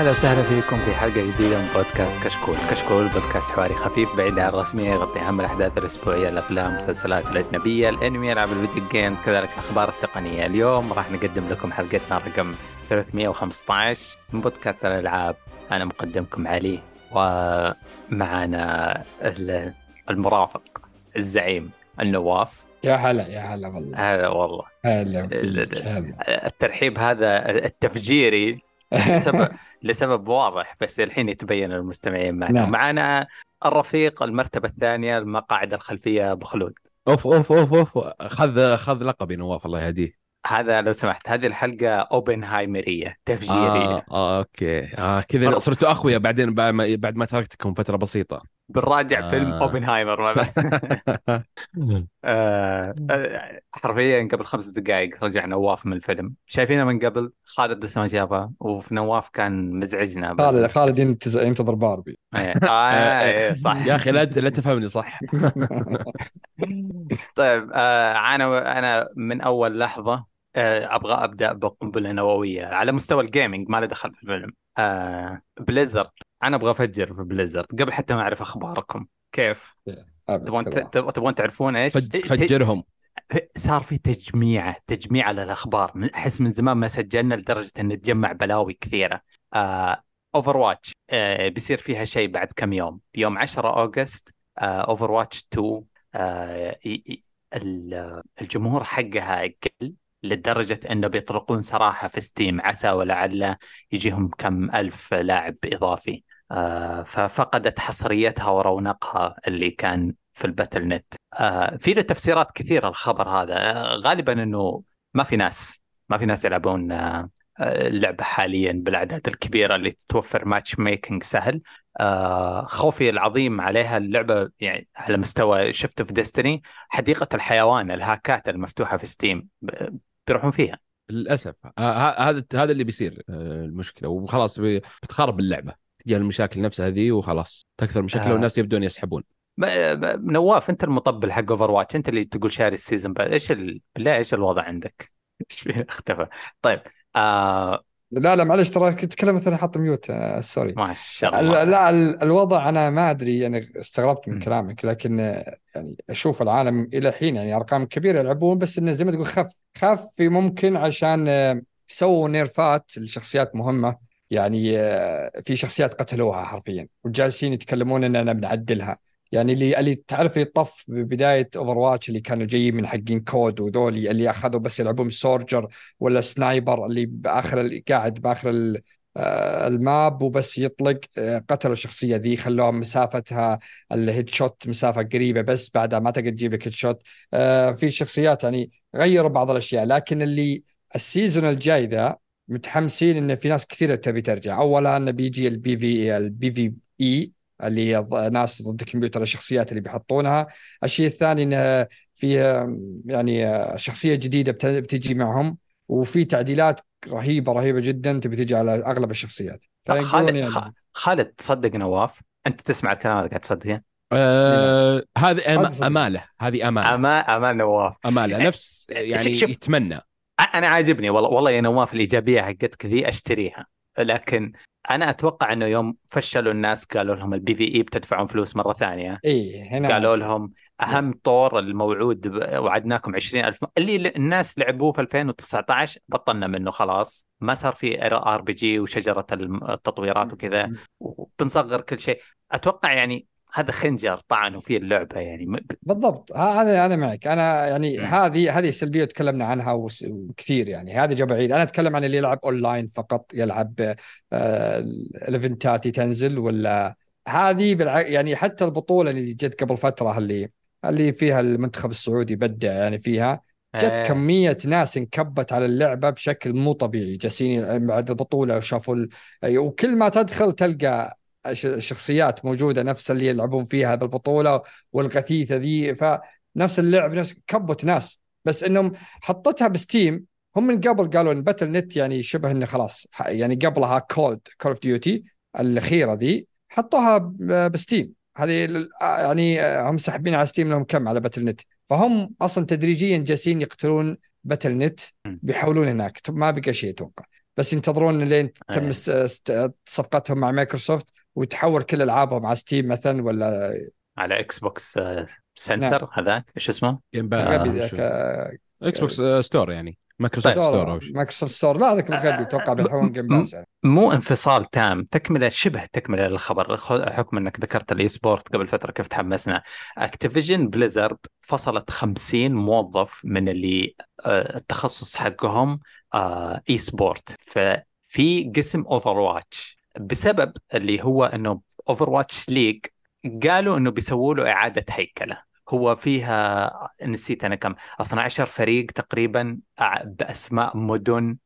يا هلا وسهلا فيكم في حلقة جديدة من بودكاست كشكول، كشكول بودكاست حواري خفيف بعيد عن الرسمية يغطي أهم الأحداث الأسبوعية الأفلام، المسلسلات الأجنبية، الأنمي، ألعاب الفيديو جيمز، كذلك الأخبار التقنية، اليوم راح نقدم لكم حلقتنا رقم 315 من بودكاست الألعاب، أنا مقدمكم علي ومعنا المرافق الزعيم النواف. يا هلا يا هلا والله. هلا والله. هلا الترحيب هذا التفجيري. لسبب لسبب واضح بس الحين يتبين للمستمعين معنا. نعم. معنا الرفيق المرتبة الثانية المقاعد الخلفية أبو خلود. أوف أوف أوف أوف. خذ خذ لقبي نواف الله يهديه. هذا لو سمحت هذه الحلقة أوبنهايمرية تفجيرية. آه, آه أوكي. آه كذا صرتوا اخويا بعدين بعد ما, بعد ما تركتكم فترة بسيطة. بنراجع آه. فيلم أوبنهايمر مع بعض. آه، آه، حرفيا قبل خمس دقائق رجع نواف من الفيلم. شايفينه من قبل؟ خالد لسه ما شافه. وفي نواف كان مزعجنا خالد خالد ينتظر باربي. إيه. آه إيه، صح. يا أخي لا لا تفهمني صح. طيب آه أنا أنا من أول لحظة آه أبغى أبدأ بقنبلة نووية على مستوى ال gaming ما له دخل في الفيلم. آه Blizzard أنا أبغى افجر في Blizzard قبل حتى ما اعرف اخباركم. كيف؟ تبغون. تبغون تبغون تعرفون إيش؟ فج فجرهم. صار في تجميعه تجميع للاخبار من- أحس من زمان ما سجلنا لدرجة إن نتجمع بلاوي كثيرة. Overwatch بيصير فيها شيء بعد كم يوم. يوم 10 August Overwatch 2 آه، ي- ي- ال- الجمهور حقها قل لدرجة إنه بيطلقون صراحة في Steam عسى ولعل يجيهم كم ألف لاعب إضافي. آه، ففقدت حصريتها ورونقها اللي كان في ال Battle.net آه، في له تفسيرات كثيرة الخبر هذا. آه، غالبا إنه ما في ناس ما في ناس يلعبون آه، آه، اللعبة حاليا بالأعداد الكبيرة اللي توفر matchmaking سهل. آه، خوفي العظيم عليها اللعبة يعني على مستوى شفته في Destiny حديقة الحيوان الهاكات المفتوحة في Steam بيروحون فيها. للأسف. آه، هذا هذا اللي بيصير آه، المشكلة. وخلاص بتخرب اللعبة. تجي المشاكل نفسها ذي وخلاص. تكثر مشاكل آه. والناس يبدون يسحبون. ب- نواف انت المطبل حق Overwatch انت اللي تقول شاري ال season بعد. إيش ال... بالله إيش الوضع عندك؟ إيش فيه؟ اختفى. طيب آه لا لا معلش ترى كنت أتكلم مثلا حاط mute آه، sorry. ما شاء ال- الله لا ال- الوضع أنا ما أدري يعني استغربت من مم. كلامك لكن آه، يعني أشوف العالم إلى الحين يعني أرقام كبيرة يلعبون بس إنه زي ما تقول خف. خف ممكن عشان آه، سووا نيرفات لشخصيات مهمة. يعني آه، في شخصيات قتلوها حرفيا وجالسين يتكلمون اننا بنعدلها. يعني اللي اللي تعرف اللي طف ببداية Overwatch اللي كانوا جايين من حقين COD وذولي اللي أخذوا بس يلعبون Soldier ولا sniper اللي بآخر اللي قاعد بآخر آه، ال map وبس يطلق آه، قتلوا الشخصية ذي خلوها مسافتها ال headshot مسافة قريبة بس بعدها ما تقدر تجيب لك headshot. في شخصيات يعني غيروا بعض الأشياء لكن اللي ال season الجاي ذا متحمسين إن في ناس كثيرة تبي ترجع. اولا انه بيجي ال PV ال PVE اللي هي ض- ناس ضد الكمبيوتر الشخصيات اللي بيحطونها. الشيء الثاني انه في يعني شخصية جديدة بت- بتجي معهم وفي تعديلات رهيبة رهيبة جدا تبي تجي على أغلب الشخصيات. خالد يعني خالد تصدق نواف؟ أنت تسمع الكلام هذا قاعد تصدقه آه هذه أم-. أمالة. هذه أمالة. اما اما نواف. أمالة. نفس يعني شوف. يتمنى. أنا عاجبني والله والله يا نواف الإيجابية حقتك ذي أشتريها. لكن أنا أتوقع إنه يوم فشلوا الناس قالوا لهم ال PVE بتدفعون فلوس مرة ثانية. إي هنا قالوا لهم أهم طور الموعود وعدناكم 20000 اللي الناس لعبوه في 2019 بطلنا منه خلاص. ما صار في RPG وشجرة التطويرات وكذا وبنصغر كل شيء. أتوقع يعني هذا خنجر طعنوا فيه اللعبة يعني. بالضبط. أنا أنا معك. أنا يعني. هذه هذه السلبية تكلمنا عنها وكثير يعني. هذه جا بعيد أنا أتكلم عن اللي يلعب أونلاين فقط يلعب آه، الإيفنتات تنزل ولا؟ هذه بالع... يعني حتى البطولة اللي جت قبل فترة اللي اللي فيها المنتخب السعودي بدع يعني فيها جت آه. كمية ناس انكبت على اللعبة بشكل مو طبيعي. جالسين بعد البطولة وشافوا ال... وكل ما تدخل تلقى شخصيات موجودة نفس اللي يلعبون فيها بالبطولة والغثيثة ذي. فنفس اللعب نفس كبت ناس. بس إنهم حطتها ب Steam. هم من قبل قالوا إن Battle.net يعني شبه إنه خلاص يعني قبلها COD Call of Duty الأخيرة ذي. حطوها ب Steam. هذه ال- يعني هم ساحبين على Steam لهم كم على Battle.net فهم أصلا تدريجيا جالسين يقتلون Battle.net. بيحولون هناك. ما بقى شيء أتوقع. بس ينتظرون لين تم إيه. صفقتهم مع مايكروسوفت وتحول كل العابهم على Steam مثلا ولا على X Box آه، center هذاك إيش اسمه؟ Game Pass Xbox Store يعني مايكروسوفت طيب. Store أو شيء. مايكروسوفت Store لا ذاك غبي أتوقع بيحولون Game Pass يعني. مو انفصال تام تكملة شبه تكملة للخبر. خ- حكم إنك ذكرت ال esport قبل فترة كيف تحمسنا. Activision Blizzard فصلت 50 موظف من اللي آه، التخصص حقهم آه، esport. ففي قسم Overwatch بسبب اللي هو إنه Overwatch League قالوا إنه بيسووا له إعادة هيكلة. هو فيها نسيت أنا كم 12 فريق تقريبا بأسماء مدن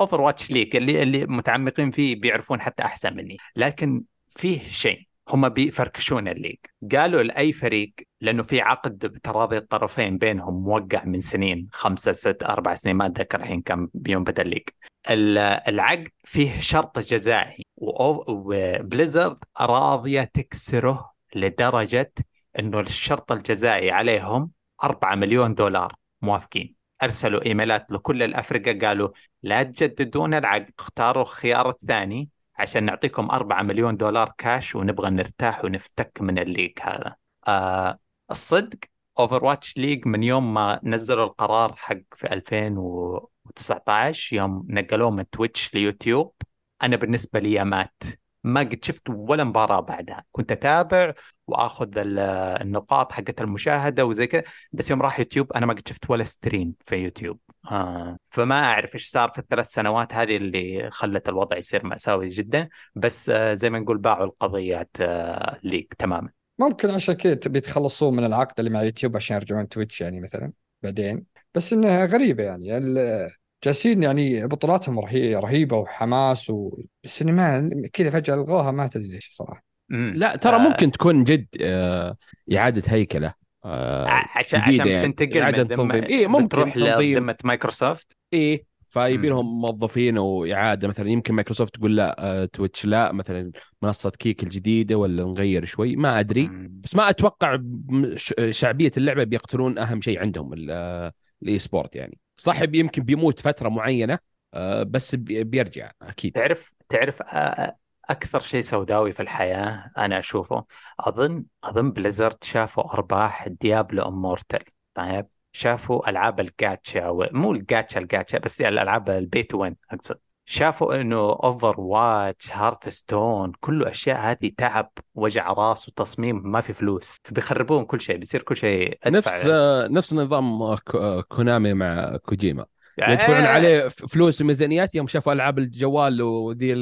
Overwatch League اللي اللي متعمقين فيه بيعرفون حتى أحسن مني. لكن فيه شيء هم بيفركشون ال league. قالوا لأي فريق لأنه في عقد بتراضي الطرفين بينهم موقع من سنين خمسة ست أربع سنين ما أتذكر الحين كم بيوم بدأ ال league. ال- العقد فيه شرط جزائي و Blizzard راضيه تكسره لدرجة إنه الشرط الجزائي عليهم 4 مليون دولار. موافقين. أرسلوا إيميلات لكل الأفرقة قالوا لا تجددون العقد اختاروا الخيار الثاني عشان نعطيكم 4 مليون دولار كاش ونبغى نرتاح ونفتك من ال league هذا. آه الصدق Overwatch League من يوم ما نزلوا القرار حق في 2019 يوم نقلوه من Twitch ليوتيوب أنا بالنسبة لي مات ما قد شفت ولا مباراة بعدها. كنت أتابع وآخذ ال- النقاط حقت المشاهدة وزي كذا بس يوم راح يوتيوب أنا ما قد شفت ولا stream في يوتيوب. آه فما أعرف إيش صار في الثلاث سنوات هذه اللي خلت الوضع يصير مأساوي جدا بس آه زي ما نقول باعوا القضية آه like تماما. ممكن عشان كذا تبي من العقد اللي مع يوتيوب عشان يرجعون Twitch يعني مثلا بعدين بس إنها غريبة يعني. جالسين يعني بطولاتهم رهي- رهيبة وحماس و... بس ما كذا فجأة الغوها ما تدري ليش صراحة. لا ترى آه، ممكن تكون جد آه، إعادة هيكلة آه، عشان عشان يعني. إعادة من تنظيم. إيه، ممكن بتروح تنظيم. لذمة مايكروسوفت إيه فيبي. لهم موظفين وإعادة مثلا يمكن مايكروسوفت تقول لا آه، Twitch لا مثلا منصة Kick الجديدة ولا نغير شوي ما أدري مم. بس ما أتوقع شعبية اللعبة بيقتلون أهم شيء عندهم ال- آه، ال e-sport يعني صح يمكن بيموت فترة معينة آه، بس بي- بيرجع أكيد. تعرف تعرف أكثر شيء سوداوي في الحياة أنا أشوفه؟ أظن أظن Blizzard شافوا أرباح Diablo Immortal طيب شافوا ألعاب ال gacha مو ال gacha ال gacha بس الألعاب ال pay to win أقصد. شافوا إنه Overwatch Hearthstone كله أشياء هذه تعب وجع راس وتصميم ما في فلوس. فبيخربون كل شيء بيصير كل شيء أدفع نفس آه، نفس نظام آه، كو- آه، Konami مع كوجيما. يعني يدفعون عليه ف- فلوس وميزانيات يوم شافوا ألعاب الجوال وذي.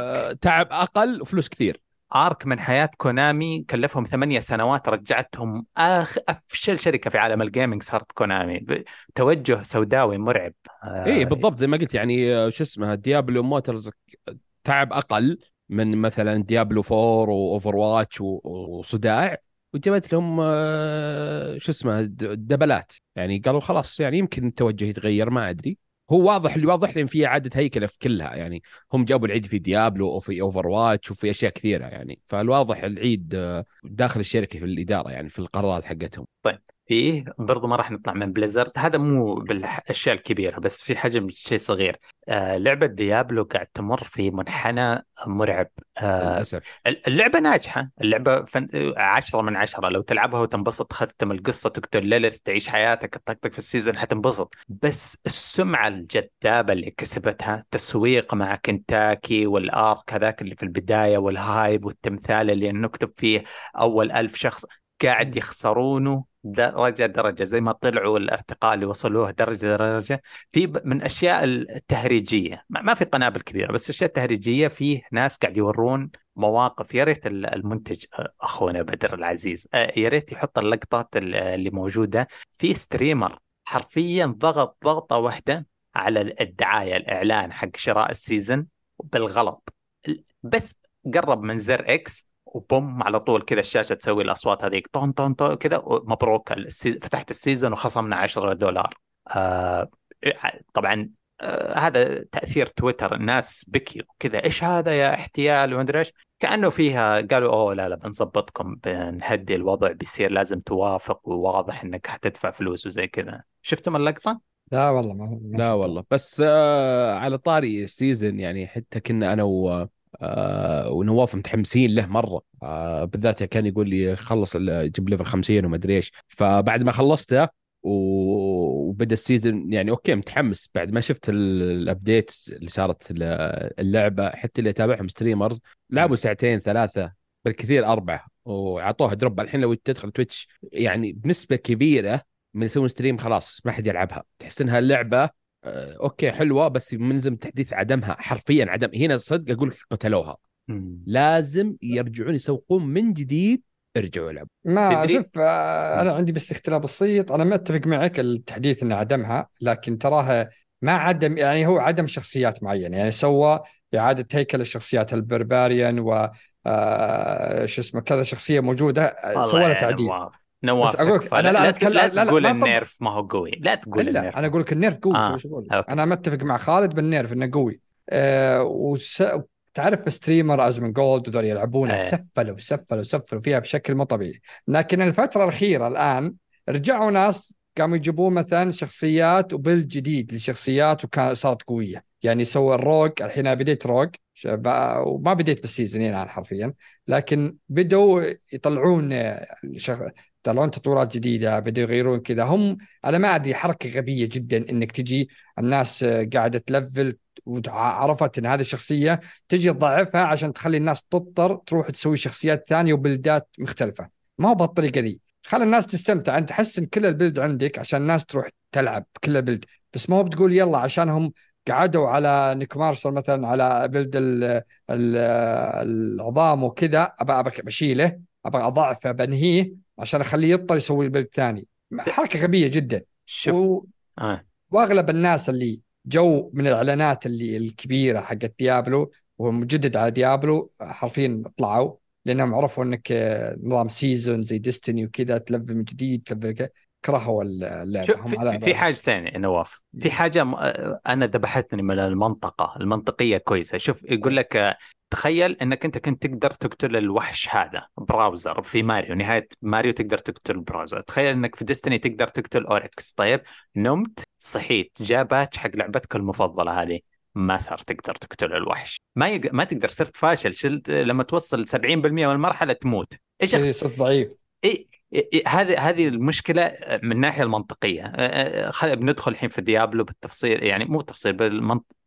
آه، تعب أقل وفلوس كثير. arc من حياة Konami كلفهم ثمانية سنوات رجعتهم اخ أفشل شركة في عالم ال gaming صارت Konami. توجه سوداوي مرعب. آه، اي بالضبط زي ما قلت يعني آه، شو اسمه Diablo Immortal تعب أقل من مثلا Diablo 4 و Overwatch وصداع وجابت لهم آه، شو اسمه دبلات. يعني قالوا خلاص يعني يمكن التوجه يتغير ما أدري. هو واضح اللي واضح لهم في إعادة هيكلة في كلها. يعني هم جابوا العيد في Diablo وفي Overwatch وفي أشياء كثيرة يعني. فالواضح العيد آه، داخل الشركة في الإدارة يعني في القرارات حقتهم. فيه برضو ما راح نطلع من Blizzard هذا مو بالأشياء الكبيرة بس في حجم شيء صغير. آه لعبة Diablo قاعد تمر في منحنى مرعب. آه للأسف. اللعبة ناجحة. اللعبة فن... عشرة من عشرة. لو تلعبها وتنبسط تختم القصة تقتل Lilith تعيش حياتك تطقطق في ال season حتنبسط. بس السمعة الجذابة اللي كسبتها تسويق مع كنتاكي وال arc هذاك اللي في البداية وال hype والتمثال اللي نكتب فيه أول ألف شخص قاعد يخسرونه درجة درجة زي ما طلعوا الأرتقاء اللي وصلوه درجة درجة. في من أشياء التهريجية ما في قنابل كبيرة بس أشياء تهريجية فيه ناس قاعد يورون مواقف. يا ريت ال- المنتج أخونا بدر العزيز يا ريت يحط اللقطات ال- اللي موجودة. في streamer حرفيا ضغط ضغطة واحدة على ال- الدعاية الإعلان حق شراء ال season بالغلط. ال- بس قرب من زر X و boom على طول كذا الشاشة تسوي الأصوات هذيك طون طون طون كذا مبروك. فتحت ال season وخصمنا 10 دولار آه طبعا آه هذا تأثير تويتر الناس بكيوا كذا إيش هذا يا احتيال ومدري إيش كأنه فيها قالوا أوه لا لا بنظبطكم بنهدي الوضع بيصير لازم توافق وواضح إنك حتدفع فلوس وزي كذا شفتم اللقطة؟ لا والله ما لا. والله بس آه على طاري ال season يعني حتى كنا أنا و آه ونواف متحمسين له مرة. آه بالذات كان يقول لي خلص جيب level 50 وما أدري إيش. فبعد ما خلصته وبدأ ال season يعني أوكي متحمس. بعد ما شفت ال updates اللي صارت اللعبة حتى اللي اتابعهم streamers لعبوا ساعتين ثلاثة بالكثير أربعة. وعطوها drop الحين لو تدخل Twitch يعني بنسبة كبيرة من يسوون stream خلاص ما حد يلعبها. تحس إنها اللعبه أوكي حلوة بس منزل تحديث عدمها حرفيا عدم. هنا صدق أقول لك قتلوها. مم. لازم يرجعون يسوقون من جديد ارجعوا العبوا ما؟ شوف آه، أنا عندي بس اختلاف بسيط. أنا ما اتفق معك التحديث إنه عدمها لكن تراها ما عدم يعني هو عدم شخصيات معينة. يعني سوى إعادة هيكل الشخصيات ال Barbarian و آه، شو اسمه كذا شخصية موجودة آه، سوى لها يا تعديل. نواف بس تكفى. أنا لا لا, أتكلم- لا, لا- لا- تقول طب- ال nerf ما هو قوي. لا تقول إلا ال nerf. أنا أقول لك ال nerf قوي آه، أقول. أنا متفق مع خالد بال nerf إنه قوي. أه وس... تعرف streamer Asmongold وذول يلعبونها إيه. سفلوا سفلوا سفلوا فيها بشكل مو طبيعي. لكن الفترة الأخيرة الآن رجعوا ناس قاموا يجيبون مثلا شخصيات و build جديد لشخصيات وكان صارت قوية. يعني سوى ال rogue الحين أنا بديت rogue ب- وما بديت بالسيزونين الآن حرفيا. لكن بدوا يطلعون شخ... يطلعون تطورات جديدة بدوا يغيرون كذا. هم أنا ما أدري حركة غبية جدا إنك تجي الناس قاعدة تلفل وعرفت إن هذه الشخصية تجي تضعفها عشان تخلي الناس تضطر تروح تسوي شخصيات ثانية وبلدات مختلفة. ما هو بهالطريقه ذي خلي الناس تستمتع. أنت حسن كل البلد عندك عشان الناس تروح تلعب كل البلد. بس ما هو بتقول يلا عشانهم قعدوا على نيك مارسل مثلا على بلد ال ال العظام وكذا ابى بشيله ابى أضعفه بنهيه. عشان أخليه يضطر يسوي ال build ثاني حركة غبية جدا. شوف و... آه. وأغلب الناس اللي جو من الإعلانات اللي الكبيرة حقت Diablo وهو مجدد على Diablo حرفيا طلعوا لأنهم عرفوا إنك آه، نظام season زي Destiny وكذا تلفل من جديد تلفل كذا كرهوا اللعبة. شوف هم في, في, حاجة ثانية نواف. في حاجة م- آه، أنا ذبحتني من المنطقة. المنطقية كويسة. شوف يقول لك آه، تخيل إنك أنت كنت تقدر تقتل الوحش هذا براوزر في ماريو نهاية ماريو تقدر تقتل Bowser. تخيل إنك في Destiny تقدر تقتل Oryx طيب نمت صحيت جاء patch حق لعبتك المفضلة هذه. ما صار تقدر تقتل الوحش. ما يق... ما تقدر صرت فاشل. شلت لما توصل 70% من المرحلة تموت. إيش شيء صرت ضعيف. إيه إيه- إيه، هذه هذه المشكلة من الناحية المنطقية. خل... بندخل الحين في Diablo بالتفصيل يعني مو تفصيل بالمنطق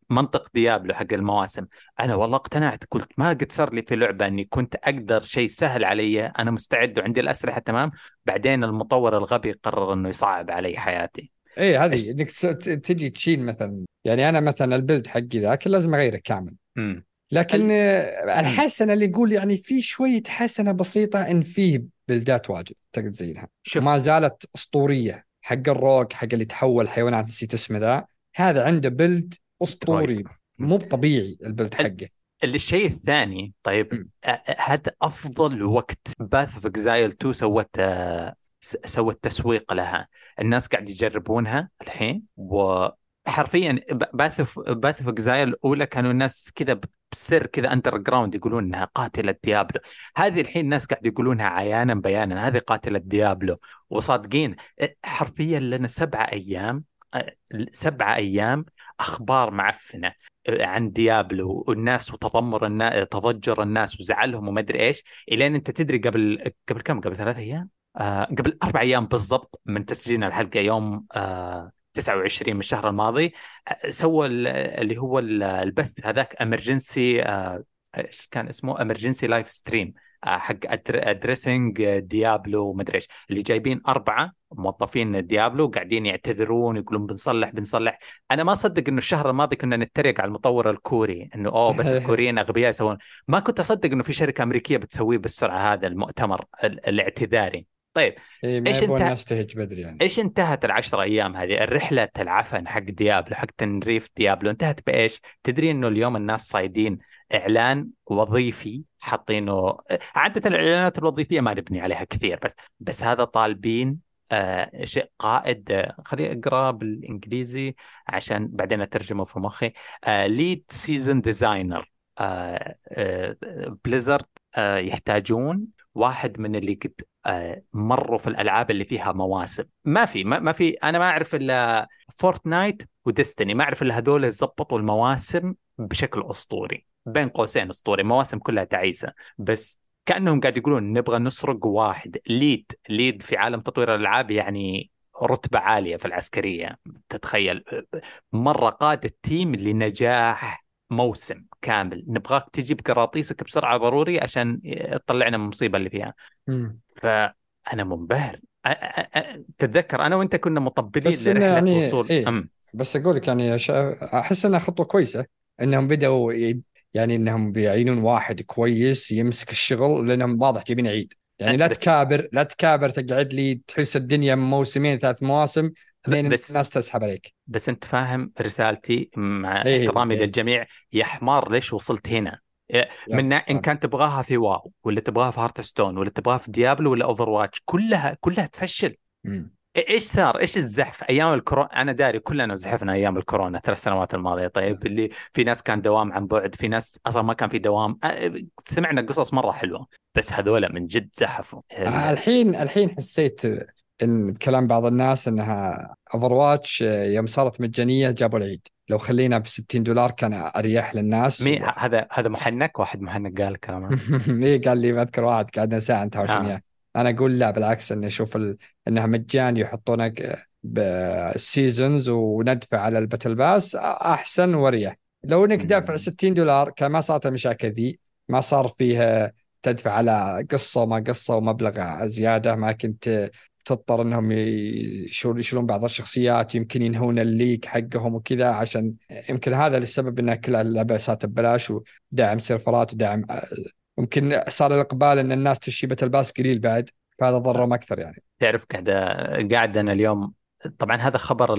ديابلو حق المواسم. أنا والله اقتنعت قلت ما قد صار لي في لعبة إني كنت أقدر شيء سهل علي أنا مستعد وعندي الأسلحة تمام بعدين المطور الغبي قرر إنه يصعب علي حياتي. إيش؟ هذه إنك ت- تجي تشيل مثلا يعني أنا مثلا البلد حقي ذاك لازم أغيره كامل. امم لكن آه، الحسنة اللي يقول يعني في شوية حسنة بسيطة إن فيه بلدات واجد تقدر تزينها. وما زالت أسطورية حق الروك حق اللي تحول حيوانات نسيت اسمه ذا. هذا عنده build أسطوري Druid. مو طبيعي ال build حقه. الشيء الثاني طيب هذا أفضل وقت Path of Exile 2 سوت سوت تسويق لها؟ الناس قاعد يجربونها الحين وحرفيا Path of Path of Exile الأولى كانوا الناس كذا بسر كذا underground يقولون إنها قاتلة Diablo. هذه الحين الناس قاعد يقولونها عيانا بيانا هذه قاتلة Diablo. وصادقين حرفيا لنا سبعة أيام سبعة أيام أخبار معفنة عن Diablo والناس وتذمر الناس تضجر الناس وزعلهم وما أدري إيش إلين أنت تدري قبل قبل كم؟ قبل ثلاث أيام؟ آه قبل أربع أيام بالضبط من تسجيلنا الحلقة يوم آه 29 من الشهر الماضي آه، سوى ال- اللي هو ال- البث هذاك emergency إيش كان اسمه؟ emergency live stream حق addressing Diablo ومدري إيش. اللي جايبين أربعة موظفين Diablo قاعدين يعتذرون يقولون بنصلح بنصلح. أنا ما اصدق إنه الشهر الماضي كنا نتريق على المطور الكوري إنه أوه بس الكوريين أغبياء يسوون. ما كنت أصدق إنه في شركة أمريكية بتسويه بالسرعة هذا المؤتمر ال- الاعتذاري. طيب إيه ما إيش يبغون انت- الناس تهج بدري يعني. إيش انتهت العشر أيام هذه؟ الرحلة العفن حق Diablo حق تنريف Diablo انتهت بإيش؟ تدري إنه اليوم الناس صايدين إعلان وظيفي حاطينه عادة الإعلانات الوظيفية ما نبني عليها كثير بس بس هذا طالبين آه شيء قائد آه خليني أقرأ بالإنجليزي عشان بعدين أترجمه في مخي. lead season designer Blizzard يحتاجون واحد من اللي قد آه، مروا في الألعاب اللي فيها مواسم. ما في ما, في أنا ما أعرف إلا Fortnite و Destiny ما أعرف إلا هذول ظبطوا المواسم بشكل أسطوري بين قوسين أسطوري مواسم كلها تعيسة. بس كأنهم قاعد يقولون نبغى نسرق واحد. lead lead في عالم تطوير الألعاب يعني رتبة عالية في العسكرية. تتخيل مرة قاد ال team لنجاح موسم كامل. نبغاك تجيب قراطيسك بسرعة ضروري عشان تطلعنا من المصيبة اللي فيها. مم. فأنا منبهر. أ- أ- أ- تتذكر أنا وأنت كنا مطبلين لرحلة يعني وصول. إيه. أم. بس أقول لك يعني أحس إنها خطوة كويسة. إنهم بدأوا ي- يعني إنهم بيعينون واحد كويس يمسك الشغل لأنهم واضح جايبين عيد يعني لا تكابر لا تكابر تقعد لي تحس الدنيا موسمين ثلاث مواسم لين بس- الناس تسحب عليك بس أنت فاهم رسالتي مع إيه، احترامي إيه. للجميع يا حمار ليش وصلت هنا؟ إيه، من إن. كان تبغاها في WoW ولا تبغاها في Hearthstone ولا تبغاها في Diablo ولا Overwatch كلها كلها تفشل مم. إيش صار؟ إيش الزحف؟ أيام الكورونا أنا داري كلنا زحفنا أيام الكورونا ثلاث سنوات الماضية. طيب اللي في ناس كان دوام عن بعد في ناس أصلا ما كان في دوام. سمعنا قصص مرة حلوة بس هذول من جد زحفوا. آه، الحين الحين حسيت إن بكلام بعض الناس إنها Overwatch يوم صارت مجانية جابوا العيد. لو خلينا ب 60 دولار كان أريح للناس مي هذا هذا محنك؟ واحد محنك قال كلام. إيه قال لي بذكر واحد قعدنا ساعة نتهاوشون آه. أنا أقول لا بالعكس إني أشوف ال... إنها مجان يحطونك بال seasons وندفع على ال battle pass أحسن وأريح لو إنك. دافع 60 دولار كان ما صارت المشاكل ذي ما صار فيها تدفع على قصة وما قصة ومبلغ زيادة ما كنت تضطر إنهم يشيلون يشيلون بعض الشخصيات يمكن ينهون ال league حقهم وكذا عشان يمكن هذا السبب إن كل اللعبه صارت ببلاش ودعم سيرفرات ودعم يمكن صار الإقبال إن الناس تشتري battle pass قليل بعد فهذا ضرهم أكثر يعني. تعرف قاعد قاعد أنا اليوم طبعا هذا خبر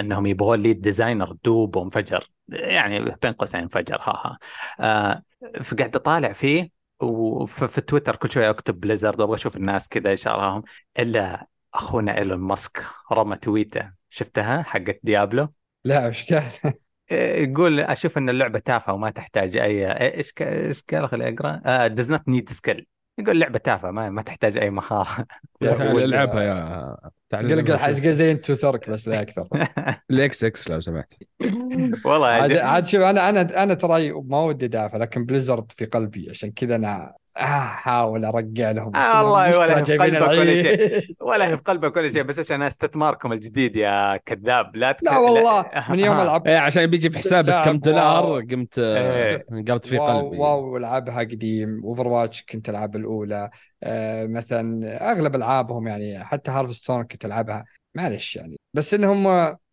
إنهم يبغون lead designer دوب وانفجر يعني بين قوسين انفجر ها ها. آه فقاعد أطالع فيه وفي تويتر كل شوية أكتب Blizzard وأبغى أشوف الناس كذا إيش راهم إلا أخونا إيلون ماسك رمى تويته. شفتها حقت Diablo؟ لا إيش قال؟ يقول أشوف إن اللعبة تافهة وما تحتاج أي إيش ك- إيش قال؟ خليني أقرأ. does not need skill يقول لعبه تافهة ما, ما تحتاج أي مهارة. ألعبها؟ يا تعال قال قال نلعبها. حاجة زي انتو ترك بس لا أكثر. الاكس إكس لو سمحت. والله عاد عاد. عاد شوف أنا أنا أنا ترى ما ودي دافع لكن بليزرد في قلبي عشان كذا أنا أحاول أرجع لهم آه والله ولا في قلبك ولا العيد. ولا هي في قلبك ولا شيء بس عشان استثماركم الجديد يا كذاب. لا تك... لا والله من يوم آه. العب. إيه عشان بيجي في حسابك كم دولار واو. قمت آه، إيه. قلت في واو قلبي. واو العبها قديم. Overwatch كنت ألعب الأولى. آه مثلا أغلب ألعابهم يعني حتى Hearthstone كنت ألعبها. معلش يعني بس إنهم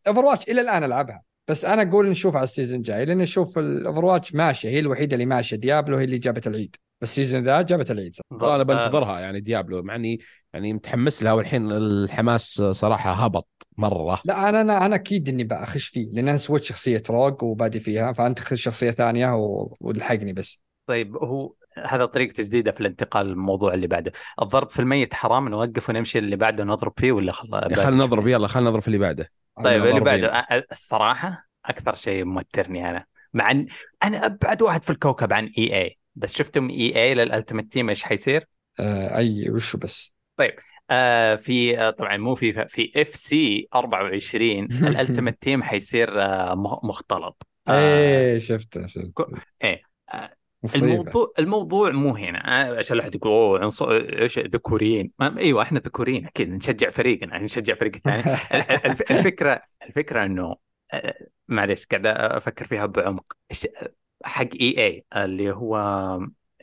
Overwatch إلى الآن ألعبها. بس أنا أقول نشوف على ال season الجاي لأن أشوف ال Overwatch ماشيه هي الوحيدة اللي ماشية Diablo هي اللي جابت العيد. ال season ذا جابت العيد والله أنا آه، بنتظرها يعني Diablo مع إني يعني متحمس لها والحين الحماس صراحة هبط مرة. لا أنا أنا أنا أكيد إني بخش فيه لأن أنا سويت شخصية rogue وبادي فيها فأنت خذ شخصية ثانية والحقني بس. طيب هو هذا طريقة جديدة في الانتقال للموضوع اللي بعده. الضرب في الميت حرام نوقف ونمشي اللي بعده نضرب فيه ولا خل... خلينا نضرب يلا خلينا نضرب في اللي بعده. طيب اللي. بعده. الصراحة أكثر شيء موترني أنا مع أن أنا أبعد واحد في الكوكب عن EA بس شفتم EA لل Ultimate Team إيش حيصير؟ آه أي وشو بس آه في آه طبعا مو في في FC 24 ال Ultimate Team حيصير آه مخ- مختلط آه إيه شفته شفته إيه. آه، مصيبة الموضوع الموضوع مو هنا آه، عشان لا يقول أوه. إيش ذكوريين. أيوه إحنا ذكوريين أكيد نشجع فريقنا يعني نشجع فريق الف- الفكرة الفكرة إنه معليش قاعد أفكر فيها بعمق حق EA اللي هو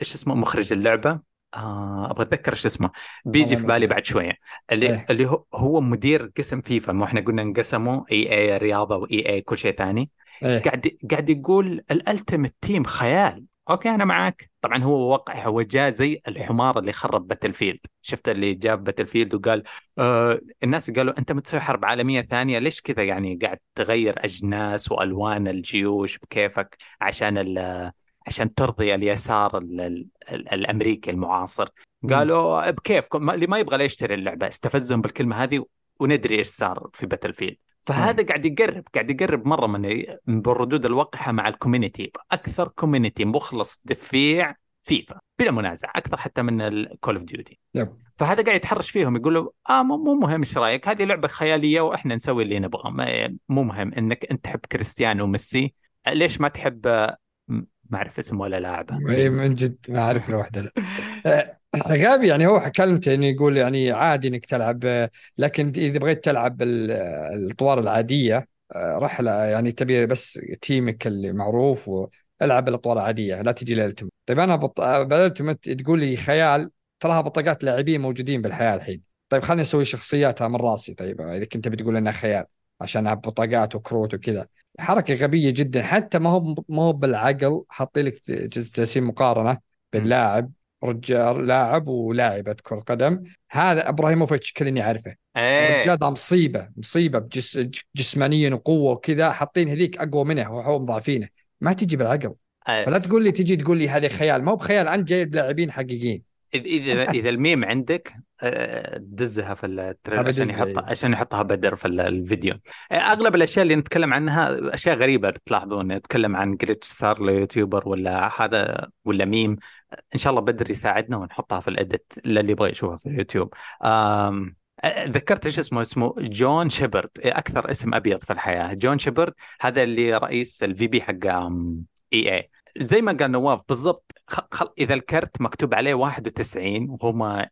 إيش اسمه؟ مخرج اللعبة. آه أبغى أتذكر إيش اسمه. بيجي في بالي. بعد شوية. اللي إيه. اللي هو هو مدير قسم فيفا. ما إحنا قلنا انقسموا EA رياضة و EA كل شيء ثاني إيه. قاعد قاعد يقول ال Ultimate Team خيال. okay أنا معاك. طبعا هو وقع هو جاء زي الحمار اللي خرب Battlefield شفت اللي جاب Battlefield وقال آه الناس قالوا أنت متسوي حرب عالمية ثانية ليش كذا؟ يعني قاعد تغير أجناس وألوان الجيوش بكيفك عشان عشان ترضي اليسار ال ال ال الأمريكي المعاصر. قالوا بكيفكم اللي ما يبغى لا يشتري اللعبة استفزهم بالكلمة هذه وندري إيش صار في Battlefield فهذا قاعد يقرب قاعد يقرب مرة من بالردود الوقحه مع ال community أكثر community مخلص دفيع فيفا بلا منازع أكثر حتى من ال Call of Duty. فهذا قاعد يتحرش فيهم يقول له آه مو مو مهم إيش رأيك؟ هذه لعبة خيالية وإحنا نسوي اللي نبغاه مو مهم إنك أنت تحب كريستيانو وميسي. ليش ما تحب آه، ما أعرف اسمه ولا لاعبه إيه، من جد ما أعرف له واحدة لا. غابي يعني هو كلمته انه يقول يعني عادي إنك تلعب لكن إذا بغيت تلعب ال- الاطوار العادية رحله يعني تبي بس تيمك اللي معروف وألعب الاطوار العادية لا تجي للالتيمت طيب أنا بط... بالالتيمت تقول لي خيال تراها بطاقات لاعبين موجودين بالحياة الحين. طيب خليني أسوي شخصياتها من راسي. طيب إذا كنت بتقول إنها خيال عشان بطاقات وكروت وكذا. حركة غبية جدا حتى ما هو ما هو بالعقل حاطين لك جالسين مقارنة بين. لاعب رجال لاعب ولاعبة كرة قدم هذا إبراهيموفيتش كلني عارفه إيه. الرجال ده مصيبة مصيبة بجس جسمانيا وقوة وكذا حاطين هذيك أقوى منه وهو مضاعفينه. ما تجي بالعقل. آه، فلا تقول لي تجي تقول لي هذه خيال. ما هو بخيال انت جايب لاعبين حقيقيين. اذا إذا الميم عندك آه، دزها في ال trailer عشان يحطها إيه. عشان يحطها بدر في ال- الفيديو. آه، أغلب الأشياء اللي نتكلم عنها أشياء غريبة بتلاحظون نتكلم عن glitch صار له YouTuber ولا هذا ولا ميم. إن شاء الله بدر يساعدنا ونحطها في ال edit للي يبغى يشوفها في اليوتيوب. آم، آه، ذكرت إيش اسمه؟ اسمه جون شيبرد. أكثر اسم أبيض في الحياة. جون شيبرد هذا اللي رئيس ال VP حق EA زي ما قال نواف بالضبط خ... خ... إذا الكرت مكتوب عليه 91 وهم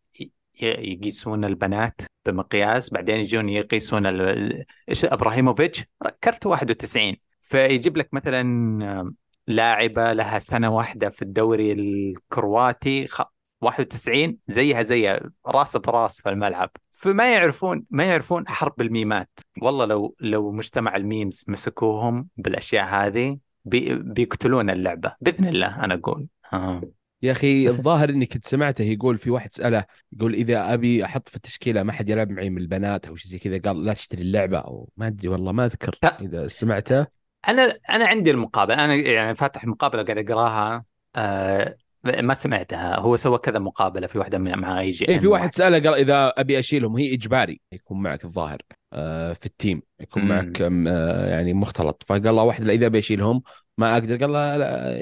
يقيسون البنات بمقياس بعدين يجون يقيسون ال... إيش إبراهيموفيتش؟ كرت 91 فيجيب لك مثلا لاعبة لها سنة واحدة في الدوري الكرواتي خ... 91 زيها زي راس براس في الملعب. فما يعرفون ما يعرفون حرب الميمات. والله لو لو مجتمع ال memes مسكوهم بالأشياء هذه بي... بيقتلون اللعبة بإذن الله أنا أقول. آه. يا أخي الظاهر إني كنت سمعته يقول في واحد سأله يقول إذا أبي أحط في التشكيلة ما حد يلعب معي من البنات أو شيء زي كذا قال لا تشتري اللعبة أو ما أدري والله ما أذكر. إذا سمعته أنا أنا عندي المقابلة أنا يعني فاتح المقابله قاعد أقراها آه ما سمعتها هو سوى كذا مقابلة في واحدة من مع IGN في واحد سأله قال إذا أبي أشيلهم هي إجباري يكون معك الظاهر آه، في ال team يكون. معك آه، يعني مختلط فقال الله واحد إذا أبي أشيلهم ما أقدر قال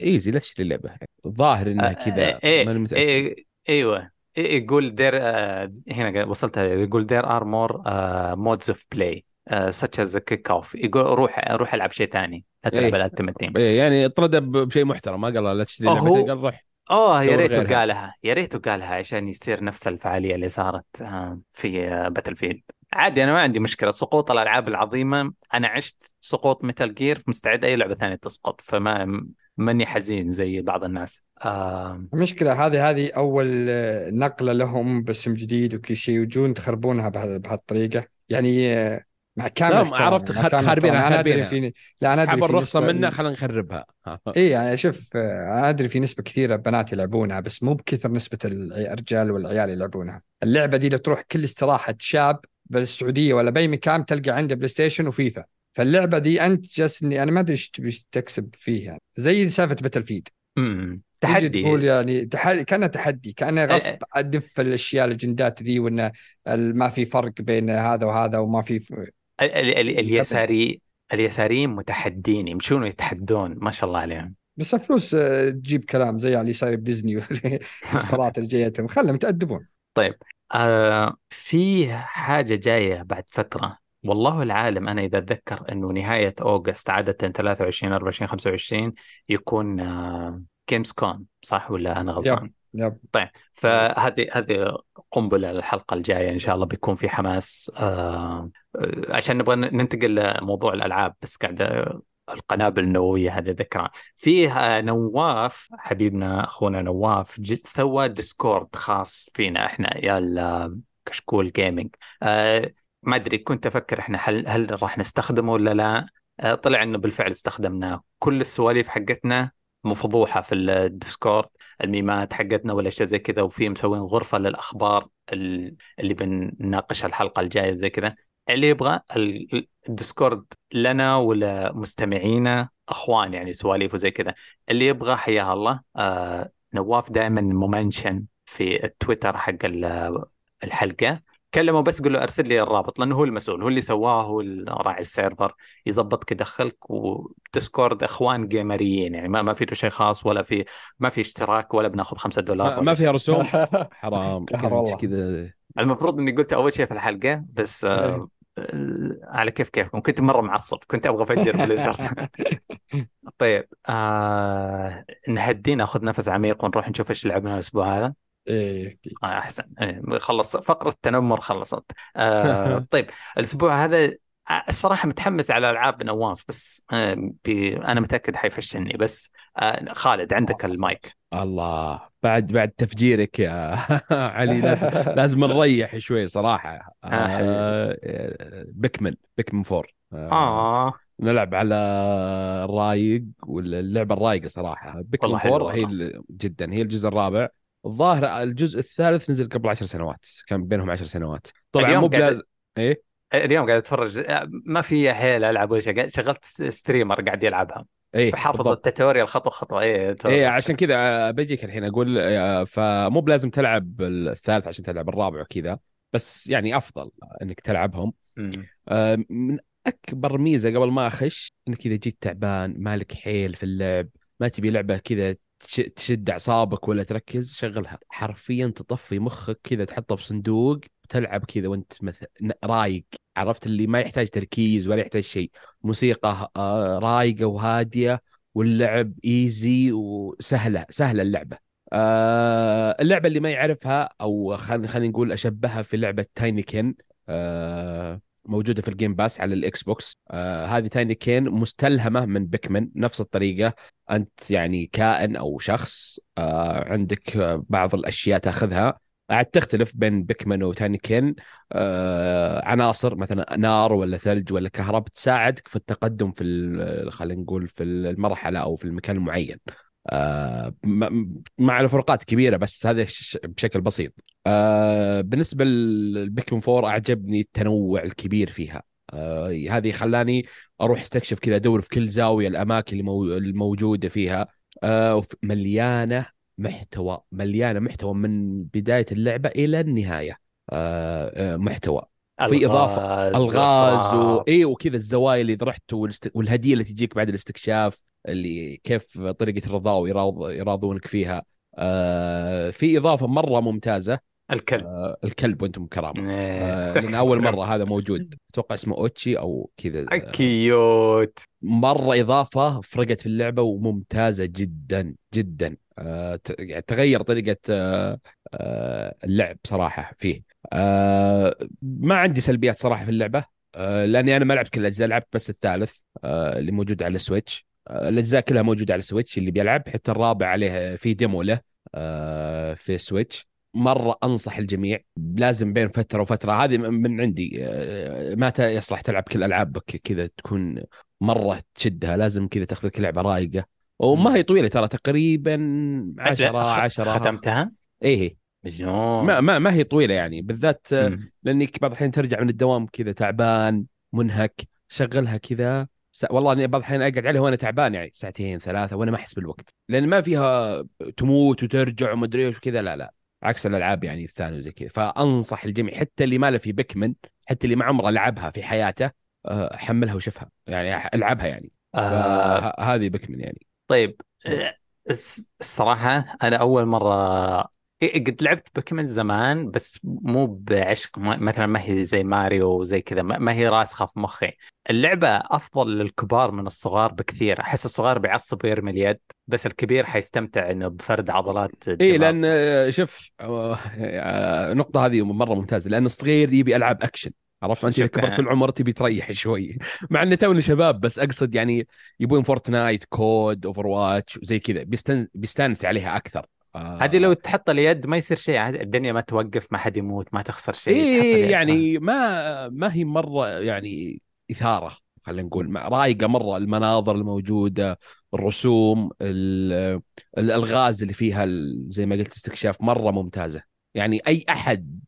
easy لا تشتري اللعبة. الظاهر إنها كذا إيه ماني متأكد. إيه إيوه. إيه يقول there آه هنا قاعد- وصلت يقول uh, modes of play uh, such as a kick off يقول روح روح ألعب شيء ثاني لا تلعب إيه. ال Ultimate Team إيه، يعني طرده بشيء محترم. ما قال لا تشتري هو- قال روح. اوه يا ريته. قالها يا ريته قالها عشان يصير نفس الفعالية اللي صارت آه، في Battlefield عادي أنا ما عندي مشكلة سقوط الألعاب العظيمة أنا عشت سقوط Metal Gear مستعد أي لعبة ثانية تسقط فما ماني حزين زي بعض الناس آه هذه هذه أول آه، نقلة لهم باسم جديد وكل شيء وجون تخربونها بهال- بهالطريقة يعني آه، مع كامل لا، عرفت خاربينها- احترامي. أنا أدري خاربينها. في لا أسحب في الرخصة نسبة- منا خلينا نخربها ها. اي يعني شوف آه، أنا أدري في نسبة كثيرة بنات يلعبونها بس مو بكثر نسبة الرجال والعيال يلعبونها اللعبة دي لو تروح كل استراحة شاب بالسعودية ولا بأي مكان تلقى عنده بلاي ستيشن وفيفا. فاللعبة دي أنت جالس إني أنا ما أدري إيش تبي تكسب فيها. يعني زي سالفة باتل فيد تحدي. تقول يعني تحدي كأنه تحدي كأنه غصب إيه. أدف الأشياء الجندات ذي وانه ما في فرق بين هذا وهذا وما في ف- ال- ال- ال- اليساري اليساريين متحدين يمشون ويتحدون ما شاء الله عليهم. بس الفلوس آه، تجيب كلام زي اللي صاير بديزني والصالات اللي جايتهم خلهم يتأدبون. آه في حاجة جاية بعد فترة والله العالم أنا إذا أتذكر أنه نهاية أوغست عادة 23 24 25 يكون آه جيمز كون صح ولا أنا غلطان؟ يب طيب فهذه هذه قنبلة للحلقة الجاية إن شاء الله بيكون في حماس آه عشان نبغى ننتقل لموضوع الألعاب بس قاعد القنابل النووية هذه ذكرى. فيه نواف حبيبنا أخونا نواف سوى Discord خاص فينا إحنا يا كشكول Gaming آه ما أدري كنت أفكر إحنا هل هل راح نستخدمه ولا لا. آه طلع إنه بالفعل استخدمناه. كل السواليف حقتنا مفضوحة في ال Discord الميمات حقتنا ولا شيء زي كذا وفي مسوين غرفة للأخبار ال- اللي بنناقشها الحلقة الجاية زي كذا. اللي يبغى ال- ال Discord لنا ولمستمعينا أخوان يعني سواليف وزي كذا اللي يبغى حياه الله. آه نواف دائما ممنشن في التويتر حق ال- الحلقة. كلمه بس قول له ارسل لي الرابط لأنه هو المسؤول هو اللي سواه هو راعي ال server يظبطك يدخلك و Discord اخوان جيمريين يعني ما ما في شيء خاص ولا في ما في اشتراك ولا بناخذ 5 دولار ما, ولا. فيها رسوم؟ حرام. كذا؟ المفروض إني قلت أول شيء في الحلقة بس آه آه، على كيف كيفكم. كنت مرة معصب كنت أبغى أفجر بليزرد طيب آه نهدي ناخذ نفس عميق ونروح نشوف إيش لعبنا الأسبوع هذا. إيه. آه أحسن. إيه، خلص فقرة التنمر خلصت. آه طيب الأسبوع هذا آه، الصراحة متحمس على ألعاب نواف بس آه أنا متأكد حيفشلني بس آه خالد عندك المايك. الله. بعد بعد تفجيرك يا علي لازم لازم نريح شوي صراحة. آه Pikmin Pikmin four. آه نلعب على الرايق واللعبه الرايقة صراحة. حلوة four هي جدا هي الجزء الرابع. الظاهر الجزء الثالث نزل قبل عشر سنوات كان بينهم عشر سنوات. طبعا مو قاعد- بلازم إيه؟ اليوم قاعد أتفرج آه، ما في حيل ألعب ولا شيء شغلت streamer قاعد يلعبها. إيه فحافظ. ال tutorial خطوة خطوة. إيه إيه عشان كذا آه، بجيك الحين أقول آه، فمو بلازم تلعب الثالث عشان تلعب الرابع وكذا بس يعني أفضل إنك تلعبهم. آه، من أكبر ميزة قبل ما أخش إنك إذا جيت تعبان مالك حيل في اللعب ما تبي لعبة كذا تش- تشد أعصابك ولا تركز شغلها. حرفيا تطفي مخك كذا تحطه بصندوق وتلعب كذا وانت مثل رايق عرفت اللي ما يحتاج تركيز ولا يحتاج شيء. موسيقى آه، رايقة وهادية واللعب easy وسهلة سهلة اللعبة. آه اللعبة اللي ما يعرفها أو خلينا نقول أشبهها في لعبة Tinykin آه موجودة في ال Game Pass على ال Xbox هذه Tinykin مستلهمة من Pikmin نفس الطريقة. أنت يعني كائن أو شخص عندك بعض الأشياء تأخذها. عاد تختلف بين بيكمن وتايني كين آه عناصر مثلا نار ولا ثلج ولا كهرباء تساعدك في التقدم في خلينا نقول في المرحلة أو في المكان المعين. آه مع الفروقات كبيرة بس هذا بشكل بسيط. آه بالنسبة للبيكمن فور أعجبني التنوع الكبير فيها. آه هذه خلاني أروح أستكشف كذا ادور في كل زاوية الأماكن المو- الموجودة فيها. آه مليانة محتوى مليانة محتوى من بداية اللعبة إلى النهاية. آه آه محتوى. في إضافة الغاز و... اي وكذا الزوايا اللي رحت والست... والهدية اللي تجيك بعد الاستكشاف اللي كيف طريقة الرضا يراض... يراضونك فيها. آه في إضافة مرة ممتازة. الكلب. آه الكلب وأنتم كرامه إيه. آه لأن أول مرة هذا موجود. أتوقع اسمه أوتشي أو كذا. آه، كيوت مرة إضافة فرقت في اللعبة وممتازة جدا جدا. يعني تغير طريقة آه آه اللعب صراحة فيه. آه ما عندي سلبيات صراحة في اللعبة آه لأني أنا ما لعبت كل الأجزاء لعبت بس الثالث آه اللي موجود على ال Switch. آه الأجزاء كلها موجودة على ال Switch اللي بيلعب حتى الرابع عليه في demo له آه في ال Switch. مرة أنصح الجميع لازم بين فترة وفترة. هذه من عندي آه، ما يصلح تلعب كل ألعابك كذا تكون مرة تشدها لازم كذا تاخذ لك لعبة رايقة. وما هي طويلة ترى تقريبا 10 لا، خ- 10 ختمتها؟ إيه مجنون ما ما ما هي طويلة يعني بالذات. لأنك بعض الحين ترجع من الدوام كذا تعبان منهك شغلها كذا. س... والله أني بعض الحين أقعد عليها وأنا تعبان يعني ساعتين ثلاثة وأنا ما أحس بالوقت. لأن ما فيها تموت وترجع ومدري إيش وكذا لا لا. عكس الألعاب يعني الثانية وزي كذا. فأنصح الجميع حتى اللي ما له في بيكمن حتى اللي ما عمره لعبها في حياته آه، حملها وشوفها. يعني ألعبها يعني. آه. هذه بيكمن يعني. طيب الصراحة أنا أول مرة إيه، قد لعبت بوكيمون زمان بس مو بعشق مثلا ما هي زي ماريو وزي كذا ما هي راسخة في مخي. اللعبة أفضل للكبار من الصغار بكثير. أحس الصغار بيعصب ويرمي اليد بس الكبير حيستمتع إنه بفرد عضلات اي. لأن آه، شوف آه، آه، النقطه هذه مرة ممتازة لأن الصغير يبي العاب أكشن. عرفت؟ أنت إذا. كبرت في العمر تبي تريح شوي. مع ان تونا شباب بس أقصد يعني يبون Fortnite COD Overwatch وزي كذا. بيستن... بيستانس عليها أكثر. آه، هذه لو تحط اليد ما يصير شيء. الدنيا ما توقف ما حد يموت ما تخسر شيء اليد. يعني ما ما هي مرة يعني إثارة خلينا نقول. رايقة مرة المناظر الموجودة الرسوم ال- الألغاز اللي فيها زي ما قلت استكشاف مرة ممتازة. يعني أي أحد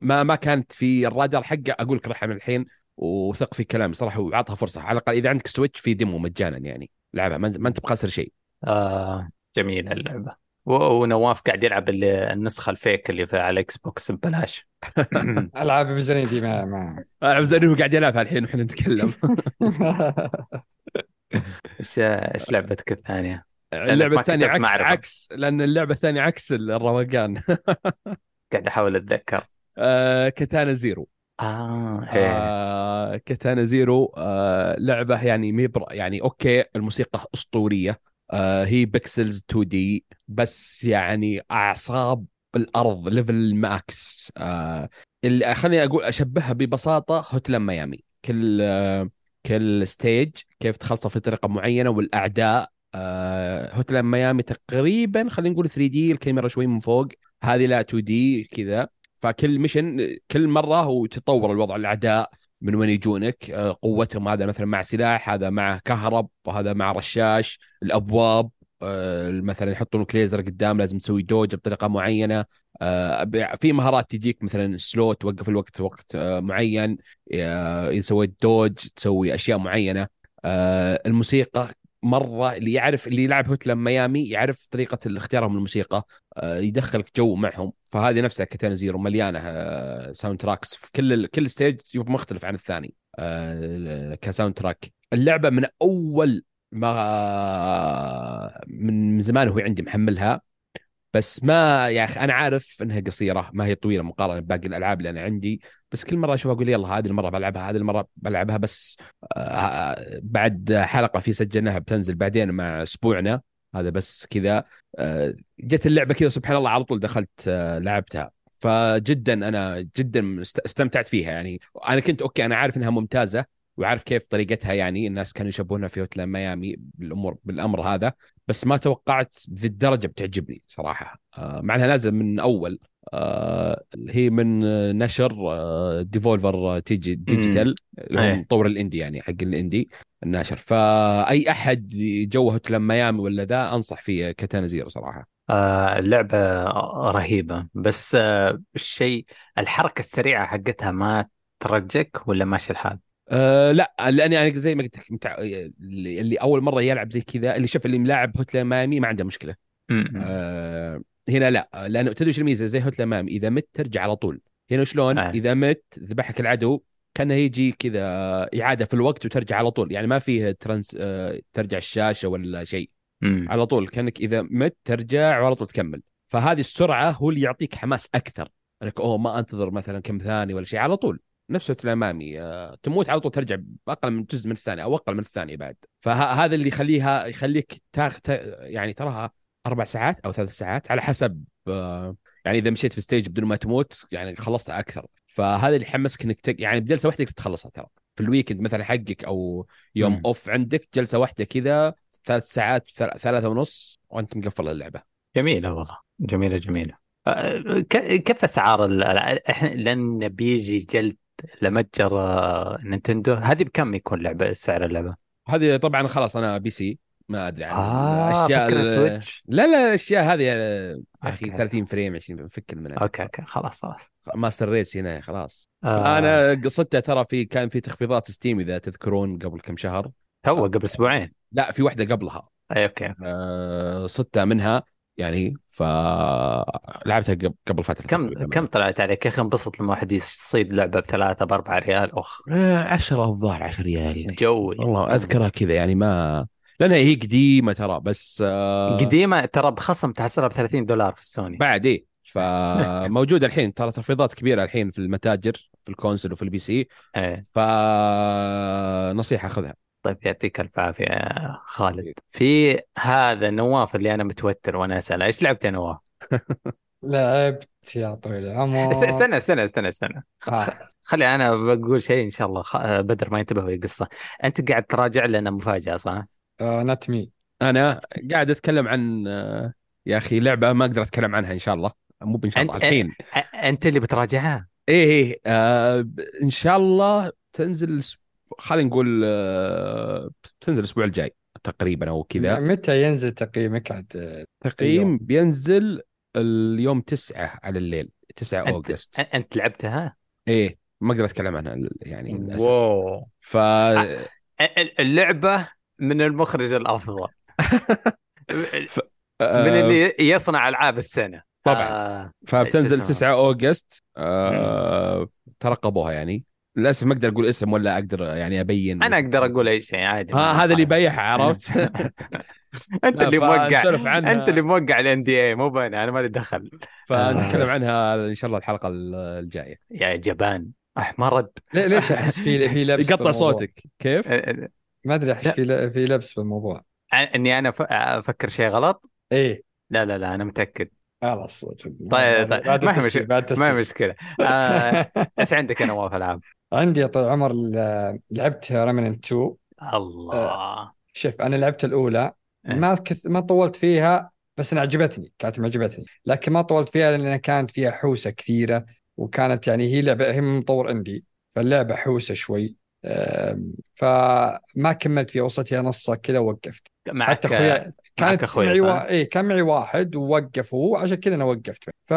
ما ما كانت في الرادار حقه أقول لك رح حمل الحين وثق في كلامي صراحة وعطها فرصة. على الأقل إذا عندك Switch في demo مجانا يعني لعبها ما ما أنت بخسران شيء. آه جميلة اللعبة. و- ونواف قاعد يلعب ال- النسخة ال fake اللي في على ال Xbox ببلاش. ألعاب بزرين دي ما ما. العب زي انه قاعد يلعبها الحين وإحنا نتكلم. إيش إيش لعبتك الثانية؟ اللعبة الثانية عكس معرفة. عكس لأن اللعبة الثانية عكس الروقان. قاعد أحاول أتذكر. آه، Katana Zero. آه إيه. آه Katana Zero آه لعبة يعني ميبر يعني okay الموسيقى أسطورية. آه هي pixels 2D بس يعني أعصاب الأرض level max آه اللي خليني أقول أشبهها ببساطة Hotline Miami كل آه كل stage كيف تخلصه في طريقة معينة والأعداء. آه Hotline Miami تقريبا خلينا نقول 3D الكاميرا شوي من فوق. هذه لا 2D كذا. فكل mission كل مرة هو تطور الوضع الأعداء من وين يجونك آه، قوتهم هذا مثلا مع سلاح هذا مع كهرب وهذا مع رشاش الأبواب آه، مثلا يحطون لك ليزر قدام لازم تسوي dodge بطريقة معينة. آه، في مهارات تجيك مثلا slow توقف الوقت وقت معين. آه، يسوي dodge تسوي أشياء معينة. الموسيقى مرة اللي يعرف اللي يلعب Hotline Miami يعرف طريقة اختيارهم الموسيقى آه، يدخلك جو معهم. فهذه نفسها Katana Zero مليانة آه، soundtracks في كل كل stage مختلف عن الثاني آه، ك soundtrack اللعبة من أول ما من زمان وهي عندي محملها. بس ما يا أخي أنا عارف إنها قصيرة ما هي طويلة مقارنة بباقي الألعاب اللي أنا عندي بس كل مرة اشوفها أقول يلا هذه المرة بلعبها هذه المرة بلعبها بس آه، بعد حلقة في سجلناها بتنزل بعدين مع أسبوعنا هذا بس كذا آه، جت اللعبة كذا سبحان الله على طول دخلت آه، لعبتها. فجدا أنا جدا است- استمتعت فيها يعني. أنا كنت okay أنا عارف إنها ممتازة وعارف كيف طريقتها يعني الناس كانوا يشبهونها في Hotline Miami بالأمور بالأمر هذا بس ما توقعت بذي الدرجة بتعجبني صراحة آه، مع إنها نازلة من أول آه، هي من آه، نشر Devolver Digi- Digital اللي إيه. مطور ال indie يعني حق ال indie الناشر فأي أحد جو Hotline Miami ولا ذا أنصح فيه Katana Zero صراحة آه، اللعبة رهيبة بس آه، الشيء الحركة السريعة حقتها ما ترجك ولا ماشي الحال؟ أه لا لأني أنا زي ما قلت لك متع... اللي أول مرة يلعب زي كذا اللي شاف اللي ملاعب Hotline Miami ما عنده مشكلة. م-م. أه هنا لا لأنه تدري إيش الميزة؟ زي Hotline Miami إذا مت ترجع على طول. هنا شلون؟ آه. إذا مت ذبحك العدو كأنه يجي كذا إعادة في الوقت وترجع على طول. يعني ما فيه ترانس أه ترجع الشاشة ولا شيء. م. على طول كأنك إذا مت ترجع وعلى طول تكمل. فهذه السرعة هو اللي يعطيك حماس أكثر. إنك أوه ما أنتظر مثلا كم ثانية ولا شيء. على طول. نفس الأمامي آه، تموت على طول ترجع بأقل من جزء من الثانية أو أقل من الثانية بعد. فهذا اللي يخليها يخليك تاخ تا- يعني تراها أربع ساعات أو ثلاث ساعات على حسب آه، يعني إذا مشيت في stage بدون ما تموت يعني خلصتها أكثر. فهذا اللي يحمسك إنك تك... يعني بجلسة واحدة تخلصها ترى. في ال weekend مثلا حقك أو يوم مم. اوف عندك جلسة واحدة كذا ثلاث ساعات ثل- ثلاثة ونص وأنت مقفل اللعبة. جميلة والله. جميلة جميلة. آه، كيف أسعار لأن بيجي جلد المتجر آه، نينتندو. هذه بكم يكون لعبة سعر اللعبة؟ هذه طبعا خلاص أنا PC ما أدري عن آه الأشياء ال- Switch. لا لا الأشياء هذه يا أخي okay. 30 frame 20 فكنا منها. okay okay خلاص خلاص. master race هنا خلاص. آه. أنا قصتها ترى في كان في تخفيضات Steam إذا تذكرون قبل كم شهر. تو قبل أسبوعين. لا في واحدة قبلها. أي okay آه، صدتها منها. يعني فلعبتها قبل قبل فترة كم تقريباً. كم طلعت عليك؟ يا أخي انبسط لما واحد يصيد لعبة بثلاثة بأربعة ريال؟ أخ. آه، 10 الظاهر 10 ريال جوي. والله أذكرها كذا يعني ما لانها هي قديمة ترى بس آه، قديمة ترى بخصم تحصلها ب 30 دولار في السوني. بعد إيه. فموجوده الحين ترى تخفيضات كبيرة الحين في المتاجر في ال console وفي ال PC. إيه. فنصيحه خذها. طيب يعطيك الف عافية يا خالد في هذا نواف اللي أنا متوتر وأنا اسال إيش لعبت يا نواف؟ لعبت يا طويل العمر. است- استنى استنى استنى استنى. آه. خلي أنا بقول شيء إن شاء الله خ... بدر ما ينتبه وهي قصة. أنت قاعد تراجع لنا مفاجأة صح؟ آه نت مي أنا قاعد أتكلم عن آه، يا أخي لعبة ما أقدر أتكلم عنها إن شاء الله. مو ان شاء الله الحين. أنت اللي بتراجعها؟ إيه إيه آه إن شاء الله تنزل خلينا نقول آه تنزل الأسبوع الجاي تقريبا أو كذا. متى ينزل تقييمك عاد آه، تقييم يوم؟ بينزل اليوم 9 على الليل 9 أنت أوغست. أنت لعبتها؟ إيه ما أقدر أتكلم عنها يعني للأسف. واو ف ال- اللعبة من المخرج الأفضل. من اللي يصنع ألعاب السنة. طبعا. آه فبتنزل شو اسمه؟ 9 أوغست آه ترقبوها يعني. للأسف ما أقدر أقول اسم ولا أقدر يعني أبين. أنا أقدر أقول أي شيء عادي ها هذا اللي يبيعها عرفت؟ أنت اللي موقع. عنها. أنت اللي موقع الان دي اي مو أنا أنا مالي دخل. فنتكلم عنها إن شاء الله الحلقة الجاية. يا جبان احمرد ليش أحس في في لبس يقطع؟ صوتك. كيف؟ أ- ما أدري أحس. في في لبس بالموضوع. إني أنا أفكر شيء غلط؟ إيه. لا لا لا أنا متأكد. خلاص طيب طيب. ما هي التسجيل مش- بعد ما. هي مشكلة. إيش عندك يا نواف العاب؟ عندي يا طويل العمر ال- لعبت ريمننت 2 الله. شوف أنا لعبت الأولى. إيه. ما كث... ما طولت فيها بس أنا عجبتني كانت معجبتني. لكن ما طولت فيها لأن كانت فيها حوسة كثيرة وكانت يعني هي لعبة هي مطور اندي فاللعبة حوسة شوي. فما كملت فيها وصلت فيها نصها كذا ووقفت. معك حتى أخويا كانت أخويا معي؟ وا... إيه كان معي واحد ووقف هو عشان كذا أنا وقفت. ف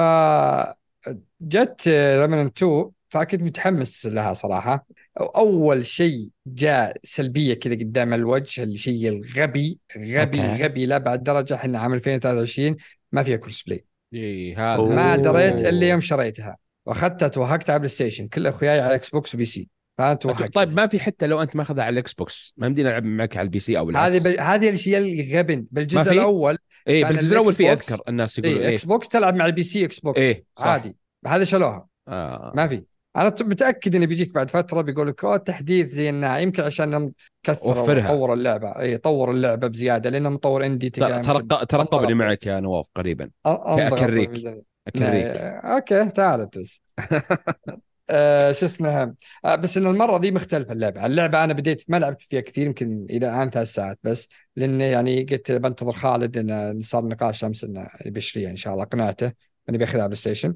جت Remnant 2 فكنت متحمس لها صراحة. أول شيء جاء سلبية كذا قدام الوجه الشيء الغبي غبي okay. غبي لابعد درجة إحنا عام 2023 ما فيها cross play. إي هذا. ما دريت إلا. يوم شريتها. وأخذتها توهقت على PlayStation. كل أخوياي على Xbox و PC فانا توهقت طيب ما في حتى لو أنت ماخذها على ال Xbox ما يمدينا نلعب معك على ال PC أو هذه العكس. ب... هذه الشيء الغبي. بالجزء؟ الأول إي بالجزء الأول في أذكر الناس يقولوا إي إيه Xbox تلعب مع ال PC Xbox إيه صح. عادي. هذا شالوها. آه. ما في. أنا متأكد انه بيجيك بعد فترة بيقول لك أوه تحديث زي الناعم يمكن عشان كثروا. طوروا اللعبة. اي طوروا اللعبة بزيادة لأنه مطور indie يمكن ترقبني. معك يا نواف قريبا. بالميزانية. أكريك آه، okay تعال تس آه، شو اسمها آه، بس إن المرة دي مختلفة اللعبة، اللعبة أنا بديت ما لعبت فيها كثير يمكن إلى الآن ثلاث ساعات بس لأن يعني قلت بنتظر خالد انه صار نقاش أمس إنه بيشتريها إن شاء الله. أقنعته إنه بياخذها PlayStation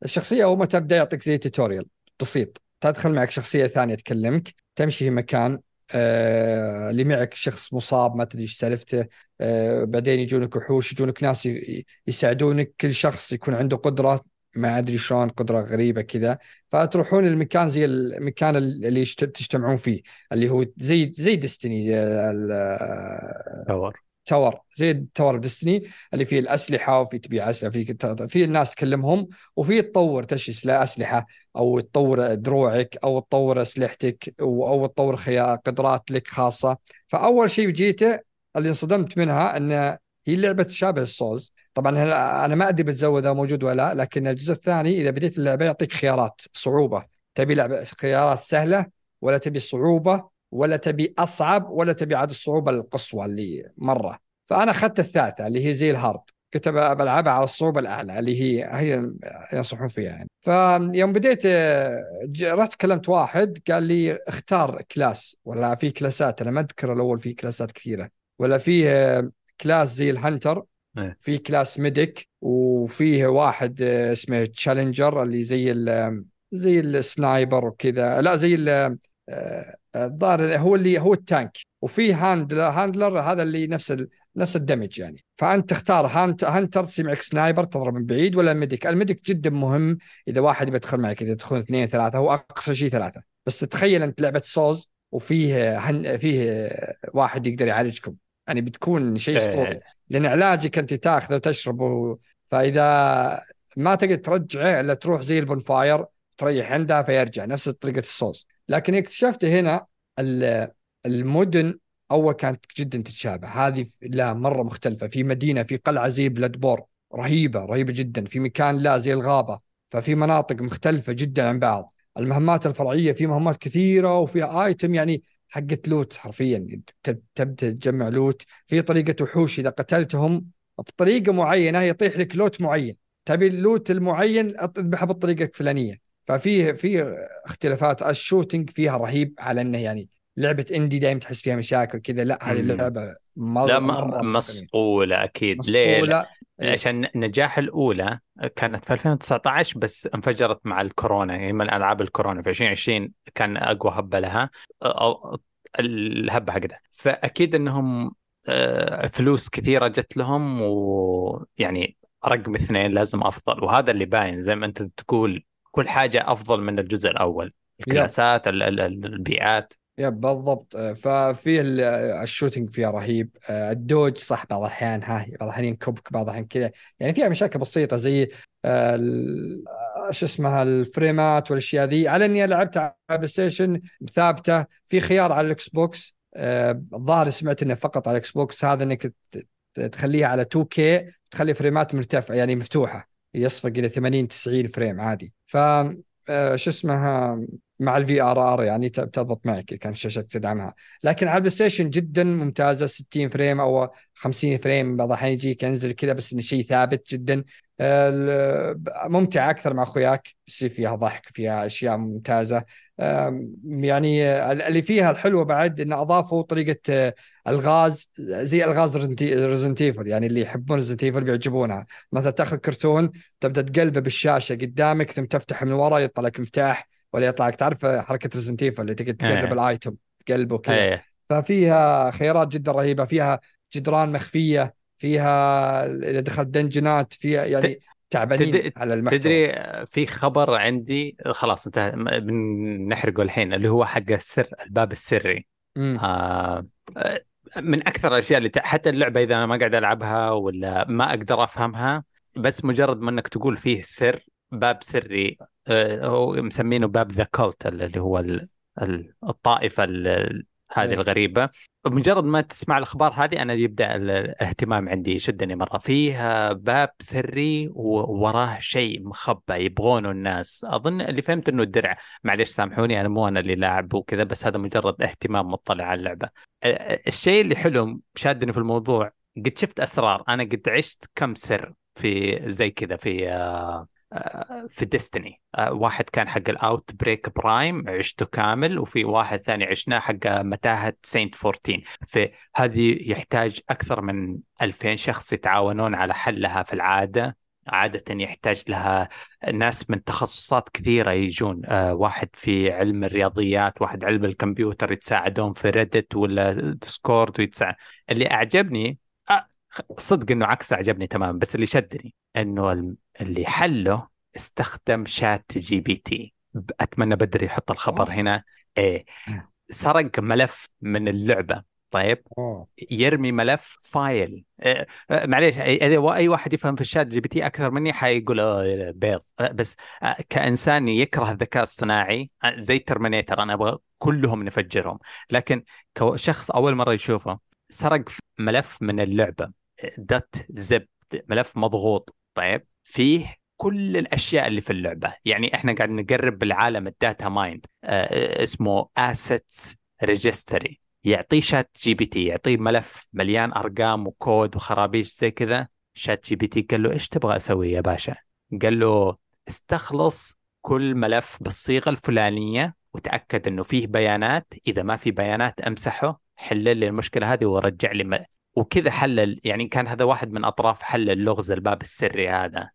فالشخصيه أول ما تبدأ يعطيك زي tutorial بسيط. تدخل معك شخصية ثانية تكلمك. تمشي في مكان آه، اللي معك شخص مصاب ما تدري إيش سالفته. آه، بعدين يجونك وحوش يجونك ناس يساعدونك. كل شخص يكون عنده قدرة ما أدري شلون قدرة غريبة كذا. فتروحون المكان زي المكان اللي تجتمعون فيه اللي هو زي زي Destiny باور tower زي tower Destiny اللي فيه الأسلحة وفي تبيع أسلحة في في الناس تكلمهم وفي تطور تشي سلا- اسلحه أو تطور دروعك أو تطور أسلحتك أو تطور قدرات لك خاصة. فأول شيء جيته اللي انصدمت منها إن هي لعبة تشابه ال Souls طبعا أنا ما أدري بتزودها موجود ولا لا لكن الجزء الثاني إذا بديت اللعبة يعطيك خيارات صعوبة. تبي لعبة خيارات سهلة ولا تبي صعوبة؟ ولا تبي أصعب ولا تبي عاد الصعوبة القصوى اللي مرة. فأنا أخذت الثالثة اللي هي زي ال hard كنت بلعبها على الصعوبة الأعلى اللي هي هي ينصحون فيها يعني. فيوم بديت رحت كلمت واحد قال لي اختار class. ولا في class ات أنا ما أذكر الأول في class ات كثيرة. ولا في class زي ال hunter إيه. في class medic. وفيه واحد اسمه challenger اللي زي ال زي ال sniper وكذا. لا زي آه، الظاهر هو اللي هو ال tank. وفي handler handler هذا اللي نفس ال... نفس ال damage يعني. فأنت تختار hunt hunter تصير معك sniper تضرب من بعيد ولا medic؟ ال medic جدا مهم إذا واحد بيدخل معك إذا تدخلون اثنين ثلاثة هو أقصى شيء ثلاثة. بس تتخيل أنت لعبة سوز وفيه هن... فيه واحد يقدر يعالجكم. يعني بتكون شيء أسطوري. إيه. لأن علاجك أنت تاخذه وتشربه. فإذا ما تقدر ترجعه إلا تروح زي ال bonfire تريح عنده فيرجع. نفس طريقة الصوص لكن اكتشفت هنا ال- المدن أول كانت جدا تتشابه. هذه لا مرة مختلفة. في مدينة في قلعة زي Bloodborne رهيبة رهيبة جدا. في مكان لا زي الغابة ففي مناطق مختلفة جدا عن بعض. المهمات الفرعية في مهمات كثيرة وفيها item يعني حقت loot حرفيا. تب- تبدا تجمع loot. في طريقة وحوش. إذا قتلتهم بطريقة معينة يطيح لك loot معين. تبي ال loot المعين اذبحه بالطريقة الفلانية. ففي في اختلافات. ال shooting فيها رهيب على إنه يعني لعبة indie دائما تحس فيها مشاكل كذا. لا هذه. اللعبة مرة لا مرة م- مرة مصقولة أكيد. ليه؟ مسؤولة إيه. عشان نجاح الأولى كانت في 2019 بس انفجرت مع الكورونا. يعني من ألعاب الكورونا. في 2020 كان أقوى هبة لها. أو الهبة حقتها. فأكيد أنهم آه، فلوس كثيرة جت لهم ويعني رقم اثنين لازم أفضل. وهذا اللي باين. زي ما أنت تقول كل حاجة أفضل من الجزء الأول. الكلاسات ال- ال- ال- البيئات. يب بالضبط. آه، ففيه ال- آه، ال shooting فيها رهيب. آه، ال dodge صح بعض الأحيان ها بعض الأحيان ينكبك بعض الأحيان كذا. يعني فيها مشاكل بسيطة زي شو اسمها ال frames ات والأشياء ذي. على إني لعبت على بلاي ستيشن ثابتة. في خيار على الإكس بوكس. الظاهر سمعت إنه فقط على الإكس بوكس. هذا إنك تخليها على 2K تخلي frames ات مرتفعة يعني مفتوحة. يصفق إلى 80 90 frame عادي. ف آه، شو اسمها مع ال VRR يعني تضبط معك كان الشاشه تدعمها. لكن على البلاي ستيشن جدا ممتازة 60 frame أو 50 frame. بعض الأحيان يجيك ينزل كذا بس إنه شيء ثابت جدا. ال- ممتع أكثر مع أخوياك يصير فيها ضحك فيها أشياء ممتازة. يعني اللي فيها الحلوة بعد إنه أضافوا طريقة ألغاز زي ألغاز ريزنت إيفل. يعني اللي يحبون ريزنت إيفل بيعجبونها. مثلا تاخذ كرتون تبدأ تقلبه بالشاشة قدامك ثم تفتح من ورا يطلع لك مفتاح. ولا يطلع لك. تعرف حركة ريزنت اللي تقدر تقلب إيه. الآيتم تقلبه كذا إيه. ففيها خيارات جدا رهيبة. فيها جدران مخفية فيها إذا دخلت دنجنات فيها يعني تعبانين تد- على المحتوى. تدري في خبر عندي؟ خلاص انتهى. بنحرقه الحين اللي هو حق السر الباب السري. مم. آه آه، من أكثر الأشياء اللي حتى اللعبة إذا أنا ما قاعد ألعبها ولا ما أقدر أفهمها بس مجرد ما إنك تقول فيه سر باب سري هو مسمينه باب ذا كولت اللي هو ال- ال- الطائفة ال- هذه إيه. الغريبة. مجرد ما تسمع الأخبار هذه أنا يبدأ ال- الاهتمام عندي يشدني مرة. فيه باب سري ووراه شيء مخبى يبغونه الناس. أظن اللي فهمت إنه الدرع. معلش سامحوني أنا مو أنا اللي لاعب وكذا بس هذا مجرد اهتمام مطلع على اللعبة. ال- الشيء اللي حلو شادني في الموضوع قد شفت أسرار. أنا قد عشت كم سر في زي كذا في آه، آه، في ديستني واحد كان حق ال Outbreak Prime عشته كامل وفي واحد ثاني عشناه حق متاهة Saint 14 فهذه يحتاج أكثر من 2000 شخص يتعاونون على حلها في العادة. عادة يحتاج لها ناس من تخصصات كثيرة يجون. آه واحد في علم الرياضيات واحد علم الكمبيوتر يتساعدون في Reddit ولا Discord ويتساعد. اللي أعجبني آه صدق إنه عكس عجبني تماما بس اللي شدني. إنه اللي حله استخدم ChatGPT. أتمنى بدري يحط الخبر أوه. هنا. إيه. سرق ملف من اللعبة. طيب. أوه. يرمي ملف file. إيه، معليش إذا أي واحد يفهم في ال ChatGPT أكثر مني حيقول بيض. آه، بس آه، كإنسان يكره الذكاء الصناعي آه، زي Terminator أنا أبغى كلهم نفجرهم. لكن كشخص أول مرة يشوفه سرق ملف من اللعبة. dot zip ملف مضغوط. طيب فيه كل الأشياء اللي في اللعبة. يعني إحنا قاعد نقرب بالعالم ال data mine آه اسمه assets registry يعطيه ChatGPT يعطيه ملف مليان أرقام وكود وخرابيش زي كذا. ChatGPT قال له إيش تبغى أسوي يا باشا؟ قال له استخلص كل ملف بالصيغة الفلانية وتأكد إنه فيه بيانات. إذا ما في بيانات أمسحه حل لي المشكلة هذه ورجع لي. وكذا حلل يعني كان هذا واحد من أطراف حل اللغز الباب السري هذا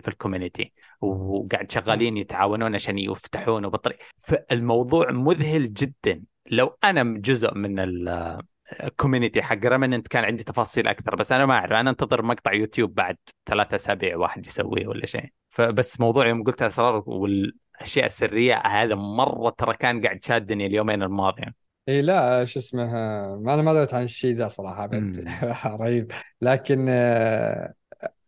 في ال community وقاعد شغالين يتعاونون عشان يفتحونه بطريقه فالموضوع مذهل جدا. لو أنا جزء من ال ال community حق Remnant كان عندي تفاصيل أكثر بس أنا ما أعرف. أنا أنتظر مقطع يوتيوب بعد ثلاثة أسابيع واحد يسويه ولا شيء. فبس موضوع يوم قلت أسرار والأشياء السرية هذا مرة ترى كان قاعد شادني اليومين الماضيه إي لا شو اسمه ما أنا ما دريت عن الشيء ذا صراحة أبد. رهيب. لكن آه،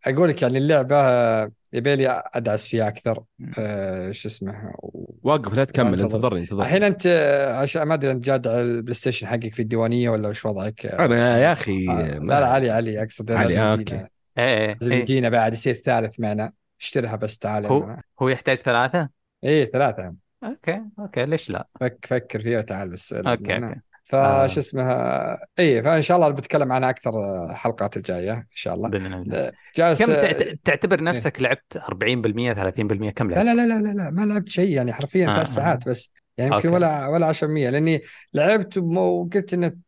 أقول لك يعني اللعبة آه، يبي لي أدعس فيها أكثر. آه، شو اسمه و- وقف لا تكمل وأنتظر. انتظرني انتظرني. الحين أنت آه، عشان ما أدري أنت جاد على البلاي ستيشن حقك في الديوانية ولا وش وضعك؟ آه، أنا يا أخي آه، ما- لا لا علي علي أقصد علي، لازم آه، يجينا إيه لازم إيه. يجينا بعد يصير ثالث معنا. اشتريها بس تعال هو معنا. هو يحتاج ثلاثة؟ إيه ثلاثة. أوكي أوكي ليش لا؟ فك فكر فيها وتعال بس أوكي. أوكي فش اسمها إيه فإن شاء الله بتكلم عنها أكثر الحلقات الجاية إن شاء الله بإذن الله جالس كم ت- تعتبر نفسك لعبت 40% 30% كم لعبت؟ لا لا لا لا, لا ما لعبت شيء يعني حرفيا آه، ثلاث آه. ساعات بس يعني يمكن. ولا ولا 10% لأني لعبت وقلت ان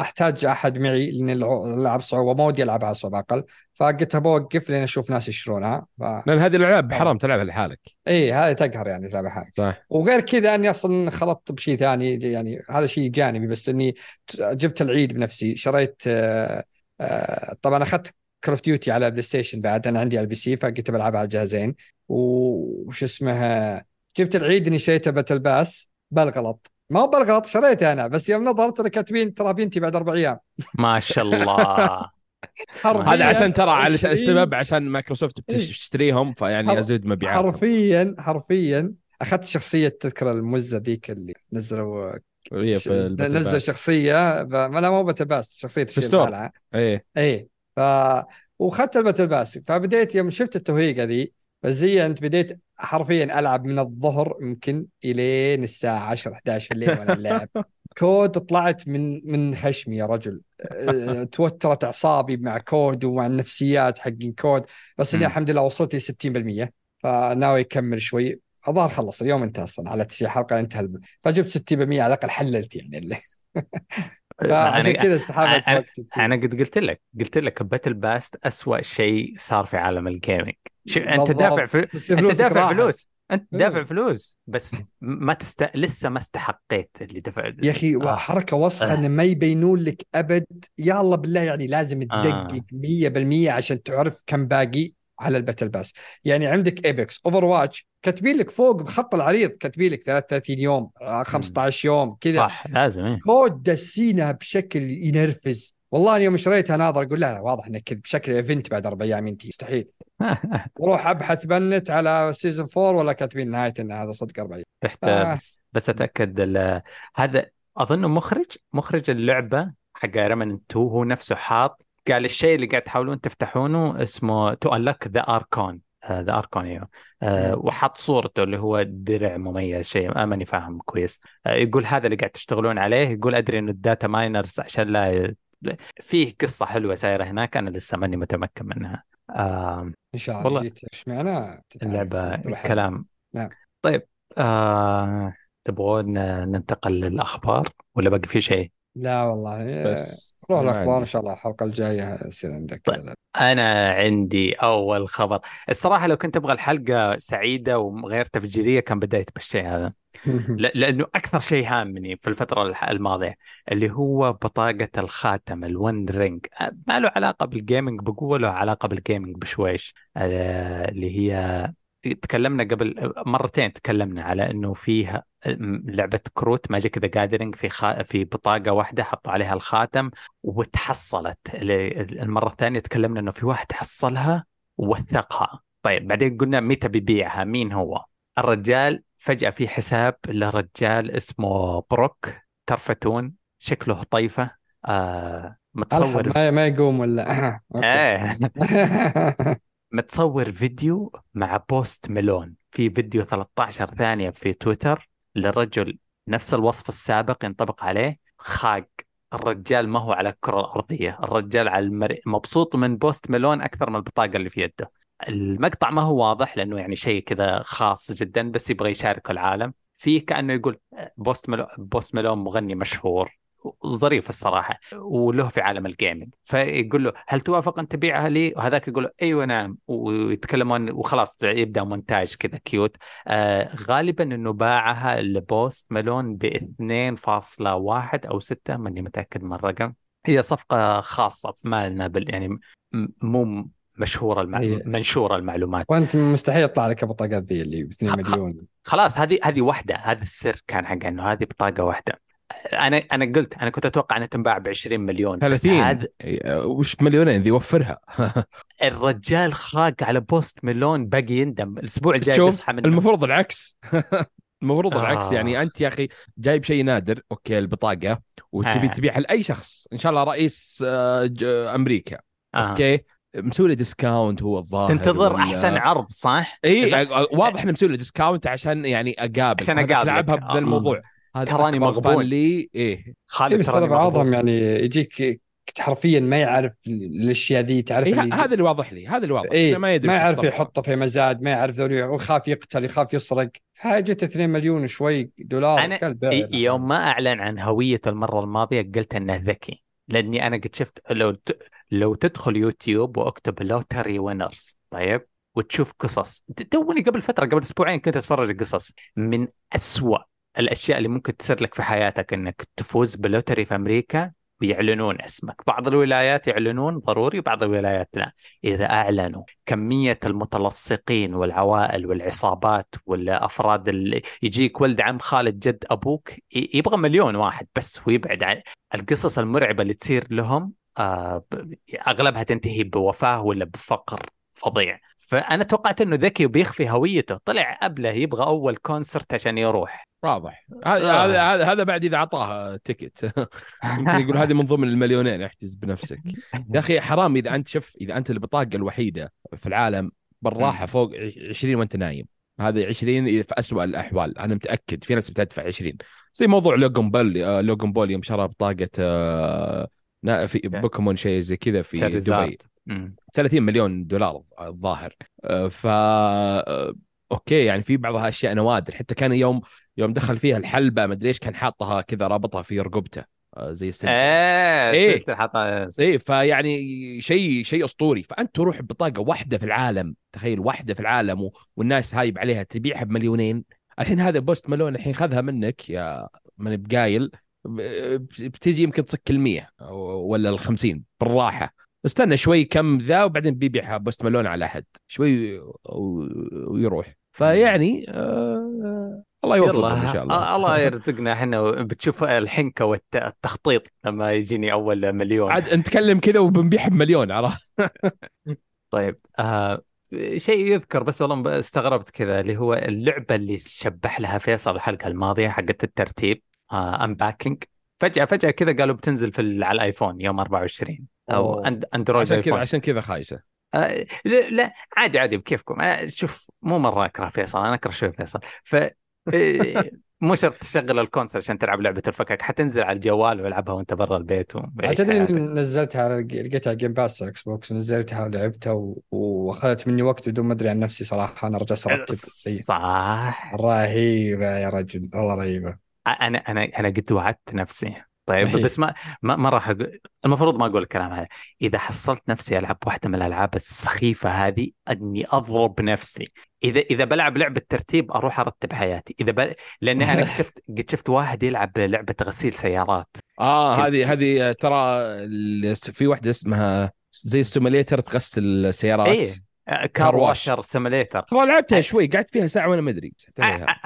أحتاج أحد معي لأن الع- اللعب صعوبه ما ودي العبها صعوبه أقل فقلت بوقف لين أشوف ناس يشترونها ف... لأن هذه الالعاب حرام تلعبها لحالك. إيه هذه تقهر يعني تلعبها حالك صح. وغير كذا أني أصلا خلطت بشيء ثاني يعني هذا شيء جانبي بس إني جبت العيد بنفسي. شريت آه، آه، طبعا أخذت Call of Duty على بلاي ستيشن بعد أنا عندي على ال PC فقلت بلعبها على الجهازين وش اسمها جبت العيد إني شريته battle pass بالغلط. ما هو بالغلط شريته أنا. بس يوم نظرت أنا كاتبين ترى بنتي بعد أربع أيام. ما شاء الله. حرفياً هذا عشان ترى على السبب عشان مايكروسوفت إيه. بتشتريهم فيعني ازود مبيعاتهم. حرفيا حرفيا. أخذت شخصية تذكر المزه ذيك اللي نزلوا نزل. شخصية ف- ما لا مو battle pass شخصية تشيل إيه. إيه. ف وأخذت ال battle pass. فبديت يوم شفت التوهيقه ذي فزينت بديت حرفيا ألعب من الظهر يمكن إلين الساعة 10 11 في الليل وأنا اللعب كود طلعت من من خشمي يا رجل. أه، توترت أعصابي مع كود ومع النفسيات حقين كود. بس إني. الحمد لله وصلت ل 60% فناوي أكمل شوي. الظاهر خلص اليوم انتهى أصلا. على تسعين حلقة انتهى الب... فجبت 60% على الأقل حللت يعني اللي. فعشان أنا كذا سحبت أنا-. أنا قد قلت لك قلت لك battle pass أسوأ شيء صار في عالم ال gaming شو أنت. دافع في... أنت دافع. فلوس أنت إيه. دافع فلوس بس ما تست... لسه ما استحقيت اللي دفع يا أخي آه. حركه وسخة آه. ان ما يبينون لك أبد يا الله بالله يعني لازم آه. تدقق 100% عشان تعرف كم باقي على ال battle pass يعني عندك Apex Overwatch كاتبين لك فوق بخط العريض كاتبين لك 33 يوم آه، 15 يوم كذا صح لازم إيه. كود دسينها بشكل ينرفز والله يوم شريتها ناظر أقول لا لا واضح انه كذا بشكل event بعد أربع أيام ينتهي مستحيل وأروح أبحث بنت على season 4 ولا كاتبين نهاية إن هذا صدق أربع أيام رحت آه. بس, بس أتأكد. هذا اظنه مخرج مخرج اللعبة حق Remnant 2 هو نفسه حاط قال الشيء اللي قاعد تحاولون تفتحونه اسمه to unlock the Archon the Archon أيوه آه، وحط صورته اللي هو درع مميز شيء ما ماني فاهم كويس آه، يقول هذا اللي قاعد تشتغلون عليه يقول أدري إنه ال data miners عشان لا. فيه قصة حلوة سايرة هناك أنا لسه ماني متمكن منها آه، إن شاء الله والله. معناه اللعبة كلام نعم. طيب آه... تبغون ننتقل للأخبار ولا باقي في شيء؟ لا والله بس روح الأخبار إن عندي. شاء الله الحلقة الجاية يصير عندك طيب. أنا عندي أول خبر الصراحة لو كنت أبغى الحلقة سعيدة وغير تفجيرية كان بديت بالشيء هذا ل- لأنه أكثر شيء هامني في الفترة الح- الماضية اللي هو بطاقة الخاتم ال One Ring ما له علاقة بال gaming بقوة له علاقة بال gaming بشويش آه، اللي هي تكلمنا قبل مرتين تكلمنا على إنه فيها لعبة كروت Magic the Gathering في خا... في بطاقة واحدة حطوا عليها الخاتم وتحصلت ال- المرة الثانية تكلمنا إنه في واحد حصلها ووثقها. طيب بعدين قلنا متى بيبيعها؟ مين هو؟ الرجال فجأة في حساب لرجال اسمه بروك ترفتون شكله طيفة آه متصور ما ما يقوم ولا. إيه. متصور فيديو مع Post Malone. في فيديو 13 ثانية في تويتر. لرجل نفس الوصف السابق ينطبق عليه خاق. الرجال ما هو على الكرة الأرضية الرجال على المر... مبسوط من Post Malone أكثر من البطاقة اللي في يده. المقطع ما هو واضح لأنه يعني شيء كذا خاص جدا بس يبغى يشارك العالم. فيه كأنه يقول Post Malone Post Malone مغني مشهور. ظريف الصراحة وله في عالم ال gaming فيقول له هل توافق أن تبيعها لي؟ وهذاك يقول له أيوة نعم. ويتكلمون وخلاص يبدأ مونتاج كذا cute آه غالبا أنه باعها ل Post Malone ب 2.1 أو 6 ماني متأكد من الرقم. هي صفقة خاصة ما لنا بال يعني مو مشهورة المع... هي- منشورة المعلومات. وأنت مستحيل يطلع لك البطاقات ذي اللي ب 2 خ- مليون. خلاص هذه هذه واحدة هذا السر كان حق إنه هذه بطاقة واحدة أنا أنا قلت أنا كنت أتوقع أنها تنباع ب 20 مليون بس 30 هذا إيه، وش مليونين ذي وفرها الرجال خاق على Post Malone باقي يندم الأسبوع الجاي شوف بيصحى منه المفروض العكس المفروض العكس آه. يعني أنت يا أخي جايب شيء نادر okay البطاقة وتبي آه. تبيعها لأي شخص إن شاء الله رئيس آه، أمريكا آه. okay مسوي له discount هو الظاهر تنتظر ولا- أحسن عرض صح؟ اي واضح إنه مسوي له discount عشان يعني أقابل عشان وهذا أقابلك. تلعبها آه. الموضوع هذا تراني مغبون. لي إيه خالد إيه بس تراني بعضهم مغبون. يعني يجيك حرفيا ما يعرف الأشياء ذي تعرف إيه اللي هذا اللي واضح لي هذا اللي واضح إنه ما يدري ما يعرف. يحطه في مزاد ما يعرف ذولي ويخاف يقتل يخاف يسرق حاجة 2 مليون وشوي دولار أنا. يوم ما أعلن عن هويته المرة الماضية قلت إنه ذكي لأني أنا قد شفت لو ت... لو تدخل يوتيوب وأكتب lottery winners طيب وتشوف قصص توني قبل فترة قبل أسبوعين كنت أتفرج قصص من أسوأ الأشياء اللي ممكن تصير لك في حياتك إنك تفوز بلوتري في أمريكا ويعلنون اسمك. بعض الولايات يعلنون ضروري وبعض الولايات لا. إذا أعلنوا كمية المتلصقين والعوائل والعصابات والأفراد اللي يجيك ولد عم خالد جد أبوك يبغى مليون واحد بس ويبعد عن القصص المرعبة اللي تصير لهم آه أغلبها تنتهي بوفاة ولا بفقر. فظيع. فأنا توقعت أنه ذكي وبيخفي هويته. طلع أبله يبغى أول concert عشان يروح. واضح. هذا آه. هذا هذا- هذا بعد إذا أعطاه ticket يمكن يقول هذه من ضمن المليونين احجز بنفسك. يا أخي حرام إذا أنت شوف إذا أنت البطاقة الوحيدة في العالم بالراحة فوق 20 وأنت نايم. هذه 20 إذا في اسوء الأحوال. أنا متأكد في ناس بتدفع 20 زي موضوع Logan Paul آه، Logan Paul يوم شرى بطاقة آه، في بوكيمون شيء زي كذا في دبي. 30 مليون دولار الظاهر. آه، ف آه، okay يعني في بعضها اشياء نوادر. حتى كان يوم يوم دخل فيها الحلبة ما أدري إيش كان حاطها كذا رابطها في رقبته آه، زي السلسله إيه إيه. السلسلة حاطها. إيه فيعني شيء شيء أسطوري. فأنت تروح بطاقة واحدة في العالم تخيل واحدة في العالم. والناس هايب عليها تبيعها بمليونين. الحين هذا Post Malone الحين خذها منك يا من بقايل بتجي يمكن تصك المية ولا الخمسين بالراحة. استنى شوي كم ذا وبعدين بيبيعها بوست ملون على أحد. شوي و- ويروح. فيعني آه الله يوفقهم إن شاء الله. آه، الله يرزقنا إحنا. بتشوف الحنكة والتخطيط لما يجيني أول مليون. عاد نتكلم كذا وبنبيعها بمليون عرفت؟ طيب آه شيء يذكر بس والله استغربت كذا اللي هو اللعبة اللي شبح لها فيصل الحلقة الماضية حقت الترتيب آه Unpacking فجأة فجأة كذا قالوا بتنزل في على الآيفون يوم 24 أو أوه. أندرويد عشان كذا عشان كذا خايسة. آه لا, لا عادي عادي بكيفكم. آه شوف مو مرة أكره فيصل أنا أكره شوي فيصل. ف آه، مو شرط تشغل ال console عشان تلعب لعبة الفكك حتنزل على الجوال والعبها وأنت برا البيت وبعيش تدري نزلتها على لقيتها على Game Pass Xbox ونزلتها ولعبتها و... وأخذت مني وقت بدون ما أدري عن نفسي صراحة. أنا رجعت ارتب صح. رهيبة يا رجل والله رهيبة. أنا أنا أنا قد وعدت نفسي. طيب إيه. بس ما ما, ما راح أقول المفروض ما أقول الكلام هذا. إذا حصلت نفسي ألعب واحدة من الألعاب السخيفة هذه أني أضرب نفسي. إذا إذا بلعب لعبة ترتيب أروح أرتب حياتي. إذا ب... لاني أنا اكتشفت اكتشفت واحد يلعب لعبة غسيل سيارات. آه هذه هذه ترى في واحدة اسمها زي ال simulator تغسل سيارات. إيه car car wash. washer simulator ترى لعبتها شوي قعدت فيها ساعة وأنا ما أدري.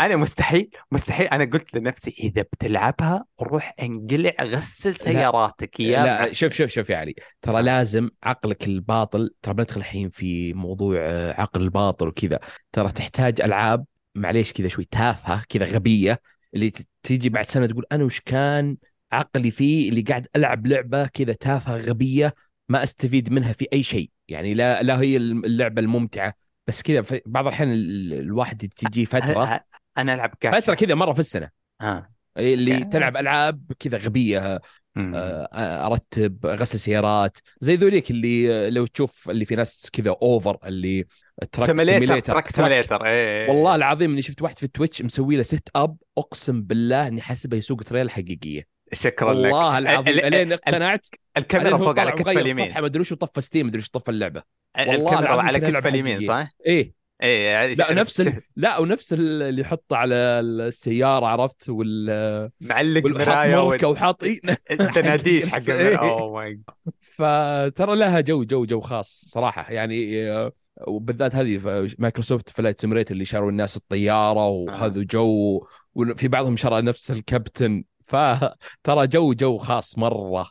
أنا مستحيل مستحيل أنا قلت لنفسي إذا بتلعبها روح انقلع غسل سياراتك يا لا. شوف شوف شوف يا علي ترى لازم عقلك الباطل ترى بندخل الحين في موضوع آه، عقل الباطل وكذا ترى تحتاج ألعاب معليش كذا شوي تافهة كذا غبية اللي تيجي بعد سنة تقول أنا وش كان عقلي فيه اللي قاعد ألعب لعبة كذا تافهة غبية ما أستفيد منها في أي شيء يعني لا لا هي اللعبة الممتعة. بس كذا بعض الأحيان ال- الواحد تجي فترة أنا ألعب جاتشا فترة كذا مرة في السنة. ها اللي يعني- تلعب ألعاب كذا غبية. آه، أرتب غسل سيارات زي ذوليك اللي آه، لو تشوف اللي في ناس كذا over اللي truck simulator truck simulator إيه والله العظيم إني شفت واحد في Twitch مسوي له setup أقسم بالله إني حاسبه يسوق تريلة حقيقية. شكرا لك. والله العظيم ال- ال- ألين ال- اقتنعت؟ الكاميرا فوق على كتف اليمين. ما أدري وش طفى Steam ما أدري وش طفى اللعبة. والله الكاميرا على كتف اليمين. صح؟ إيه. إيه لا نفس ال... لا ونفس ال- اللي يحطه على السيارة عرفت؟ وال معلق مرايه مركه وحاط إيه. التناديش حق. oh my فترى لها جو جو جو خاص صراحة. يعني آه، وبالذات هذه Microsoft Flight Simulator اللي شروا الناس الطيارة وخذوا جو وفي بعضهم شرى نفس الكابتن. فترى جو جو خاص مرة.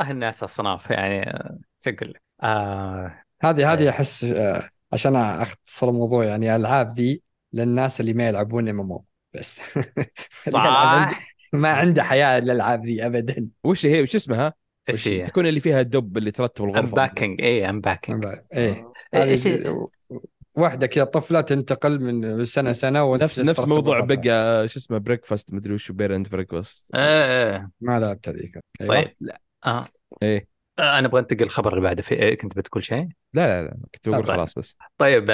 آه الناس أصناف يعني آه، شو أقول لك؟ آه هذه هذه إيه. أحس آه، عشان أختصر الموضوع يعني الألعاب ذي للناس اللي ما يلعبون MMO بس. صح. ما عنده حياة الالعاب ذي ابدا. وش هي وش اسمها؟ إيش هي؟ تكون اللي فيها الدب اللي ترتب الغرفة. Unpacking إيه Unpacking إيه. إيش واحدة كذا طفلة تنتقل من سنة سنة وانت نفس نفس موضوع. بقى شو اسمه breakfast مدري وش burnt breakfast إيه ما لعبت هذيك. أيوة. طيب. لا. آه. إيه. آه، أنا أبغى أنتقل الخبر اللي بعده. في إيه كنت بتقول شيء؟ لا لا لا كنت بقول طيب. خلاص بس. طيب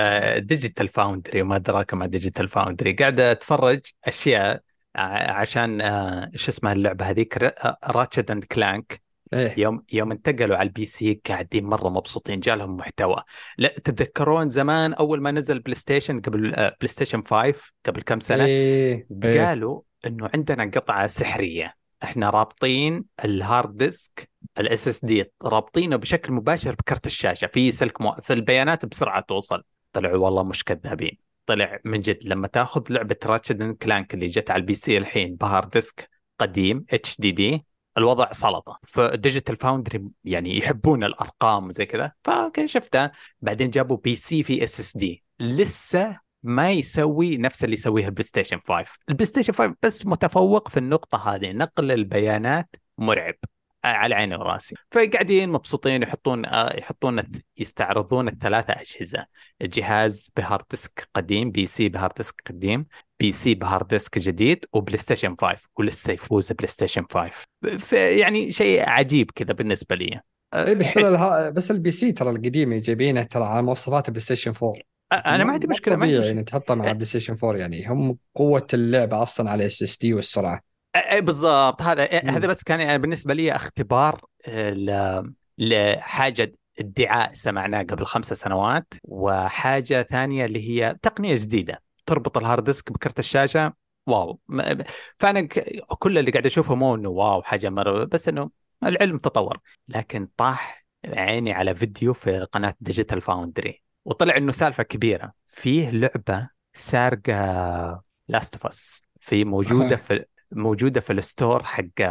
Digital Foundry وما أدراك ما Digital Foundry قاعد أتفرج أشياء ع- عشان آه، شو اسمها اللعبة هذيك؟ Ratchet and Clank إيه. يوم يوم انتقلوا على ال PC قاعدين مرة مبسوطين جالهم محتوى. لا تتذكرون زمان أول ما نزل PlayStation قبل آه، PlayStation 5 قبل كم سنة؟ إيه إيه. قالوا إنه عندنا قطعة سحرية. إحنا رابطين ال hard disk ال SSD رابطينه بشكل مباشر بكرت الشاشة. في سلك. في البيانات بسرعة توصل. طلعوا والله مش كذابين. طلع من جد لما تاخذ لعبة Ratchet Clank اللي جت على ال PC الحين ب hard disk قديم HDD الوضع سلطة. ف Digital Foundry يعني يحبون الأرقام وزي كذا. فشفتها بعدين جابوا PC في SSD لسه ما يسوي نفس اللي يسويه ال PlayStation 5 ال PlayStation 5 بس متفوق في النقطة هذه. نقل البيانات مرعب على عيني وراسي. فقاعدين مبسوطين يحطون يحطون يستعرضون الثلاثة أجهزة. الجهاز ب hard disk قديم PC ب hard disk قديم PC ب hard disk جديد و PlayStation 5 ولسه يفوز PlayStation 5 يعني شيء عجيب كذا بالنسبة لي. اي بس ترى. بس ال PC ترى القديم جايبينه ترى على مواصفات PlayStation 4 أنا ما عندي مشكلة ما طبيعي يعني تحطها مع PlayStation 4 يعني. هم قوة اللعبه أصلا على SSD والسرعة. أي بالضبط. هذا هذا بس كان يعني بالنسبة لي اختبار لحاجة ادعاء سمعناه قبل خمسة سنوات وحاجة ثانية اللي هي تقنية جديدة. تربط ال hard disk بكرت الشاشة wow. فأنا كل اللي قاعد أشوفه مو إنه wow حاجة مرة بس إنه العلم تطور. لكن طاح عيني على فيديو في قناة Digital Foundry وطلع إنه سالفة كبيرة. فيه لعبة سارقة Last of Us في موجودة في موجودة في ال store حق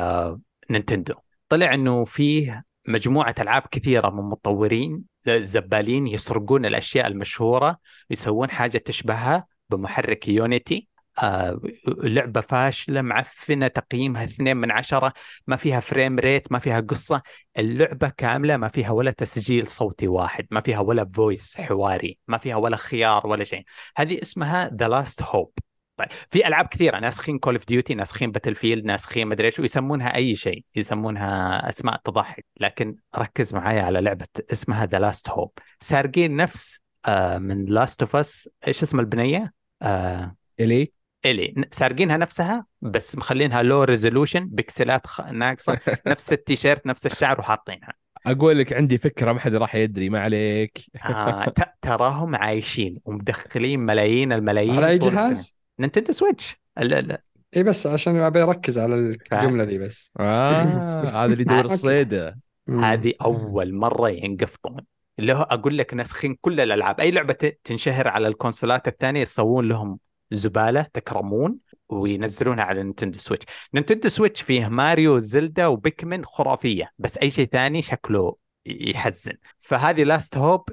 Nintendo. طلع إنه فيه مجموعة ألعاب كثيرة من مطورين زبالين يسرقون الأشياء المشهورة يسوون حاجة تشبهها بمحرك Unity آه لعبة فاشلة معفنة تقييمها اثنين من عشرة ما فيها frame rate ما فيها قصة. اللعبة كاملة ما فيها ولا تسجيل صوتي واحد ما فيها ولا voice حواري ما فيها ولا خيار ولا شيء. هذه اسمها The Last Hope طيب في ألعاب كثيرة ناسخين Call of Duty ناسخين Battlefield ناسخين مدري إيش ويسمونها أي شيء يسمونها أسماء تضحك. لكن ركز معايا على لعبة اسمها The Last Hope سارقين نفس آه من Last of Us إيش اسم البنية؟ آه Ellie؟ Ellie. سارقينها نفسها بس مخلينها low resolution بكسلات خ... ناقصة. نفس التيشيرت نفس الشعر وحاطينها. أقول لك عندي فكرة ما حد راح يدري ما عليك. آه تراهم عايشين ومدخلين ملايين الملايين على أي جهاز؟ Nintendo Switch. لا لا اي بس عشان أبي أركز على الجملة دي بس. آه هذا اللي يدور الصيدة. هذه أول مرة ينقفطون. اللي هو أقول لك ناسخين كل الألعاب. أي لعبة تنشهر على الكونسولات الثانية يسوون لهم زبالة تكرمون وينزلونها على Nintendo Switch. Nintendo Switch فيه Mario Zelda و Pikmin خرافية بس أي شيء ثاني شكله يحزن. فهذه Last Hope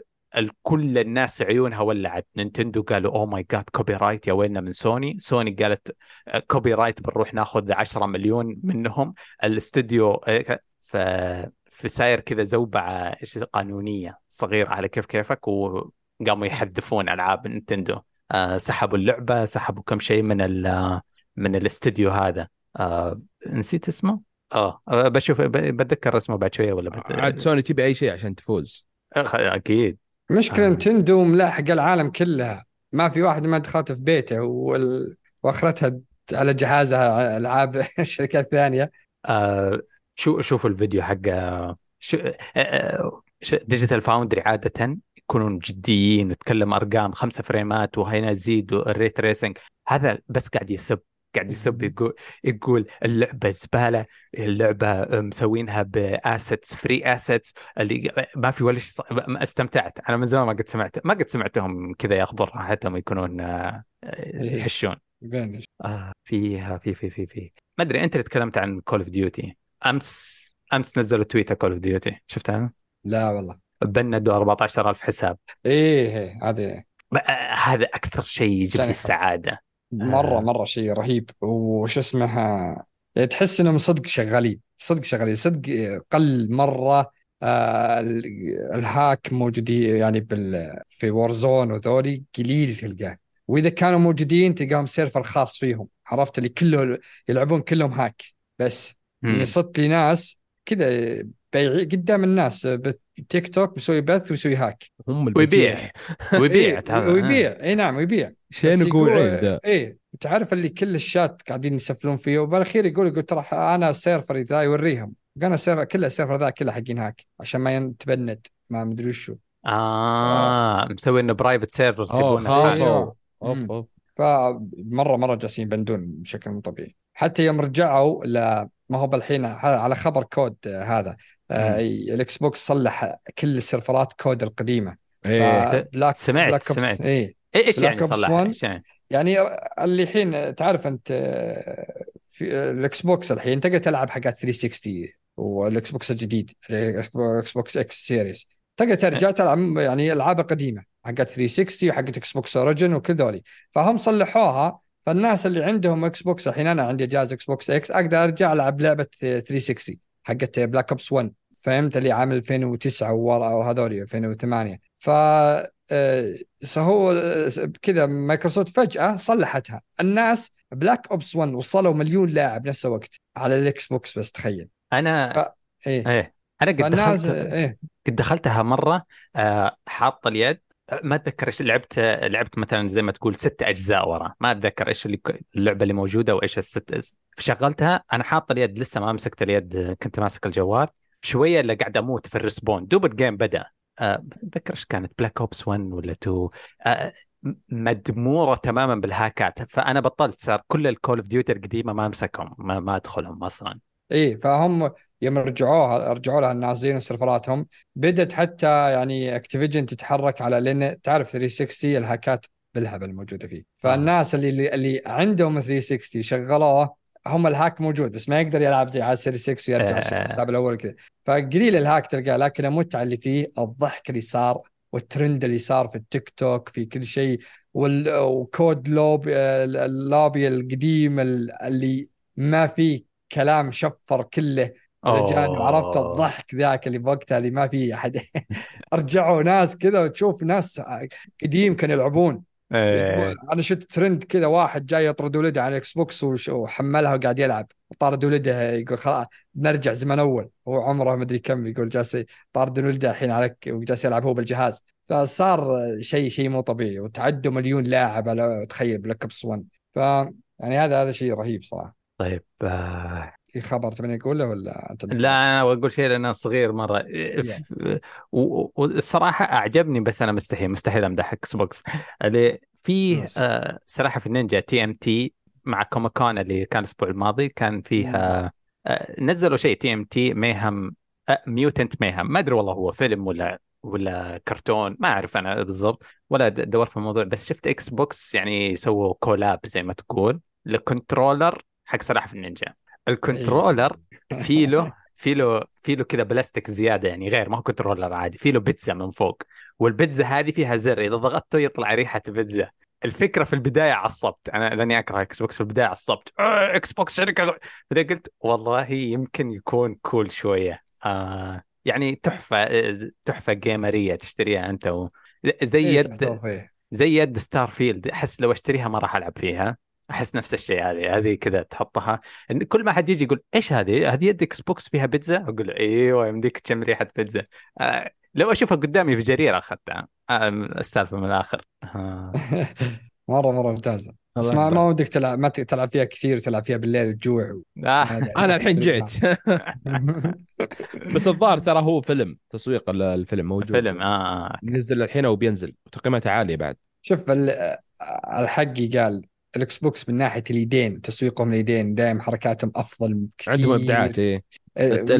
كل الناس عيونها ولعت. Nintendo قالوا oh my god copyright يا ويلنا من Sony. Sony قالت copyright بنروح ناخذ 10 مليون منهم. الاستوديو ف في صاير كذا زوبعة إيش قانونية صغيرة على كيف كيفك وقاموا يحذفون ألعاب Nintendo. سحبوا اللعبة سحبوا كم شيء من ال من الاستديو هذا. آه نسيت اسمه؟ آه بشوف بتذكر اسمه بعد شوية ولا بت... عاد سوني تبي أي شيء عشان تفوز. أكيد. مشكلة آه. Nintendo ملاحق العالم كلها ما في واحد ما دخلت في بيته وال... وأخرتها على جهازها ألعاب الشركات الثانية آه شو شوفوا الفيديو حق شو آه Digital Foundry عادة يكونون جديين نتكلم أرقام خمسة فريمات وهنا زيد ال ray tracing. هذا بس قاعد يسب قاعد يسب يقول يقول اللعبة زبالة اللعبة مسوينها ب assets free assets اللي ما في ولا شيء استمتعت. أنا من زمان ما قد سمعت ما قد سمعتهم كذا ياخذون راحتهم يكونون آه، إيه. يحشون. آه فيها في في في في. ما أدري أنت اللي تكلمت عن Call of Duty أمس أمس نزلوا Twitter Call of Duty شفتها؟ لا والله. بندوا 14000 حساب. إيه, إيه، هذه هذا أكثر شيء يجيب لي السعادة. مرة مرة شيء رهيب. وش اسمها يعني تحس إنهم صدق شغالين صدق شغالين صدق قل مرة آه ال hack موجودين يعني بال في Warzone وذولي قليل تلقاه. وإذا كانوا موجودين تلقاهم server خاص فيهم. عرفت؟ اللي كله يلعبون كلهم هاك. بس يعني صدت لي ناس كذا يبيع قدام الناس بتيك توك يسوي بث ويسوي هاك. هم ويبيع. ويبيع إيه ويبيع. اي نعم ويبيع. شين يقول إيه تعرف اللي كل الشات قاعدين يسفلون فيه؟ وبالاخير يقول يقول ترى أنا ال server ذا يوريهم. قال ال server كله ال server ذا كله حقين هاك عشان ما يتبند ما مدري وشو. آه مسوي انه private server يسيبونه فمرة مرة جالسين يبندون بشكل مو طبيعي حتى يوم رجعوا ل ما هو بالحين على خبر COD هذا. آه الاكس بوكس صلح كل السيرفرات COD القديمة. إيه بلاك سمعت بلاك سمعت. إيه. إيش يعني صلح؟ إيش يعني؟ يعني اللي الحين تعرف أنت في الاكس بوكس الحين تقدر تلعب حقات 360 والاكس بوكس الجديد الاكس بوكس إكس سيريس. تقدر ترجع تلعب يعني ألعاب قديمة حقت 360 وحقت إكس بوكس original وكل ذولي. فهم صلحوها فالناس اللي عندهم إكس بوكس الحين أنا عندي جهاز إكس بوكس إكس أقدر أرجع ألعب لعبة 360 حقت بلاك اوبس 1 فهمت؟ اللي عام 2009 وورا وهذول 2008 ف فهو آه، كذا مايكروسوفت فجأة صلحتها. الناس بلاك اوبس 1 وصلوا مليون لاعب نفس الوقت على الاكس بوكس بس تخيل. أنا ف... إيه, إيه. أنا قد دخلت إيه؟ قد دخلتها مرة آه حاط اليد ما أتذكر إيش لعبت لعبت مثلا زي ما تقول ست أجزاء ورا. ما أتذكر إيش اللي اللعبة اللي موجودة وإيش الست شغلتها أنا حاط اليد لسه ما مسكت اليد كنت ماسك الجوال. شوية اللي قاعد أموت في ال respawn. دوب ال game بدأ. آه أتذكر إيش كانت؟ بلاك اوبس 1 ولا 2 آه مدمورة تماما بالهاكات. فأنا بطلت. صار كل الكول اوف ديوتي القديمة ما أمسكهم ما, ما أدخلهم أصلا. إيه فهم يوم رجعوها رجعوا لها النازلين وسيرفراتهم. بدت حتى يعني اكتيفيجن تتحرك على لأن تعرف 360 الهاكات بالهبل الموجوده فيه. فالناس اللي اللي عندهم 360 شغلوه هم الهاك موجود بس ما يقدر يلعب زي على سيري 6 ويرجع الحساب الأول كذا فقليل الهاك تلقاه لكن المتعة اللي فيه الضحك اللي صار والترند اللي صار في التيك توك في كل شيء وكود لوب اللوبي القديم اللي ما فيه كلام شفر كله. رجال عرفت الضحك ذاك اللي بوقتها اللي ما في أحد. رجعوا ناس كذا وتشوف ناس قديم كانوا يلعبون. إيه. أنا شفت ترند كذا واحد جاي يطرد ولده على الاكس بوكس وحملها وقاعد يلعب. طارد ولده يقول خلاص نرجع زمن أول. هو عمره مدري كم يقول جالس طارد ولده الحين على وجالس يلعب هو بالجهاز. فصار شيء شيء مو طبيعي. وتعدوا مليون لاعب على تخيل بلاك اوبس 1 ف يعني هذا هذا شيء رهيب صراحة. طيب آه في خبر تبغى اقوله ولا أنت لا أنا بقول شيء لأن صغير مرة. والصراحه أعجبني بس أنا مستحيل مستحيل أمدح إكس بوكس اللي فيه آه صراحة في النينجا TMNT مع كوميكون اللي كان الأسبوع الماضي كان فيها آه نزلوا شيء TMNT Mayhem آه Mutant Mayhem ما أدري والله هو فيلم ولا ولا كرتون ما أعرف أنا بالضبط ولا دورت في الموضوع. بس شفت إكس بوكس يعني سووا collab زي ما تقول ل controller حق سلاحف النينجا. ال controller في له في له في له كذا بلاستيك زيادة يعني غير ما هو controller عادي في له بيتزا من فوق. والبيتزا هذه فيها زر إذا ضغطته يطلع ريحة بيتزا. الفكرة في البداية عصبت أنا لأني أكره إكس بوكس في البداية عصبت آه إكس بوكس شركه بعدين قلت والله يمكن يكون cool شوية. آه يعني تحفة تحفة gamerية تشتريها أنت و... زي إيه، يد زي يد ستار فيلد أحس لو أشتريها ما راح ألعب فيها. أحس نفس الشيء هذه هذه كذا تحطها. إن كل ما حد يجي يقول إيش هذه؟ هذه يد إكس بوكس فيها بيتزا؟ أقول له إيوه يمديك تشم ريحة بيتزا. آه لو أشوفها قدامي في جريرة أخذتها. آه السالفة من الآخر. آه. مرة مرة ممتازة. بس ما, ما ودك تلعب ما تلعب فيها كثير تلعب فيها بالليل تجوع و... آه. أنا الحين جعت بس الظاهر ترى هو فيلم تسويق الفيلم موجود. فيلم آه, آه. نزل الحين وبينزل. وتقييماته عالية بعد. شوف الحقي قال الاكس بوكس من ناحية اليدين تسويقهم اليدين دائما حركاتهم أفضل كثير عندهم إبداعات إيه.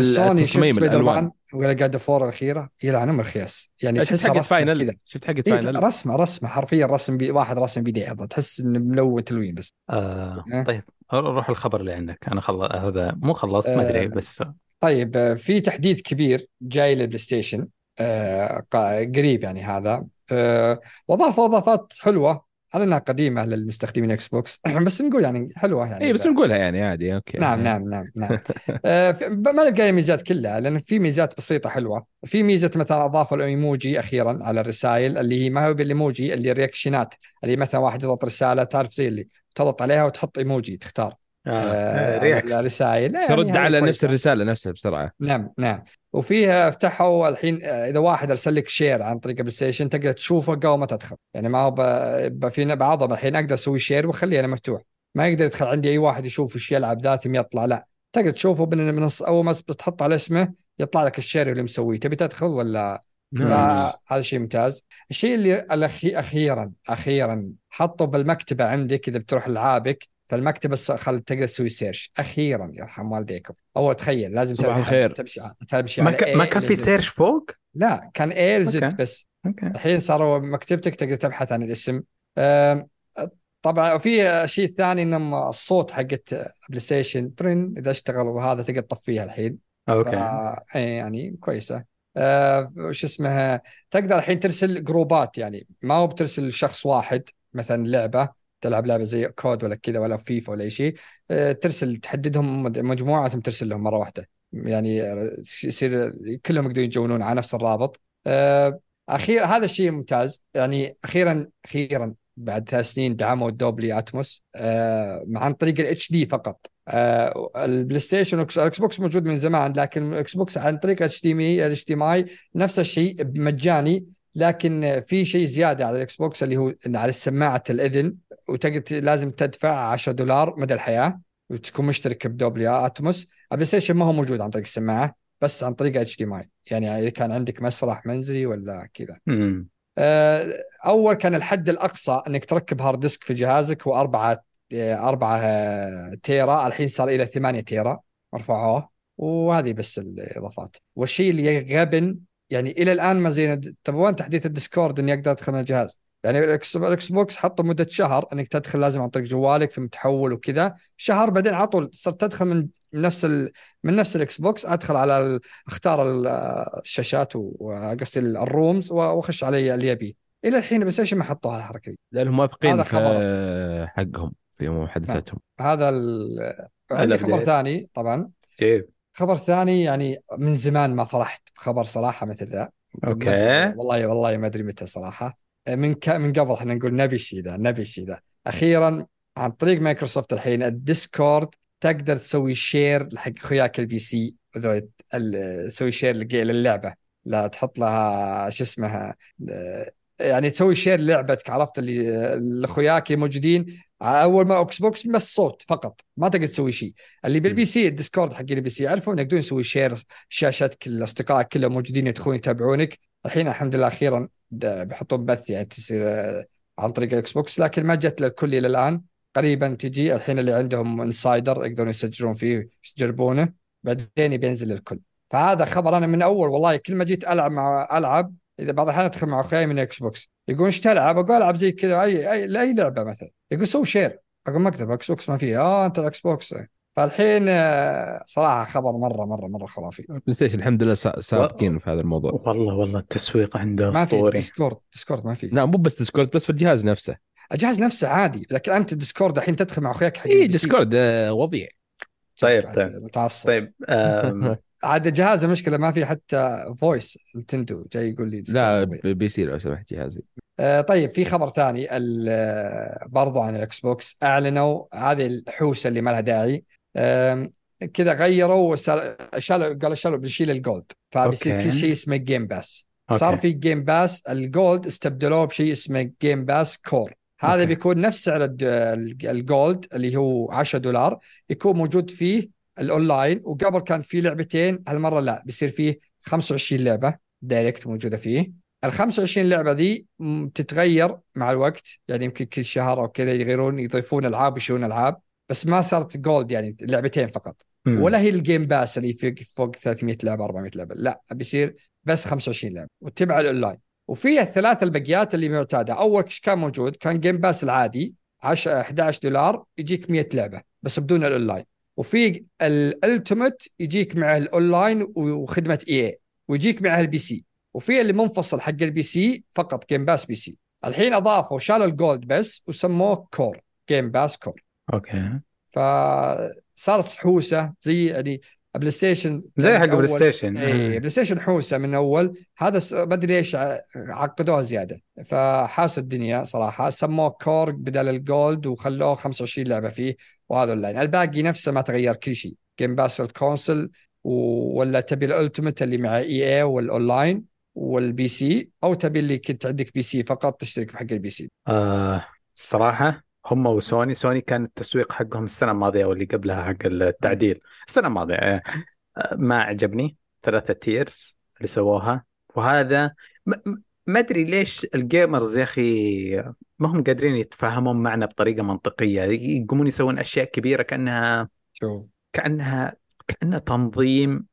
سوني شفت سبايدر مان؟ ولا جاد فور الأخيرة؟ يلعن ام الخياس. يعني تحس حقت فاينل كذا. شفت حقت إيه فاينل رسمة رسمة حرفيا رسم بي واحد رسم بيديه تحس إنه ملون تلوين بس. آه أه؟ طيب روح الخبر اللي عندك. أنا خلص هذا مو خلص ما أدري آه بس. طيب آه، في تحديث كبير جاي للبلاي ستيشن. آه قريب يعني هذا. آه اضافات حلوة. على انها قديمة للمستخدمين إكس بوكس بس نقول يعني حلوة يعني اي بس نقولها يعني عادي okay. نعم نعم نعم نعم. آه ما نلقى الميزات كلها لأن في ميزات بسيطة حلوة. في ميزة مثلا أضافوا الإيموجي أخيرا على الرسائل اللي هي ما هو بالإيموجي اللي reactionات اللي مثلا واحد يضغط رسالة تعرف زي اللي تضغط عليها وتحط إيموجي تختار. آه. آه رسائل. يعني ترد على نفس الرسالة نفسها بسرعة. نعم نعم. وفيها فتحوا الحين آه، إذا واحد أرسل لك share عن طريق البلاي ستيشن تقدر تشوفه قبل ما تدخل. يعني ما هو في بعضهم الحين أقدر أسوي share وأخليه أنا مفتوح. ما يقدر يدخل عندي أي واحد يشوف إيش يلعب ذا ثم يطلع لا. تقدر تشوفه من من أول ما تحط على اسمه يطلع لك ال share اللي مسويه. تبي تدخل ولا؟ فهذا شيء ممتاز. الشيء اللي الأخي... أخيرا أخيرا حطوا بالمكتبة عندك إذا بتروح العابك فالمكتبه الص- خل تقدر تسوي search أخيرا يرحم والديكم. أول تخيل لازم صباح تمشي- الخير. تمشي تمشي ما, ك... ما كان في. search فوق؟ لا كان اي لزد okay. بس. okay. الحين صاروا مكتبتك تقدر تبحث عن الاسم. طبعا في شيء ثاني انهم الصوت حقت PlayStation ترن إذا اشتغل وهذا تقدر تطفيها الحين. okay. فا- إيه يعني كويسة. آه وش اسمها؟ تقدر الحين ترسل جروبات يعني ما هو بترسل شخص واحد مثلا لعبة. تلعب لعبة زي COD ولا كذا ولا فيفا ولا أي شيء آه ترسل تحددهم مجموعه ثم ترسل لهم مرة واحدة. يعني يصير كلهم يقدرون يجونون على نفس الرابط. آه أخير هذا الشيء ممتاز. يعني أخيرا أخيرا بعد ثلاث سنين دعموا ال Dolby Atmos آه عن طريق ال HD فقط. آه ال PlayStation وال X- ال Xbox موجود من زمان لكن ال Xbox عن طريق HDMI ال HDMI نفس الشيء مجاني. لكن في شيء زيادة على ال Xbox اللي هو على سماعة الإذن وتقدر لازم تدفع 10 دولار مدى الحياة وتكون مشترك ب Dolby Atmos. ال PlayStation ما هو موجود عن طريق السماعة بس عن طريق HDMI يعني إذا كان عندك مسرح منزلي ولا كذا. آه، أول كان الحد الأقصى إنك تركب hard disk في جهازك هو 4 4 tera. الحين صار إلى 8 tera رفعوه. وهذه بس الإضافات. والشيء اللي غبن يعني إلى الآن ما زين تبغون تحديث ال Discord إني أقدر أدخل من الجهاز يعني ال Xbox حطوا مدة شهر إنك تدخل لازم عن طريق جوالك ثم تحول وكذا. شهر بعدين على طول صرت تدخل من نفس ال... من نفس ال Xbox أدخل على ال... أختار ال- الشاشات وقصدي ال rooms وأخش علي اللي أبيه. إلى الحين PlayStation ما حطوها الحركة دي. لأنهم واثقين في. حقهم في محادثتهم هذا ال... عندي خبر. ثاني طبعا. جيب خبر ثاني يعني من زمان ما فرحت بخبر صراحة مثل ذا. okay. والله والله ما أدري متى صراحة. من ك... من قبل إحنا نقول نبي الشيء ذا نبي الشيء ذا. أخيرا عن طريق مايكروسوفت الحين ال Discord تقدر تسوي share حق أخوياك ال PC تسوي share للعبة. لا تحط لها شو اسمها آه، يعني تسوي share لعبتك عرفت اللي لاخوياك اللي موجودين أول ما Xbox بس صوت فقط ما تقدر تسوي شيء. اللي بال PC ال Discord حق ال PC يعرفوا انك يقدرون يسوي share شاشتك الأصدقاء كلهم موجودين يدخلون يتابعونك. الحين الحمد لله أخيرا بيحطون بث يعني تصير آه، عن طريق ال Xbox لكن ما جت للكل إلى الآن. قريبا تجي الحين اللي عندهم Insider يقدرون يسجلون فيه يجربونه بعدين بينزل للكل. فهذا خبر أنا من أول والله كل ما جيت ألعب مع ألعب إذا بعض الأحيان أدخل مع أخوياي من Xbox يقول إيش تلعب؟ أقول ألعب زي كذا أي أي لأي لعبة مثلا. يقول سوي share أقول ما أقدر Xbox ما فيه آه أنت ال Xbox فالحين آه، صراحة خبر مرة مرة مرة خرافي. بلاي ستيشن الحمد لله سا- سابقين في هذا الموضوع. والله والله التسويق عنده ما في أسطوري. Discord Discord ما في. لا مو بس Discord بس في الجهاز نفسه. الجهاز نفسه عادي لكن أنت Discord الحين تدخل مع أخوياك حق اي. Discord آه، وضيع. طيب طيب. متعصب. طيب عاد الجهاز المشكلة ما في حتى voice Nintendo جاي يقول لي لا بيصير لو سمحت جهازي. آه طيب في خبر ثاني آه، برضو عن ال Xbox أعلنوا هذه الحوسه اللي ما لها داعي. كذا غيروا شالوا قالوا شالوا بنشيل ال Gold فبيصير. كل شيء اسمه Game Pass okay. صار في Game Pass ال Gold استبدلوه بشيء اسمه Game Pass Core هذا okay. بيكون نفس سعر ال Gold اللي هو 10 دولار. يكون موجود فيه الأونلاين وقبل كان في لعبتين هالمرة لا بيصير فيه 25 لعبة direct موجودة فيه. ال 25 لعبة ذي تتغير مع الوقت يعني يمكن كل شهر أو كذا يغيرون يضيفون ألعاب يشيلون ألعاب بس ما صارت Gold يعني لعبتين فقط. مم. ولا هي ال Game Pass اللي فوق فوق 300 لعبة 400 لعبة لا بيصير بس 25 لعبة وتبع الأونلاين. وفي الثلاث البقيات اللي معتادة أول كان موجود كان Game Pass العادي 10 11 دولار يجيك 100 لعبة بس بدون الأونلاين. وفي ال Ultimate يجيك مع الاونلاين وخدمة EA ويجيك معها ال PC وفي اللي منفصل حق ال PC فقط Game Pass PC الحين أضافوا شالوا ال Gold بس وسموه Core Game Pass Core okay. فصارت حوسه زي يعني PlayStation زي حق PlayStation اي PlayStation حوسة من أول. هذا س- ما أدري ليش عقدوها زيادة. فحاسوا الدنيا صراحة. سموه Core بدل ال Gold وخلوه 25 لعبة فيه وهذا اللاين. الباقي نفسه ما تغير كل شيء. Game Pass ال console و- ولا تبي ال Ultimate اللي مع EA والأونلاين وال PC أو تبي اللي كنت عندك PC فقط تشترك بحق البي سي. آه الصراحة هم و Sony Sony كان التسويق حقهم السنة الماضية واللي قبلها حق التعديل. السنة الماضية آه، آه، ما عجبني. ثلاثة tiers اللي سووها. وهذا ما أدري ليش ال gamers يا أخي ما هم قادرين يتفاهمون معنا بطريقة منطقية. يقومون يسوون أشياء كبيرة كأنها شو؟ كأنها كانها تنظيم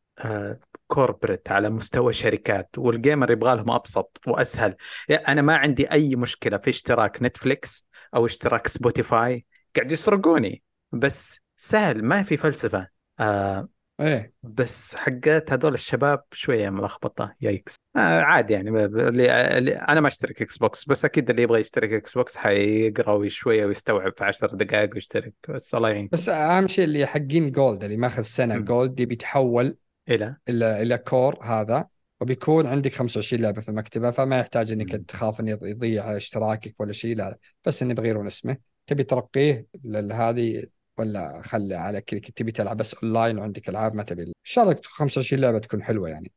corporate على مستوى شركات. وال gamer يبغى لهم أبسط وأسهل. يعني أنا ما عندي أي مشكلة في اشتراك نتفليكس أو اشتراك سبوتيفاي قاعد يسرقوني. بس سهل ما في فلسفة. آه إيه. بس حقات هذول الشباب شوية ملخبطة. yikes. آه عادي يعني. اللي اللي- أنا ما أشترك إكس بوكس بس أكيد اللي يبغى يشترك إكس بوكس حيقرأ شوية ويستوعب في 10 دقائق ويشترك. بس الله يعينكم. بس أهم شيء اللي حقين Gold اللي ماخذ سنة مم. Gold دي بيتحول إلى؟ إلى إلى Core هذا. وبيكون عندك 25 لعبة في المكتبه فما يحتاج إنك. تخاف انه يضيع اشتراكك ولا شيء لا. بس انه بيغيرون اسمه تبي ترقيه لهذه ولا خله على كذا تبي تلعب بس اونلاين وعندك ألعاب ما تبي إن شاء الله 25 لعبة تكون حلوة يعني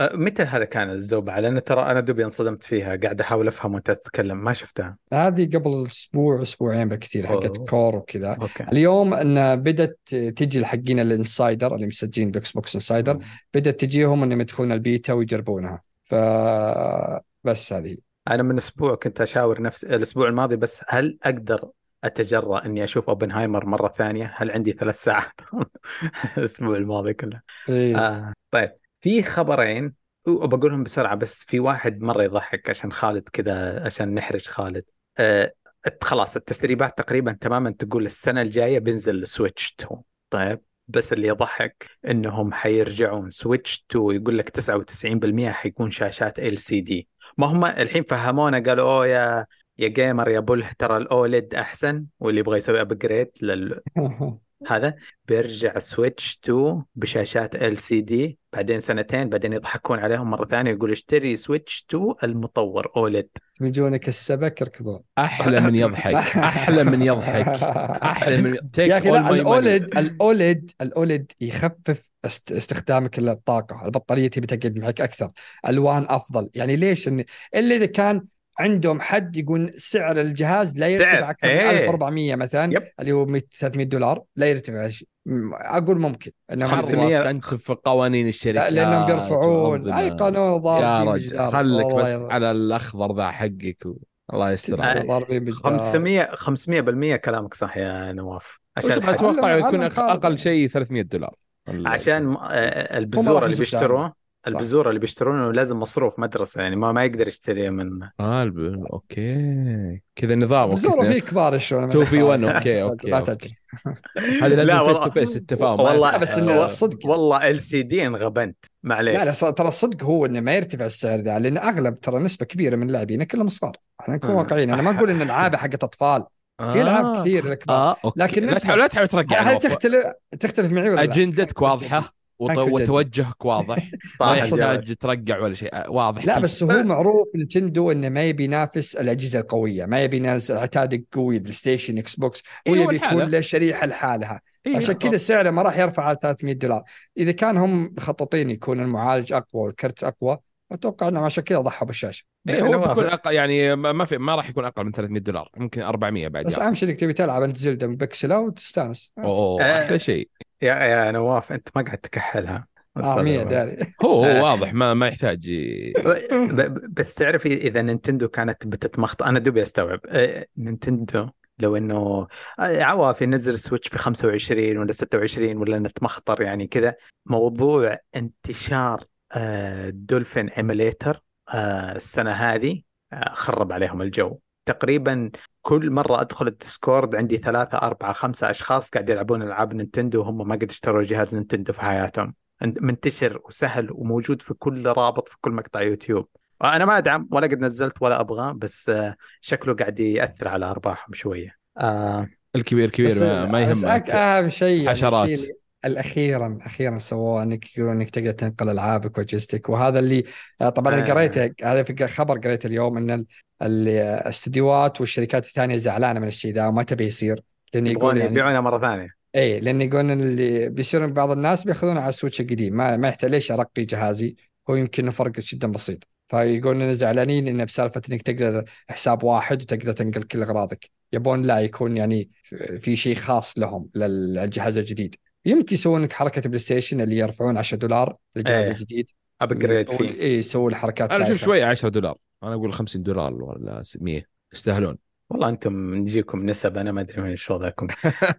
متى هذا كان الزوبعة؟ لأن ترى أنا دوبي انصدمت فيها قاعد أحاول أفهم وأنت تتكلم ما شفتها هذه قبل أسبوع أسبوعين بالكثير حقت. Core وكذا اليوم إن بدأت تجي الحقين ال insider اللي مسجلين ب Xbox insider. بدأت تجيهم إنهم يدخلون البيتا ويجربونها ف بس هذه أنا من أسبوع كنت أشاور نفس الأسبوع الماضي بس هل أقدر أتجرأ إني أشوف أوبنهايمر مرة ثانية؟ هل عندي ثلاث ساعات؟ الأسبوع الماضي كله إيه. آه طيب في خبرين وبقولهم بسرعة بس في واحد مرة يضحك عشان خالد كذا عشان نحرج خالد. آه خلاص التسريبات تقريبا تماما تقول السنة الجاية بينزل سويتش 2 طيب بس اللي يضحك إنهم حيرجعون سويتش 2 يقول لك 99% حيكون شاشات LCD ما هم الحين فهمونا قالوا أوه يا يا gamer يا بله ترى ال OLED أحسن واللي يبغى يسوي upgrade لل... هذا بيرجع سويتش 2 بشاشات LCD بعدين سنتين بعدين يضحكون عليهم مرة ثانية يقول اشتري سويتش 2 المطور OLED يجونك السبك يركضون. أحلى من يضحك أحلى من يضحك أحلى من يا أخي لا. ال OLED ال OLED ال OLED يخفف است- استخدامك للطاقة البطارية تبي تقعد معك أكثر ألوان أفضل. يعني ليش؟ إن إلا إذا كان عندهم حد يقول سعر الجهاز لا سعر، يرتفع أكثر من إيه. 1400 مثلا yep. اللي هو 100 300 دولار لا يرتفع شيء أقول ممكن إنهم 500 مرة تنتف في قوانين الشركات لا لأنهم بيرفعون. أي قانون يا ضاربين رجل خلك والله بس يض- على الأخضر ذا حقك و... الله يستر آه، عليك. ضاربين بالجدار 500 500% كلامك صح يا نواف عشان. أتوقع يكون. أقل شيء 300 دولار ولا- عشان آه، هم البذور اللي بيشتروه البذور اللي بيشترونه لازم مصروف مدرسة يعني ما ما يقدر يشتري من آه الب- أوكي كذا نظام أوكي. في كبار شلون 2 في 1 أوكي أوكي أوكي. تدري هذه لازم لا فيس والله. تو فيس التفاهم والله بس آه، الصدق. والله ال سي دي انغبنت معليش لا لا ترى الصدق هو إنه ما يرتفع السعر ذا لأن أغلب ترى نسبة كبيرة من اللاعبين كلهم صغار إحنا نكون آه. واقعيين أنا ما أقول إن العاب حقت أطفال في ألعاب آه. كثير للكبار آه أوكي لكن لا نسبة- تحاول لا تحاول ترجع هل. تختلف تختلف معي ولا لا؟ أجندتك واضحة وط-. وتوجهك واضح. ما يحتاج ترجع ولا شيء. آه، واضح. لا بس هو معروف نتندو إنه ما يبي ينافس الأجهزة القوية. ما يبي ينافس عتاد قوي بلاي ستيشن إكس بوكس. هو إيه، هو يبي. يكون له شريحة لحالها. إيه، عشان كذا سعره ما راح يرفع على 300 دولار. إذا كان هم مخططين يكون المعالج أقوى والكرت أقوى أتوقع انهم عشان كذا ضحوا بالشاشة. إيه هو. بيكون أقل يعني ما ما في ما راح يكون أقل من 300 دولار. ممكن 400 بعد بس أهم شيء إنك تبي تلعب انت زلدة بكسله وتستانس. أوه آه. أحلى شيء. يا يا نواف أنت ما قاعد تكحلها. آه 100 هذا- داري. هو آه. هو واضح ما ما يحتاج. بس تعرف إذا نينتندو كانت بتتمخطر أنا دوبي أستوعب. آه، نينتندو لو إنه آه، عوافي نزل سويتش في 25 ولا 26 ولا نتمخطر يعني كذا. موضوع انتشار آه، Dolphin emulator السنة هذه آه، خرب عليهم الجو. تقريبا كل مرة أدخل الديسكورد عندي ثلاثة أربعة خمسة أشخاص قاعد يلعبون ألعاب نينتندو وهم ما قد اشتروا جهاز نينتندو في حياتهم. منتشر وسهل وموجود في كل رابط في كل مقطع يوتيوب. أنا ما أدعم ولا قد نزلت ولا أبغى بس آه، شكله قاعد يأثر على أرباحهم شوية. آه الكبير كبير ما, ما يهمك. أك- أهم شيء يعني حشرات. الاخيرا أخيرا سووه إنك يقولون إنك تقدر تنقل ألعابك واجهزتك وهذا اللي آه، طبعا أنا آه. قريته هذا في خبر قريته اليوم إن ال- الاستديوهات والشركات الثانية زعلانة من الشيء ذا وما تبي يصير. لأن يبغون يقول يعني يبيعونها مرة ثانية. اي لأن يقولون اللي بيصير بعض الناس بيأخذونه على السويتش القديم. ما ما يحتاج ليش أرقي جهازي؟ هو يمكن فرق جدا بسيط. فيقولون انه زعلانين انه بسالفة إنك تقدر حساب واحد وتقدر تنقل كل أغراضك. يبون لا يكون يعني في شيء خاص لهم للجهاز الجديد. يمكن يسوون لك حركة بلاي ستيشن اللي يرفعون 10 دولار للجهاز إيه. الجديد. upgrade فيه. إيه يسوي الحركات أنا أشوف. شوية 10 دولار. أنا أقول 50 دولار ولا 100 يستاهلون. والله أنتم نجيكم نسب أنا ما أدري من شو ذاكم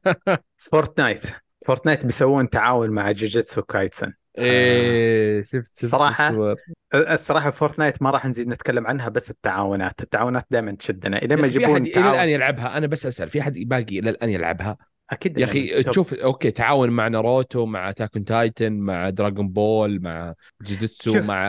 فورتنايت. فورتنايت بيسوون تعاون مع جوجيتسو كايتسن. إيه شفت شفت صراحة الصور. الصراحة فورتنايت ما راح نزيد نتكلم عنها بس التعاونات. التعاونات دائما تشدنا. إلى ما يجيبون أحد إلى الآن يلعبها. أنا بس أسأل في أحد باقي إلى الآن يلعبها؟ أكيد يا أخي. تشوف أوكي تعاون مع ناروتو مع Attack on Titan مع دراغون بول مع جوجيتسو. مع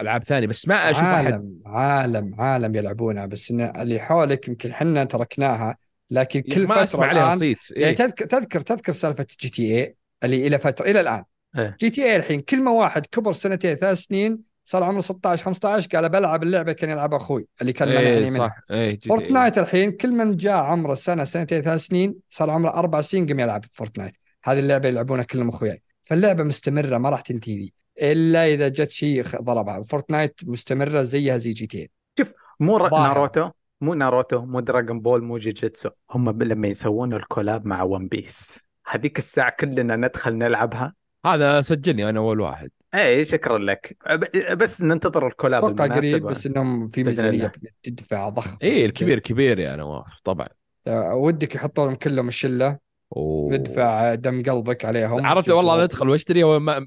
ألعاب ثانية بس ما أشوف عالم عالم عالم يلعبونها بس إن اللي حولك يمكن حنا تركناها لكن كل ما فترة أسمع عليها صيت يعني إيه. تذكر تذكر تذكر سالفة GTA اللي إلى فترة إلى الآن إيه. GTA الحين كل ما واحد كبر سنتين ثلاث سنين صار عمره 16 15 قال بلعب اللعبة كان يلعبها أخوي اللي كان منعني إيه منها. صح. إيه إيه. فورتنايت الحين كل من جاء عمره سنة سنتين ثلاث سنين صار عمره أربع سنين قام يلعب فورتنايت. هذه اللعبة يلعبونها كلهم أخوياي. فاللعبة مستمرة ما راح تنتهي إلا إذا جت شيء ضربها. Fortnite مستمرة زيها زي GTA مو ر- ظاهر. ناروتو مو ناروتو مو Dragon Ball مو جوجيتسو هم لما يسوون ال collab مع One Piece. هذيك الساعة كلنا ندخل نلعبها. هذا سجلني أنا أول واحد. إيه شكرا لك. ب- بس ننتظر ال collab أتوقع قريب بس إنهم في ميزانية. تدفع ضخم. إيه الكبير كبير يا نواف طبعا. آه، ودك يحطوا لهم كلهم الشلة. ويدفع دم قلبك عليهم. عرفت والله أنا ادخل واشتري وما-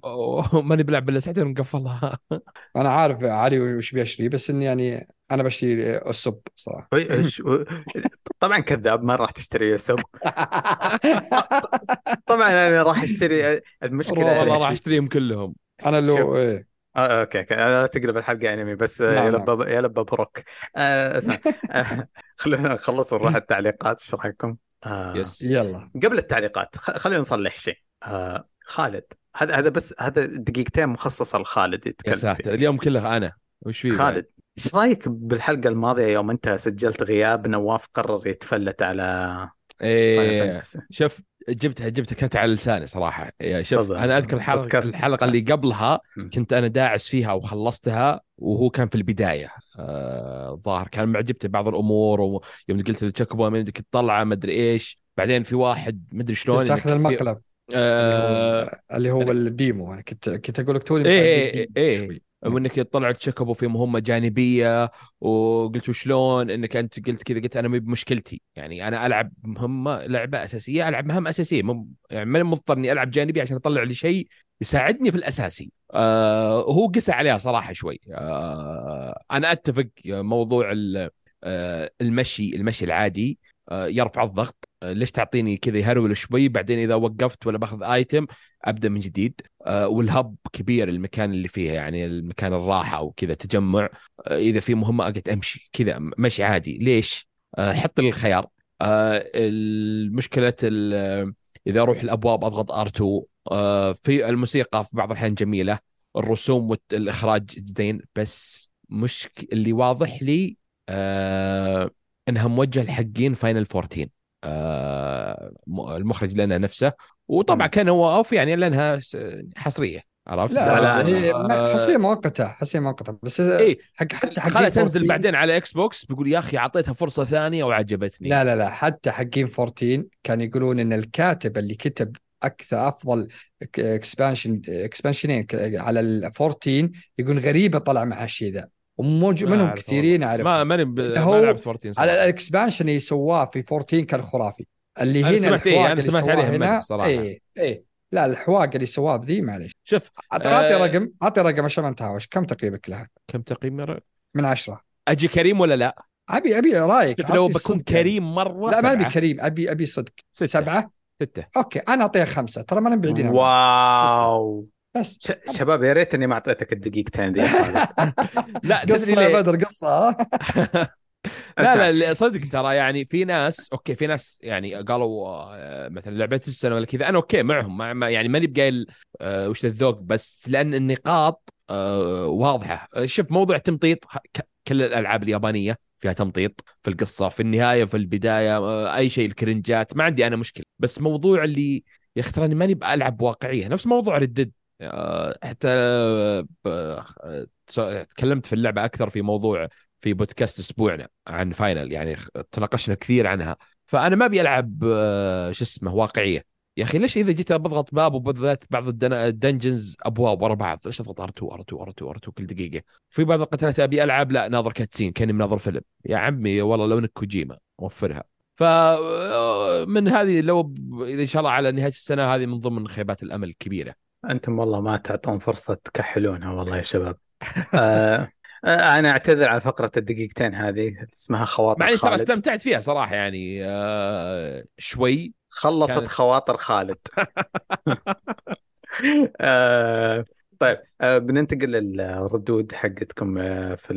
ماني بلعب الا ساعتين مقفلها أنا عارف علي وش بيشتري بس إني يعني أنا بشتري السب صراحة. إيه، طبعا كذاب ما راح تشتري يوسف طبعا أنا راح أشتري المشكلة والله راح أشتريهم كلهم. أنا شوف. لو إيه. آه، okay okay لا تقلب الحلقة انمي بس آه، نعم، يا نعم. لبا يا لبا بروك آه، اسمع آه، خلونا نخلص ونروح التعليقات إيش رأيكم؟ آه، يس يلا قبل التعليقات خ- خلينا نصلح شيء آه، خالد هذا هذا بس هذا دقيقتين مخصصه لخالد يا يتكلم ساتر فيها. اليوم كله أنا وش في خالد إيش رأيك بالحلقة الماضية يوم أنت سجلت غياب نواف قرر يتفلت على Final إيه Fantasy؟ شوف جبتها جبتها كانت على لساني صراحة يا شوف. أنا أذكر الحلقة بودكاست- الحلقة اللي. قبلها. كنت أنا داعس فيها وخلصتها وهو كان في البداية آه، الظاهر كان معجبته بعض الأمور ويوم قلت لل Chocobo من بدك تطلعه ما أدري إيش بعدين في واحد ما أدري شلون تاخذ في- المقلب آه، اللي هو ال demo أنا كنت كنت أقول لك توني إيه، إيه، ال demo إيه. وانك تطلع Chocobo في مهمة جانبية وقلت وشلون؟ إنك أنت قلت كذا قلت أنا مي بمشكلتي. يعني أنا ألعب مهمة لعبة أساسية ألعب مهام أساسية. مم يعني ماني مضطر إني ألعب جانبي عشان أطلع لي شيء يساعدني في الأساسي. آه هو قسى عليها صراحة شوي. آه أنا أتفق موضوع آه المشي المشي العادي. آه يرفع الضغط. آه ليش تعطيني كذا يهرول شوي بعدين إذا وقفت ولا باخذ ايتم أبدأ من جديد. آه، والهب كبير المكان اللي فيه يعني المكان الراحة أو كذا تجمع. آه، إذا في مهمة أقعد أمشي كذا مشي عادي. ليش؟ آه، حط لي الخيار. آه، المشكلة ال- إذا أروح الأبواب أضغط ار2 آه، في الموسيقى في بعض الأحيان جميلة. الرسوم والاخراج زين. بس مش اللي واضح لي آه، إنها موجهة لحقين Final 14 آه، المخرج لنا نفسه وطبعا. كان هو off يعني لأنها حصرية عرفت؟ لا زعلان. هي آه، حصرية مؤقتة حصرية مؤقتة بس إيه حق حتى حقين خلها تنزل 14 بعدين على Xbox بيقول يا أخي أعطيتها فرصة ثانية وعجبتني لا لا لا حتى حقين 14 كانوا يقولون إن الكاتب اللي كتب أكثر أفضل expansion expansion ين على ال 14 يقول غريبة طلع مع الشيء ذا وموج منهم كثيرين. أعرفهم. ما ماني ب... هو ما لعبت 14 صراحة. على ال expansion اللي سواه في 14 كان خرافي. اللي أنا هنا سمعت إيه، اللي سمعت عليهم هنا منه صراحة. إيه إيه. لا الحواق اللي سواه بذي معليش. شوف اعطي آه، رقم أعطي رقم عشان ما نتهاوش كم تقييمك لها؟ كم تقييم؟ من عشرة. أجي كريم ولا لا؟ ابي أبي رأيك. شوف لو بكون. كريم مرة لا ما ابي. كريم. ابي أبي صدق. ستة. سبعة؟ ستة. okay أنا أعطيها خمسة. ترى ما بعيدين. wow. بس ش- شباب يا ريت اني ما أعطيتك الدقيقتين خالد. لا تدري قصة يا ليه؟ بدر قصة ها؟ لا لا صدق ترى يعني في ناس okay في ناس يعني قالوا آه، مثلا لعبة السنة ولا كذا أنا okay معهم ما ما- يعني ماني بقايل آه، وش الذوق بس لأن النقاط آه، واضحة شوف موضوع تمطيط كل الألعاب اليابانية فيها تمطيط في القصة في النهاية في البداية أي شيء ال cringe ات ما عندي أنا مشكلة بس موضوع اللي يا أخي تراني ماني بألعب واقعية نفس موضوع Red Dead حتى آه، آه، تكلمت في اللعبة أكثر في موضوع في بودكاست أسبوعنا عن Final يعني تناقشنا كثير عنها. فأنا ما أبي ألعب آه، شو اسمه واقعية. يا أخي ليش إذا جيت بضغط باب وبالذات بعض ال dun- ال dungeons أبواب ورا بعض؟ ليش أضغط R2 R2 R2 R2 كل دقيقة؟ في بعض القتالات أبي ألعب لا ناظر cutscene كأني مناظر فيلم. يا عمي والله لو انك كوجيما وفرها ف من هذه لو إذا إن شاء الله على نهاية السنة هذه من ضمن خيبات الأمل الكبيرة. أنتم والله ما تعطون فرصة تكحلونها والله يا شباب. آه آه، أنا أعتذر على فقرة الدقيقتين هذه اسمها خواطر مع اني ترى خالد. استمتعت فيها صراحة يعني آه شوي خلصت كانت- خواطر خالد. آه طيب آه بننتقل للردود حقتكم آه في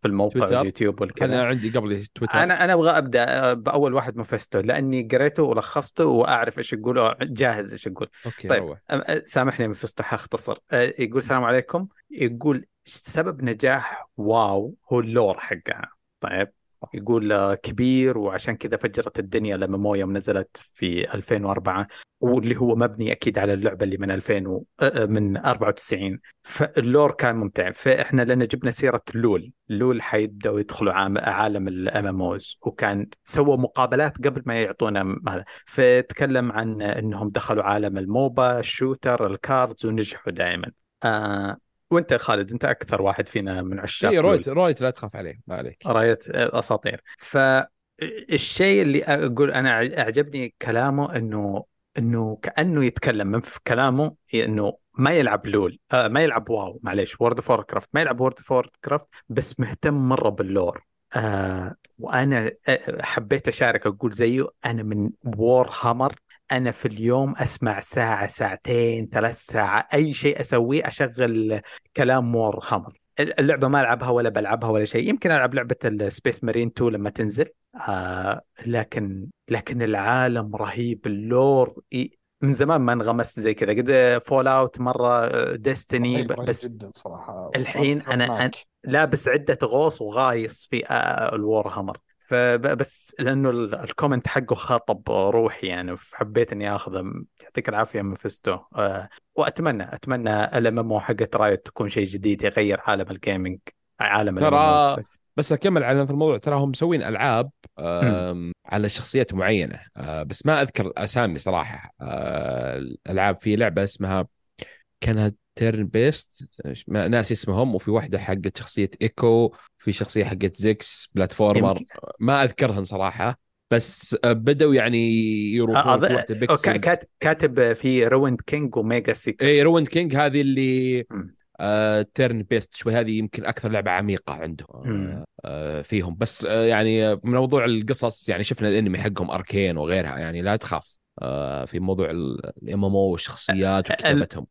في الموقع تويتر. اليوتيوب والكذا أنا عندي قبل تويتر. أنا أنا أبغى أبدأ آه، بأول واحد Mephisto لأني قريته ولخصته وأعرف إيش يقول جاهز إيش يقول. okay طيب. روح. سامحني Mephisto حاختصر. يقول السلام عليكم. يقول سبب نجاح WoW هو ال lore حقها. طيب. يقول آه، كبير وعشان كذا فجرت الدنيا لما مو يوم نزلت في 2004 واللي هو مبني أكيد على اللعبة اللي من 2000 و... آه، آه، من 94 فال lore كان ممتع. فإحنا لنا جبنا سيرة LoL LoL حيبدأوا يدخلوا. عالم ال MMOs وكان سووا مقابلات قبل ما يعطونا هذا. فتكلم عن إنهم دخلوا عالم ال MOBA ال shooter ال cards ونجحوا دائما. آه وانت خالد انت أكثر واحد فينا من عشاق اي LoL. Riot Riot لا تخاف عليه ما عليك. Riot أساطير. فالشيء اللي أقول أنا أعجبني كلامه إنه إنه كأنه يتكلم من في كلامه إنه ما يلعب LoL آه ما يلعب WoW معليش World of Warcraft ما يلعب World of Warcraft بس مهتم مرة بال lore. آه وأنا آه، حبيت أشارك أقول زيه أنا من Warhammer أنا في اليوم أسمع ساعة ساعتين ثلاث ساعة أي شيء أسويه أشغل كلام Warhammer. اللعبة ما ألعبها ولا بلعبها ولا شيء. يمكن ألعب لعبة ال Space Marine 2 لما تنزل. آه لكن لكن العالم رهيب. ال lore ي- من زمان ما انغمست زي كذا. قد Fallout مرة Destiny رهيب بس جدا صراحة. الحين أتفق أنا-. لابس عدة غوص وغايص في آه، ال Warhammer. فبس لأنه ال- ال comment حقه خاطب روحي يعني فحبيت إني آخذه. يعطيك العافية Mephisto آه، وأتمنى أتمنى ال MMO حقت Riot تكون شيء جديد يغير عالم ال gaming عالم ترى بس أكمل على في الموضوع. ترى هم مسوين ألعاب على شخصيات معينة. آه، بس ما أذكر أسامي صراحة. آه، الألعاب في لعبة اسمها كانها turn-based ناسي اسمهم. وفي واحدة حقت شخصية Ekko في شخصية حقت Ziggs platformer. ما أذكرهن صراحة بس آه، بدأوا يعني يروحون في واحدة pixels. كات- كاتب في Ruined King و Mageseeker، Ruined King هذه اللي. آه turn-based شوي. هذه يمكن أكثر لعبة عميقة عندهم. آه آه فيهم. بس آه يعني آه، من موضوع القصص يعني شفنا الأنمي حقهم Arcane وغيرها يعني لا تخاف. في موضوع الام ام أو والشخصيات وكتابتهم.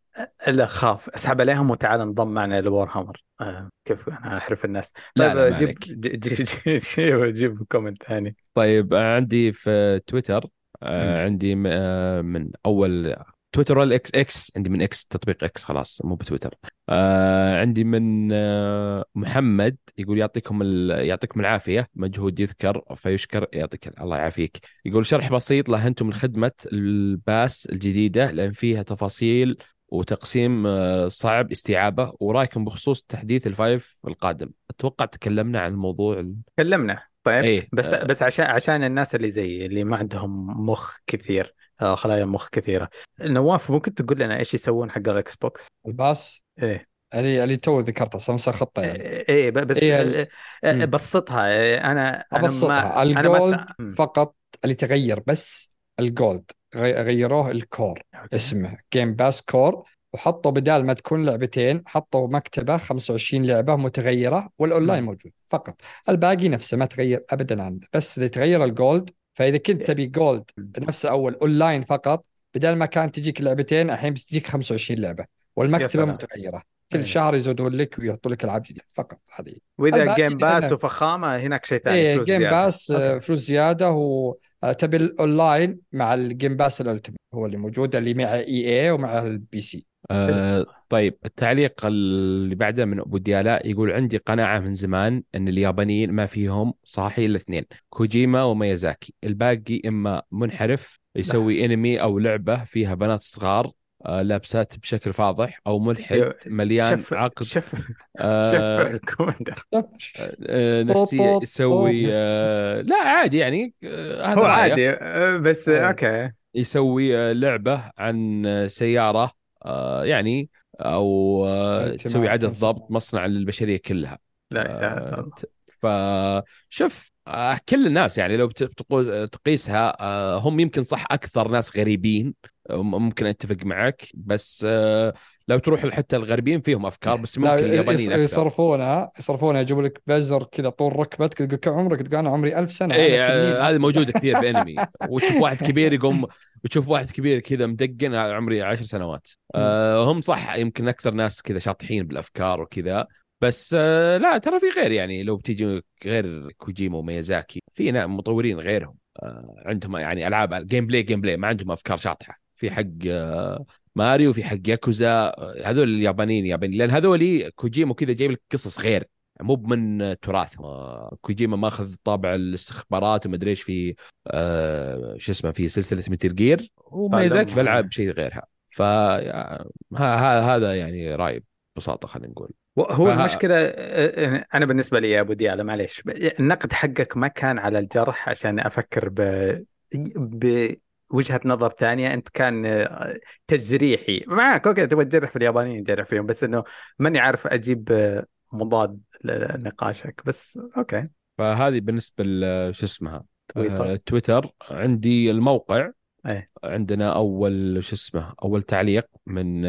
لا خاف. اسحب عليهم وتعال انضم معنا ل Warhammer آه كيف أنا أحرف الناس. لا، طيب لا، جيب. جيب جيب, comment ثاني. طيب آه عندي في تويتر. آه عندي آه من أول تويتر ولا إكس عندي من إكس تطبيق إكس خلاص مو بتويتر. آه عندي من آه محمد يقول يعطيكم. يعطيكم العافية. مجهود يذكر فيشكر يعطيك الله يعافيك. يقول شرح بسيط لأنظمة خدمة ال Pass الجديدة لأن فيها تفاصيل وتقسيم آه، صعب استيعابة. ورأيكم بخصوص تحديث ال five القادم. أتوقع تكلمنا عن الموضوع ال... تكلمنا. طيب إيه بس آه. بس عشان عشان الناس اللي زي اللي ما عندهم مخ كثير. خلايا مخ كثيرة. نواف ممكن تقول لنا إيش يسوون حق ال Xbox؟ ال Pass إيه. اللي اللي تو ذكرته صمصة خطة يعني. إيه ب- بس إيه ال- آه، آه، مم. بسطها. آه، أنا أبسطها. ما أنا ما ال Gold تع- مم. فقط اللي تغير بس ال Gold غي- غيروه ال Core okay. اسمه Game Pass Core وحطوا بدال ما تكون لعبتين حطوا مكتبة 25 لعبة متغيرة والاونلاين مم. موجود فقط. الباقي نفسه ما تغير ابدا عنده. بس اللي تغير ال Gold فإذا كنت تبي Gold نفس اول اونلاين فقط بدال ما كانت تجيك لعبتين الحين بتجيك 25 لعبة والمكتبه. متغيرة أيه. كل شهر يزودون لك ويحطوا لك ألعاب جديدة فقط هذه وإذا Game Pass وفخامة هناك شيء ثاني إيه Game زيادة. Pass آه، okay. فلوس زيادة وتبي الاونلاين مع ال Game Pass Ultimate هو اللي موجود اللي مع EA ومع ال PC آه طيب التعليق اللي بعده من أبو ديالا يقول عندي قناعة من زمان إن اليابانيين ما فيهم صاحي إلا اثنين كوجيما وميازاكي الباقي إما منحرف يسوي انمي أو لعبة فيها بنات صغار آه لابسات بشكل فاضح أو ملحد مليان شف عقد شف آه شفر الكومندر آه نفسيه طوط يسوي. آه لا عادي يعني آه هذا هو رأيه. عادي آه، بس. أوكي يسوي آه، لعبة عن آه، سيارة آه، يعني أو تسوي عدد. ضبط مصنع للبشرية كلها لا اله الا الله فشوف آه، كل الناس يعني لو تقيسها آه، هم يمكن صح أكثر ناس غريبين آه، ممكن أتفق معك بس لو تروح حتى الغربيين فيهم أفكار بس ممكن اليابانيين أكثر. يصرفونها يصرفونها يجيبوا لك بزر كذا طول ركبتك تقول كم عمرك تقول أنا عمري ألف سنة تنين آه، هذه. موجودة كثير في انمي وتشوف واحد كبير يقوم وتشوف واحد كبير كذا مدقن عمري عشر سنوات. آه هم صح يمكن أكثر ناس كذا شاطحين بالأفكار وكذا. بس آه لا ترى في غير يعني لو بتيجي غير كوجيما وميازاكي في مطورين غيرهم. آه عندهم يعني ألعاب gameplay gameplay ما عندهم أفكار شاطحة. في حق آه ماريو في حق ياكوزا هذول اليابانيين يابانيين لأن هذول كوجيما وكذا جايب لك قصص غير مو من تراث. آه، كوجيما ماخذ طابع الاستخبارات ومدري إيش في آه شو اسمه في سلسلة Metal Gear وميازاكي في ألعاب شيء غيرها. فهذا يعني رايي ببساطة خلينا نقول. هو فه- المشكلة آه، أنا بالنسبة لي يا أبو ديالة معليش النقد حقك ما كان على الجرح عشان أفكر ب بوجهة نظر ثانية أنت كان آه، تجريحي. معك okay تبغى تجرح في اليابانيين جرح فيهم بس إنه ماني عارف أجيب آه، مضاد لنقاشك. بس okay. فهذه بالنسبة شو اسمها تويتر. آه، تويتر. عندي الموقع. إيه. عندنا أول شو اسمه أول تعليق من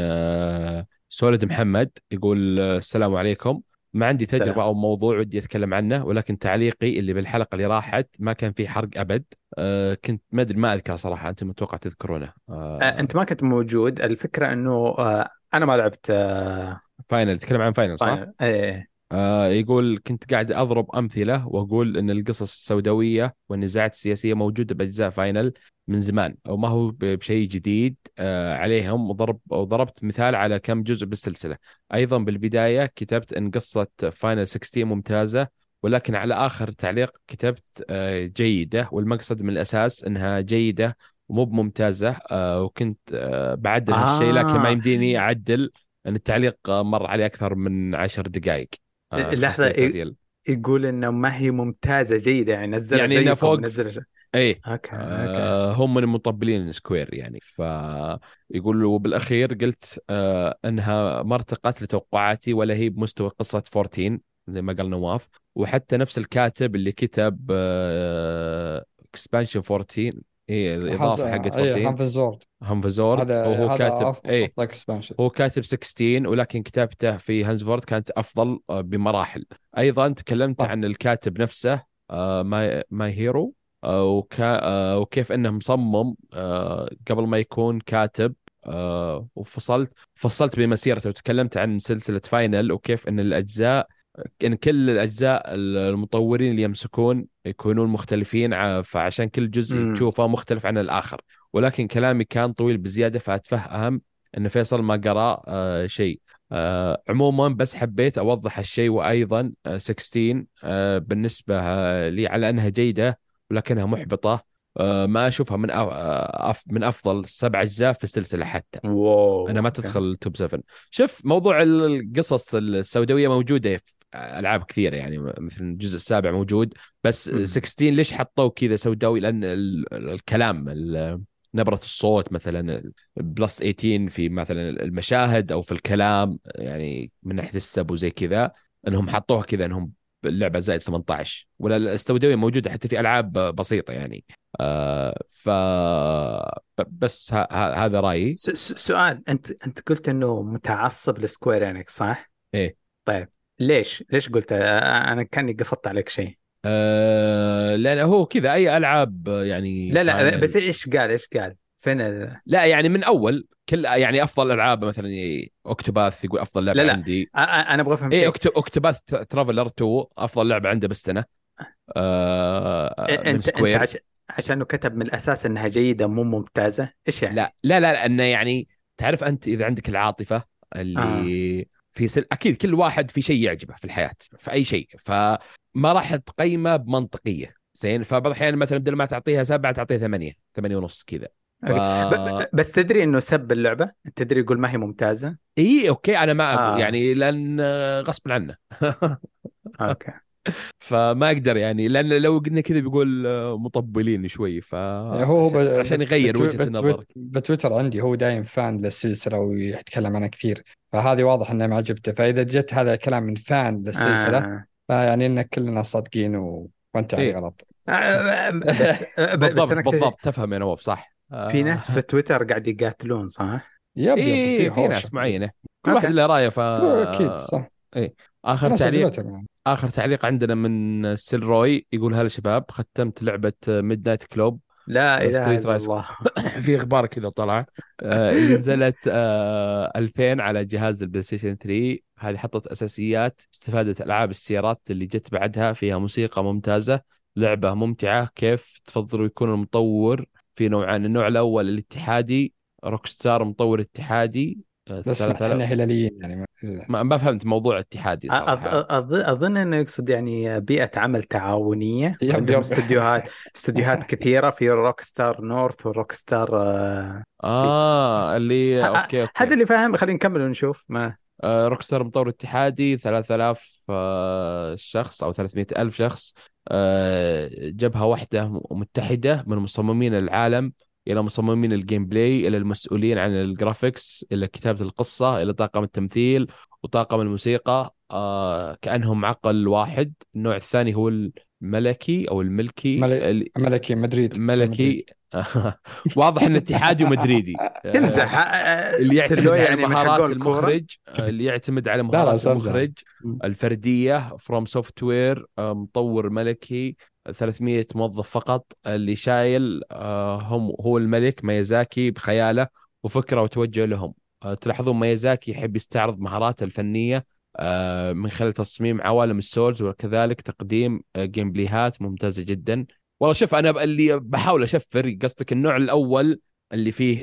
سولد محمد يقول السلام عليكم. ما عندي تجربة سلام. أو موضوع ودي أتكلم عنه ولكن تعليقي اللي بالحلقة اللي راحت ما كان فيه حرق أبد آه، كنت ما أدري ما أذكر صراحة أنتم متوقع تذكرونه آه، آه، أنت ما كنت موجود الفكرة إنه آه، أنا ما لعبت آه، Final تتكلم عن Final صح؟ Final. إيه آه يقول كنت قاعد أضرب أمثلة وأقول إن القصص السوداوية والنزاعات السياسية موجودة بأجزاء Final من زمان وما هو بشيء جديد آه عليهم وضرب وضربت مثال على كم جزء بالسلسلة أيضا بالبداية كتبت إن قصة Final 16 ممتازة ولكن على آخر تعليق كتبت آه جيدة والمقصد من الأساس إنها جيدة ومو بممتازة آه وكنت آه بعدل هالشيء لكن ما. يمديني أعدل إن التعليق مر عليه أكثر من عشر دقائق آه، خاصية إيه؟ هذه ال- يقول إنه ما هي ممتازة جيدة يعني نزلها يعني زيكم فوق- نزل شيء. إيه okay okay آه هم من مطبلين Square يعني فيقول وبالأخير قلت آه إنها ما ارتقت لتوقعاتي ولا هي بمستوى قصة 14 زي ما قال نواف وحتى نفس الكاتب اللي كتب آه expansion 14 هي الإضافة حقت اي 14 Heavensward Heavensward هذا وهو هذا كاتب أفضل expansion هو كاتب 16 ولكن كتابته في Heavensward كانت أفضل آه، بمراحل. أيضا تكلمت صح. عن الكاتب نفسه آه، Mae Maehiro آه، وكا وكيف إنه مصمم قبل ما يكون كاتب وفصلت فصلت بمسيرته. وتكلمت عن سلسلة Final وكيف إن الأجزاء إن كل الأجزاء المطورين اللي يمسكون يكونون مختلفين فعشان كل جزء مم. تشوفه مختلف عن الآخر. ولكن كلامي كان طويل بزيادة فاتفهم إن فيصل ما قرأ آه شيء. آه عموما بس حبيت أوضح الشيء وأيضا آه 16 آه بالنسبة آه لي على أنها جيدة ولكنها محبطة. آه ما أشوفها من أف... آه أف... من أفضل سبع أجزاء في السلسلة حتى. wow أنا ما. تدخل top 7 شوف موضوع القصص السوداوية موجودة ألعاب كثيرة يعني مثل الجزء السابع موجود بس مم. 16 ليش حطوه كذا سوداوي لأن ال- ال- الكلام ال- نبرة الصوت مثلا بلس 18 في مثلا المشاهد أو في الكلام يعني من ناحية السب وزي كذا إنهم حطوها كذا إنهم اللعبة زائد 18 ولا السوداوية موجودة حتى في ألعاب بسيطة يعني آه ف بس ه- ه- هذا رأيي س- س- سؤال أنت أنت قلت إنه متعصب ل Square Enix صح؟ إيه. طيب ليش؟ ليش قلت أنا كأني قفطت عليك شيء آه لأن هو كذا أي ألعاب يعني لا لا بس إيش قال إيش قال؟ فين ال... لا يعني من أول كل يعني أفضل ألعاب مثلا Octopath يقول أفضل لعبة لا لا. عندي أنا أبغى أفهم اي. Octopath Traveler 2 أفضل لعبة عنده بالسنة آه من إنت إنت Square عش... عشانه كتب من الأساس إنها جيدة مو ممتازة إيش يعني؟ لا لا لا لأنه يعني تعرف أنت إذا عندك العاطفة اللي آه. في سل... أكيد كل واحد في شيء يعجبه في الحياة في أي شيء فما راح تقيمه بمنطقية زين فبعض الأحيان مثلا بدل ما تعطيها سبعة تعطيها ثمانية ثمانية ونص كذا ف... بس تدري إنه سب اللعبة؟ تدري يقول ما هي ممتازة؟ اي okay أنا ما أقول آه. يعني لأن غصب عنه okay فما أقدر يعني لأن لو قلنا كذا بيقول آه، مطبلين شوي ف يعني هو هو ب- عشان يغير بتو- وجهة بتو- النظر بتويتر عندي هو دايم fan للسلسلة ويتكلم عنها كثير فهذه واضح انها معجبته فإذا جت هذا الكلام من fan للسلسلة آه. فيعني إن كلنا صادقين و... وأنت يعني إيه. غلط آه، بس بس بالضبط بالضبط تفهم يا نواف صح آه، في ناس في تويتر قاعد يقاتلون صح؟ yep yep إيه في في ناس معينة كل. واحد له رأيه ف أكيد صح آخر ناس تعليق يعني. آخر تعليق عندنا من سيل روي يقول هلا شباب ختمت لعبة Midnight Club لا إله Street إلا. الله. في إخبار كذا طلع. آه، اللي نزلت آه، 2000 على جهاز البلاي ستيشن 3 هذه حطت أساسيات استفادت ألعاب السيارات اللي جت بعدها فيها موسيقى ممتازة لعبة ممتعة كيف تفضلوا يكون المطور في نوعين النوع الأول الاتحادي روك ستار مطور اتحادي آه، بس 3000 إحنا هلاليين يعني ما- ما ما فهمت موضوع اتحادي صراحة. أظن إنه يقصد يعني بيئة عمل تعاونية. yep عندهم. استديوهات استديوهات كثيرة في Rockstar North و Rockstar آه، آه اللي ه- okay okay. هذا اللي فاهم خلينا نكمل ونشوف ما. آه، روكستار مطور اتحادي 3000 آه، شخص أو 300 ألف شخص آه، جبهة واحدة متحدة من مصممين العالم. إلى مصممين ال gameplay إلى المسؤولين عن ال graphics إلى كتابة القصة إلى طاقم التمثيل وطاقم الموسيقى آه، كأنهم عقل واحد. النوع الثاني هو الملكي أو الملكي. مل- اللي- ملكي مدريد ملكي. واضح إنه اتحادي ومدريدي. يمزح آه، آه، اللي يعتمد على يعني مهارات. المخرج اللي يعتمد على مهارات. المخرج الفردية FromSoftware مطور ملكي. 300 موظف فقط اللي شايل آه، هم هو الملك ميازاكي بخياله وفكره وتوجه لهم. آه، تلاحظون ميازاكي يحب يستعرض مهاراته الفنيه آه، من خلال تصميم عوالم ال Souls وكذلك تقديم gameplay هات ممتازة جدا. والله شوف أنا اللي بحاول اشفر قصدك النوع الأول اللي فيه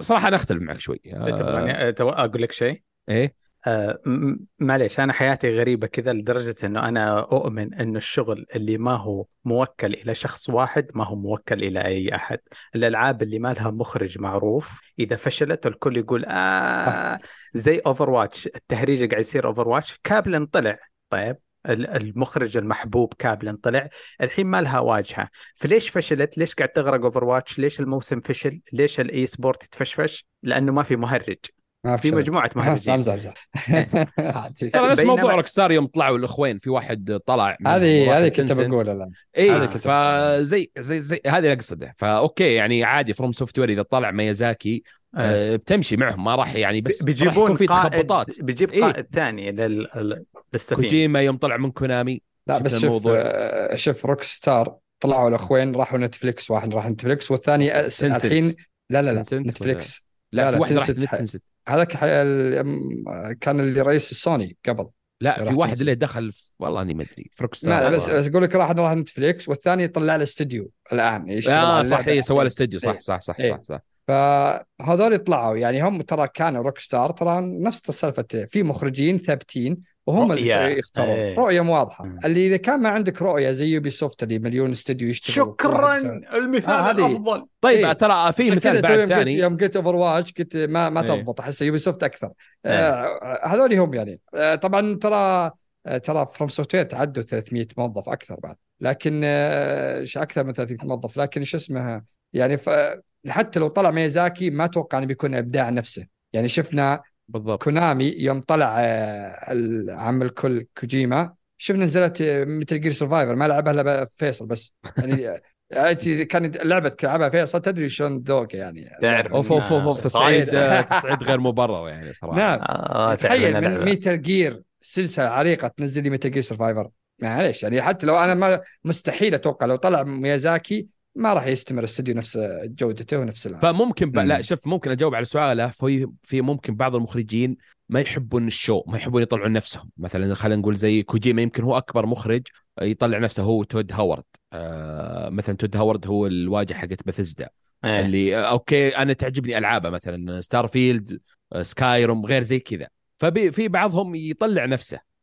صراحة أنا أختلف معك شوي. تبغاني تو- أقول لك شيء. إيه؟ آه، معليش أنا حياتي غريبة كذا لدرجة إنه أنا أؤمن إنه الشغل اللي ما هو موكل إلى شخص واحد ما هو موكل إلى أي أحد. الألعاب اللي ما لها مخرج معروف إذا فشلت الكل يقول آه زي Overwatch التهريج قاعد يصير Overwatch كابلن طلع طيب ال- المخرج المحبوب كابلن طلع الحين ما لها واجهة. فليش فشلت؟ ليش قاعد تغرق Overwatch ليش الموسم فشل؟ ليش ال esport يتفشفش لأنه ما في مخرج. ما في. مجموعة مهرجين امزح امزح عادي. ترى نفس موضوع روك ستار يوم طلعوا الاخوين في واحد طلع من هذه هذه كنت. بقولها الآن اي فزي زي زي هذه اللي أقصده ف okay يعني عادي FromSoftware إذا طلع ميازاكي آه بتمشي معهم ما راح يعني بس بيجيبون في تخبطات بيجيب إيه. قائد ثاني لل... لل- للسفينة كوجيما يوم طلع من كونامي لا بس شوف. آه، شوف روك ستار طلعوا الاخوين راحوا نتفليكس واحد راح نتفليكس والثاني. الحين لا لا لا تنسنت نتفليكس لا, لا، لا، واحد راح تنسنت ح- تنسد هذاك كان اللي رئيس السوني قبل لا في واحد. اللي دخل. والله أني ما أدري في روك ما ستار بس بس أقول لك راح راح نتفليكس والثاني طلع له استوديو الآن يشتغل آه صح سوى الاستوديو صح إيه. صح صح إيه. صح صح فهذول طلعوا. يعني هم ترى كانوا روك ستار ترى نفس السالفه في مخرجين ثابتين وهم رؤية. اللي يختارون. إيه. رؤية واضحة. اللي إذا كان ما عندك رؤية زي يوبي سوفت اللي مليون استوديو يشتغل شكرا. المثال آه، الأفضل. طيب إيه. ترى في مثال بعد يوم قلت ثاني. يوم قلت Overwatch قلت ما ما إيه. تضبط أحس يوبي سوفت أكثر. آه، هذول هم يعني. آه، طبعا ترى آه، ترى FromSoftware تعدوا 300 موظف أكثر بعد. لكن آه، ش- أكثر من 300 موظف لكن شو اسمه يعني ف... حتى لو طلع ميزاكي ما أتوقع إنه بيكون إبداع نفسه. يعني شفنا بالضبط. كونامي يوم طلع آه، العم الكل كوجيما شفنا نزلت Metal Gear Survive ما لعبها إلا فيصل بس. يعني آه، انت كانت لعبة تلعبها فيصل تدري شلون ذوقه يعني. تعرف أوف أوف أوف, تصعيد تصعيد. آه، تصعيد غير مبرر يعني صراحة. نعم. آه تخيل من Metal Gear سلسلة عريقة تنزل لي Metal Gear Survive معليش يعني حتى لو أنا ما مستحيل أتوقع لو طلع ميازاكي ما راح يستمر الاستوديو نفس جودته ونفس العالم فممكن ب... لا. شوف ممكن أجاوب على سؤاله. في في ممكن بعض المخرجين ما يحبون ال show ما يحبون يطلعون نفسهم. مثلا خلينا نقول زي كوجيما يمكن هو أكبر مخرج يطلع نفسه هو تود هاورد. آه مثلا تود هاورد هو الواجهة حقت بثزدا إيه. اللي آه، أوكي أنا تعجبني ألعابه مثلا ستار فيلد سكايروم غير زي كذا. ففي بعضهم يطلع نفسه.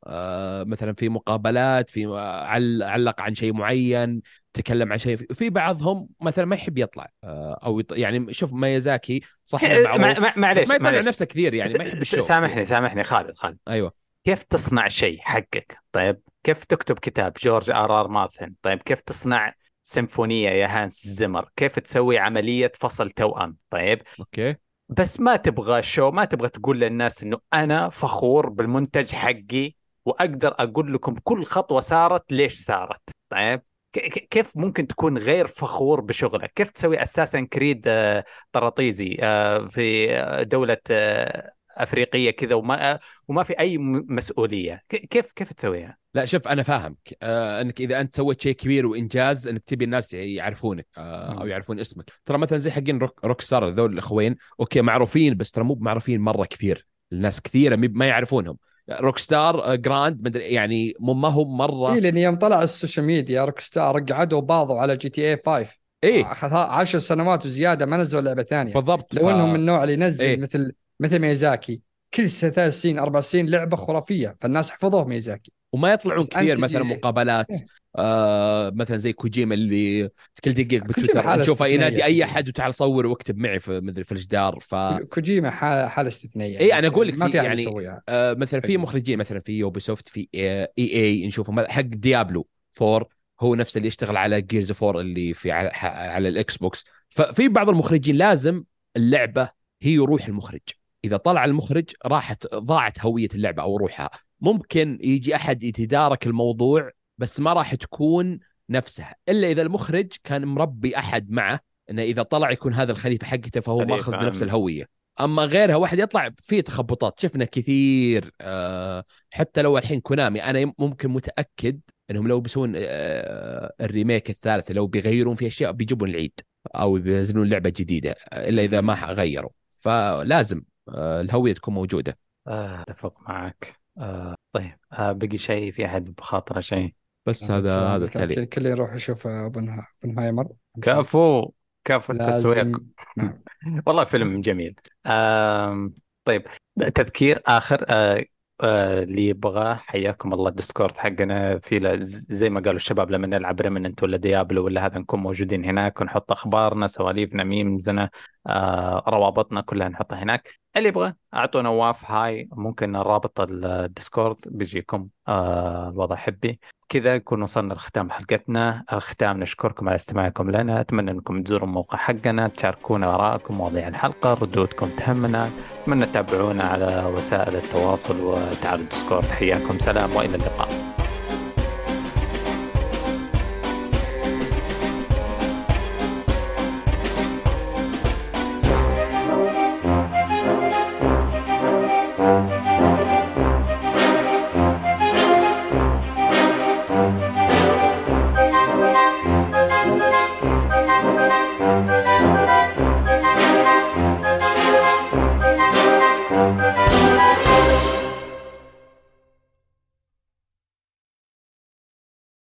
مثلا في مقابلات في آه، عل- علق عن شيء معين تكلم عن شيء في بعضهم مثلا ما يحب يطلع آه، أو يط... يعني شوف مايازاكي صح إيه، مع- معروف مع- معليش بس ما يطلع. نفسه كثير يعني ما يحب ال show. سامحني سامحني خالد خالد. أيوه. كيف تصنع شيء حقك؟ طيب كيف تكتب كتاب؟ جورج آر آر مارتن. طيب كيف تصنع سيمفونية يا هانس زمر كيف تسوي عملية فصل توأم؟ طيب أوكي. بس ما تبغى show ما تبغى تقول للناس إنه أنا فخور بالمنتج حقي وأقدر أقول لكم كل خطوة صارت ليش صارت. طيب كيف ممكن تكون غير فخور بشغلك؟ كيف تسوي أساسا كريد آه، طراطيزي آه، في آه، دولة آه، أفريقية كذا وما آه، وما في أي مسؤولية؟ كيف كيف تسويها؟ لا شوف أنا فاهمك. آه أنك إذا أنت سويت شيء كبير وإنجاز أنك تبي الناس يعرفونك آه أو. يعرفون اسمك. ترى مثلا زي حقين روك, روك ستار ذول الأخوين أوكي معروفين بس ترى مو معروفين مرة كثير. الناس كثيرة ما يعرفون روك ستار جراند مدري يعني مو ما هو مرة. اي لأن يوم طلع ال social media روك ستار قعدوا باضوا على GTA 5 إيه. أخذ عشر سنوات وزيادة ما نزلوا لعبة ثانية. بالضبط لو ف- إنهم من النوع اللي ينزل إيه. مثل مثل ميازاكي. كل ثلاث سنين أربع سنين لعبة خرافية فالناس حفظوه ميازاكي. وما يطلعون كثير مثلا مقابلات. إيه. آه مثلا زي كوجيما اللي كل دقيقة بتويتر استثنائية. ينادي أي أحد وتعال صور واكتب معي في مدري في الجدار ف كوجيما حالة استثنائية إيه، أنا أقول لك ما في يعني- آه مثلا في حلو. مخرجين مثلا في يوبي سوفت في EA نشوفهم حق ديابلو 4 هو نفس اللي يشتغل على Gears 4 اللي في على, على ال Xbox ففي بعض المخرجين لازم اللعبة هي روح المخرج إذا طلع المخرج راحت ضاعت هوية اللعبة أو روحها ممكن يجي أحد يتدارك الموضوع بس ما راح تكون نفسها إلا إذا المخرج كان مربي أحد معه إنه إذا طلع يكون هذا الخليفة حقته فهو ماخذ نفس أم. الهوية. أما غيرها واحد يطلع فيه تخبطات. شفنا كثير آه حتى لو الحين كونامي أنا ممكن متأكد إنهم لو بيسوون آه الريميك الثالث لو بيغيرون في أشياء بيجيبون العيد أو بينزلون لعبة جديدة إلا إذا ما غيروا. فلازم آه الهوية تكون موجودة. آه، أتفق معك. آه، طيب آه، بقي شيء في أحد بخاطره شيء؟ بس هذا هذا التعليق. كل كل يروح يشوف اوبنها- اوبنهايمر كفو كفو التسويق. نعم. والله فيلم جميل. آم، طيب تذكير آخر آه، آه، اللي يبغاه. حياكم الله ال Discord حقنا. في زي ما قالوا الشباب لما نلعب Remnant ولا Diablo ولا هذا نكون موجودين هناك ونحط أخبارنا سواليفنا ميمزنا آه، روابطنا كلها نحطها هناك. اللي يبغى. أعطونا واف هاي. ممكن رابط ال Discord بيجيكم. آه، الوضع حبي. كذا نكون وصلنا لختام حلقتنا. الختام نشكركم على استماعكم لنا. أتمنى أنكم تزوروا الموقع حقنا تشاركونا آرائكم مواضيع الحلقة ردودكم تهمنا. أتمنى تتابعونا على وسائل التواصل وتعالوا الديسكورد. حياكم. سلام وإلى اللقاء.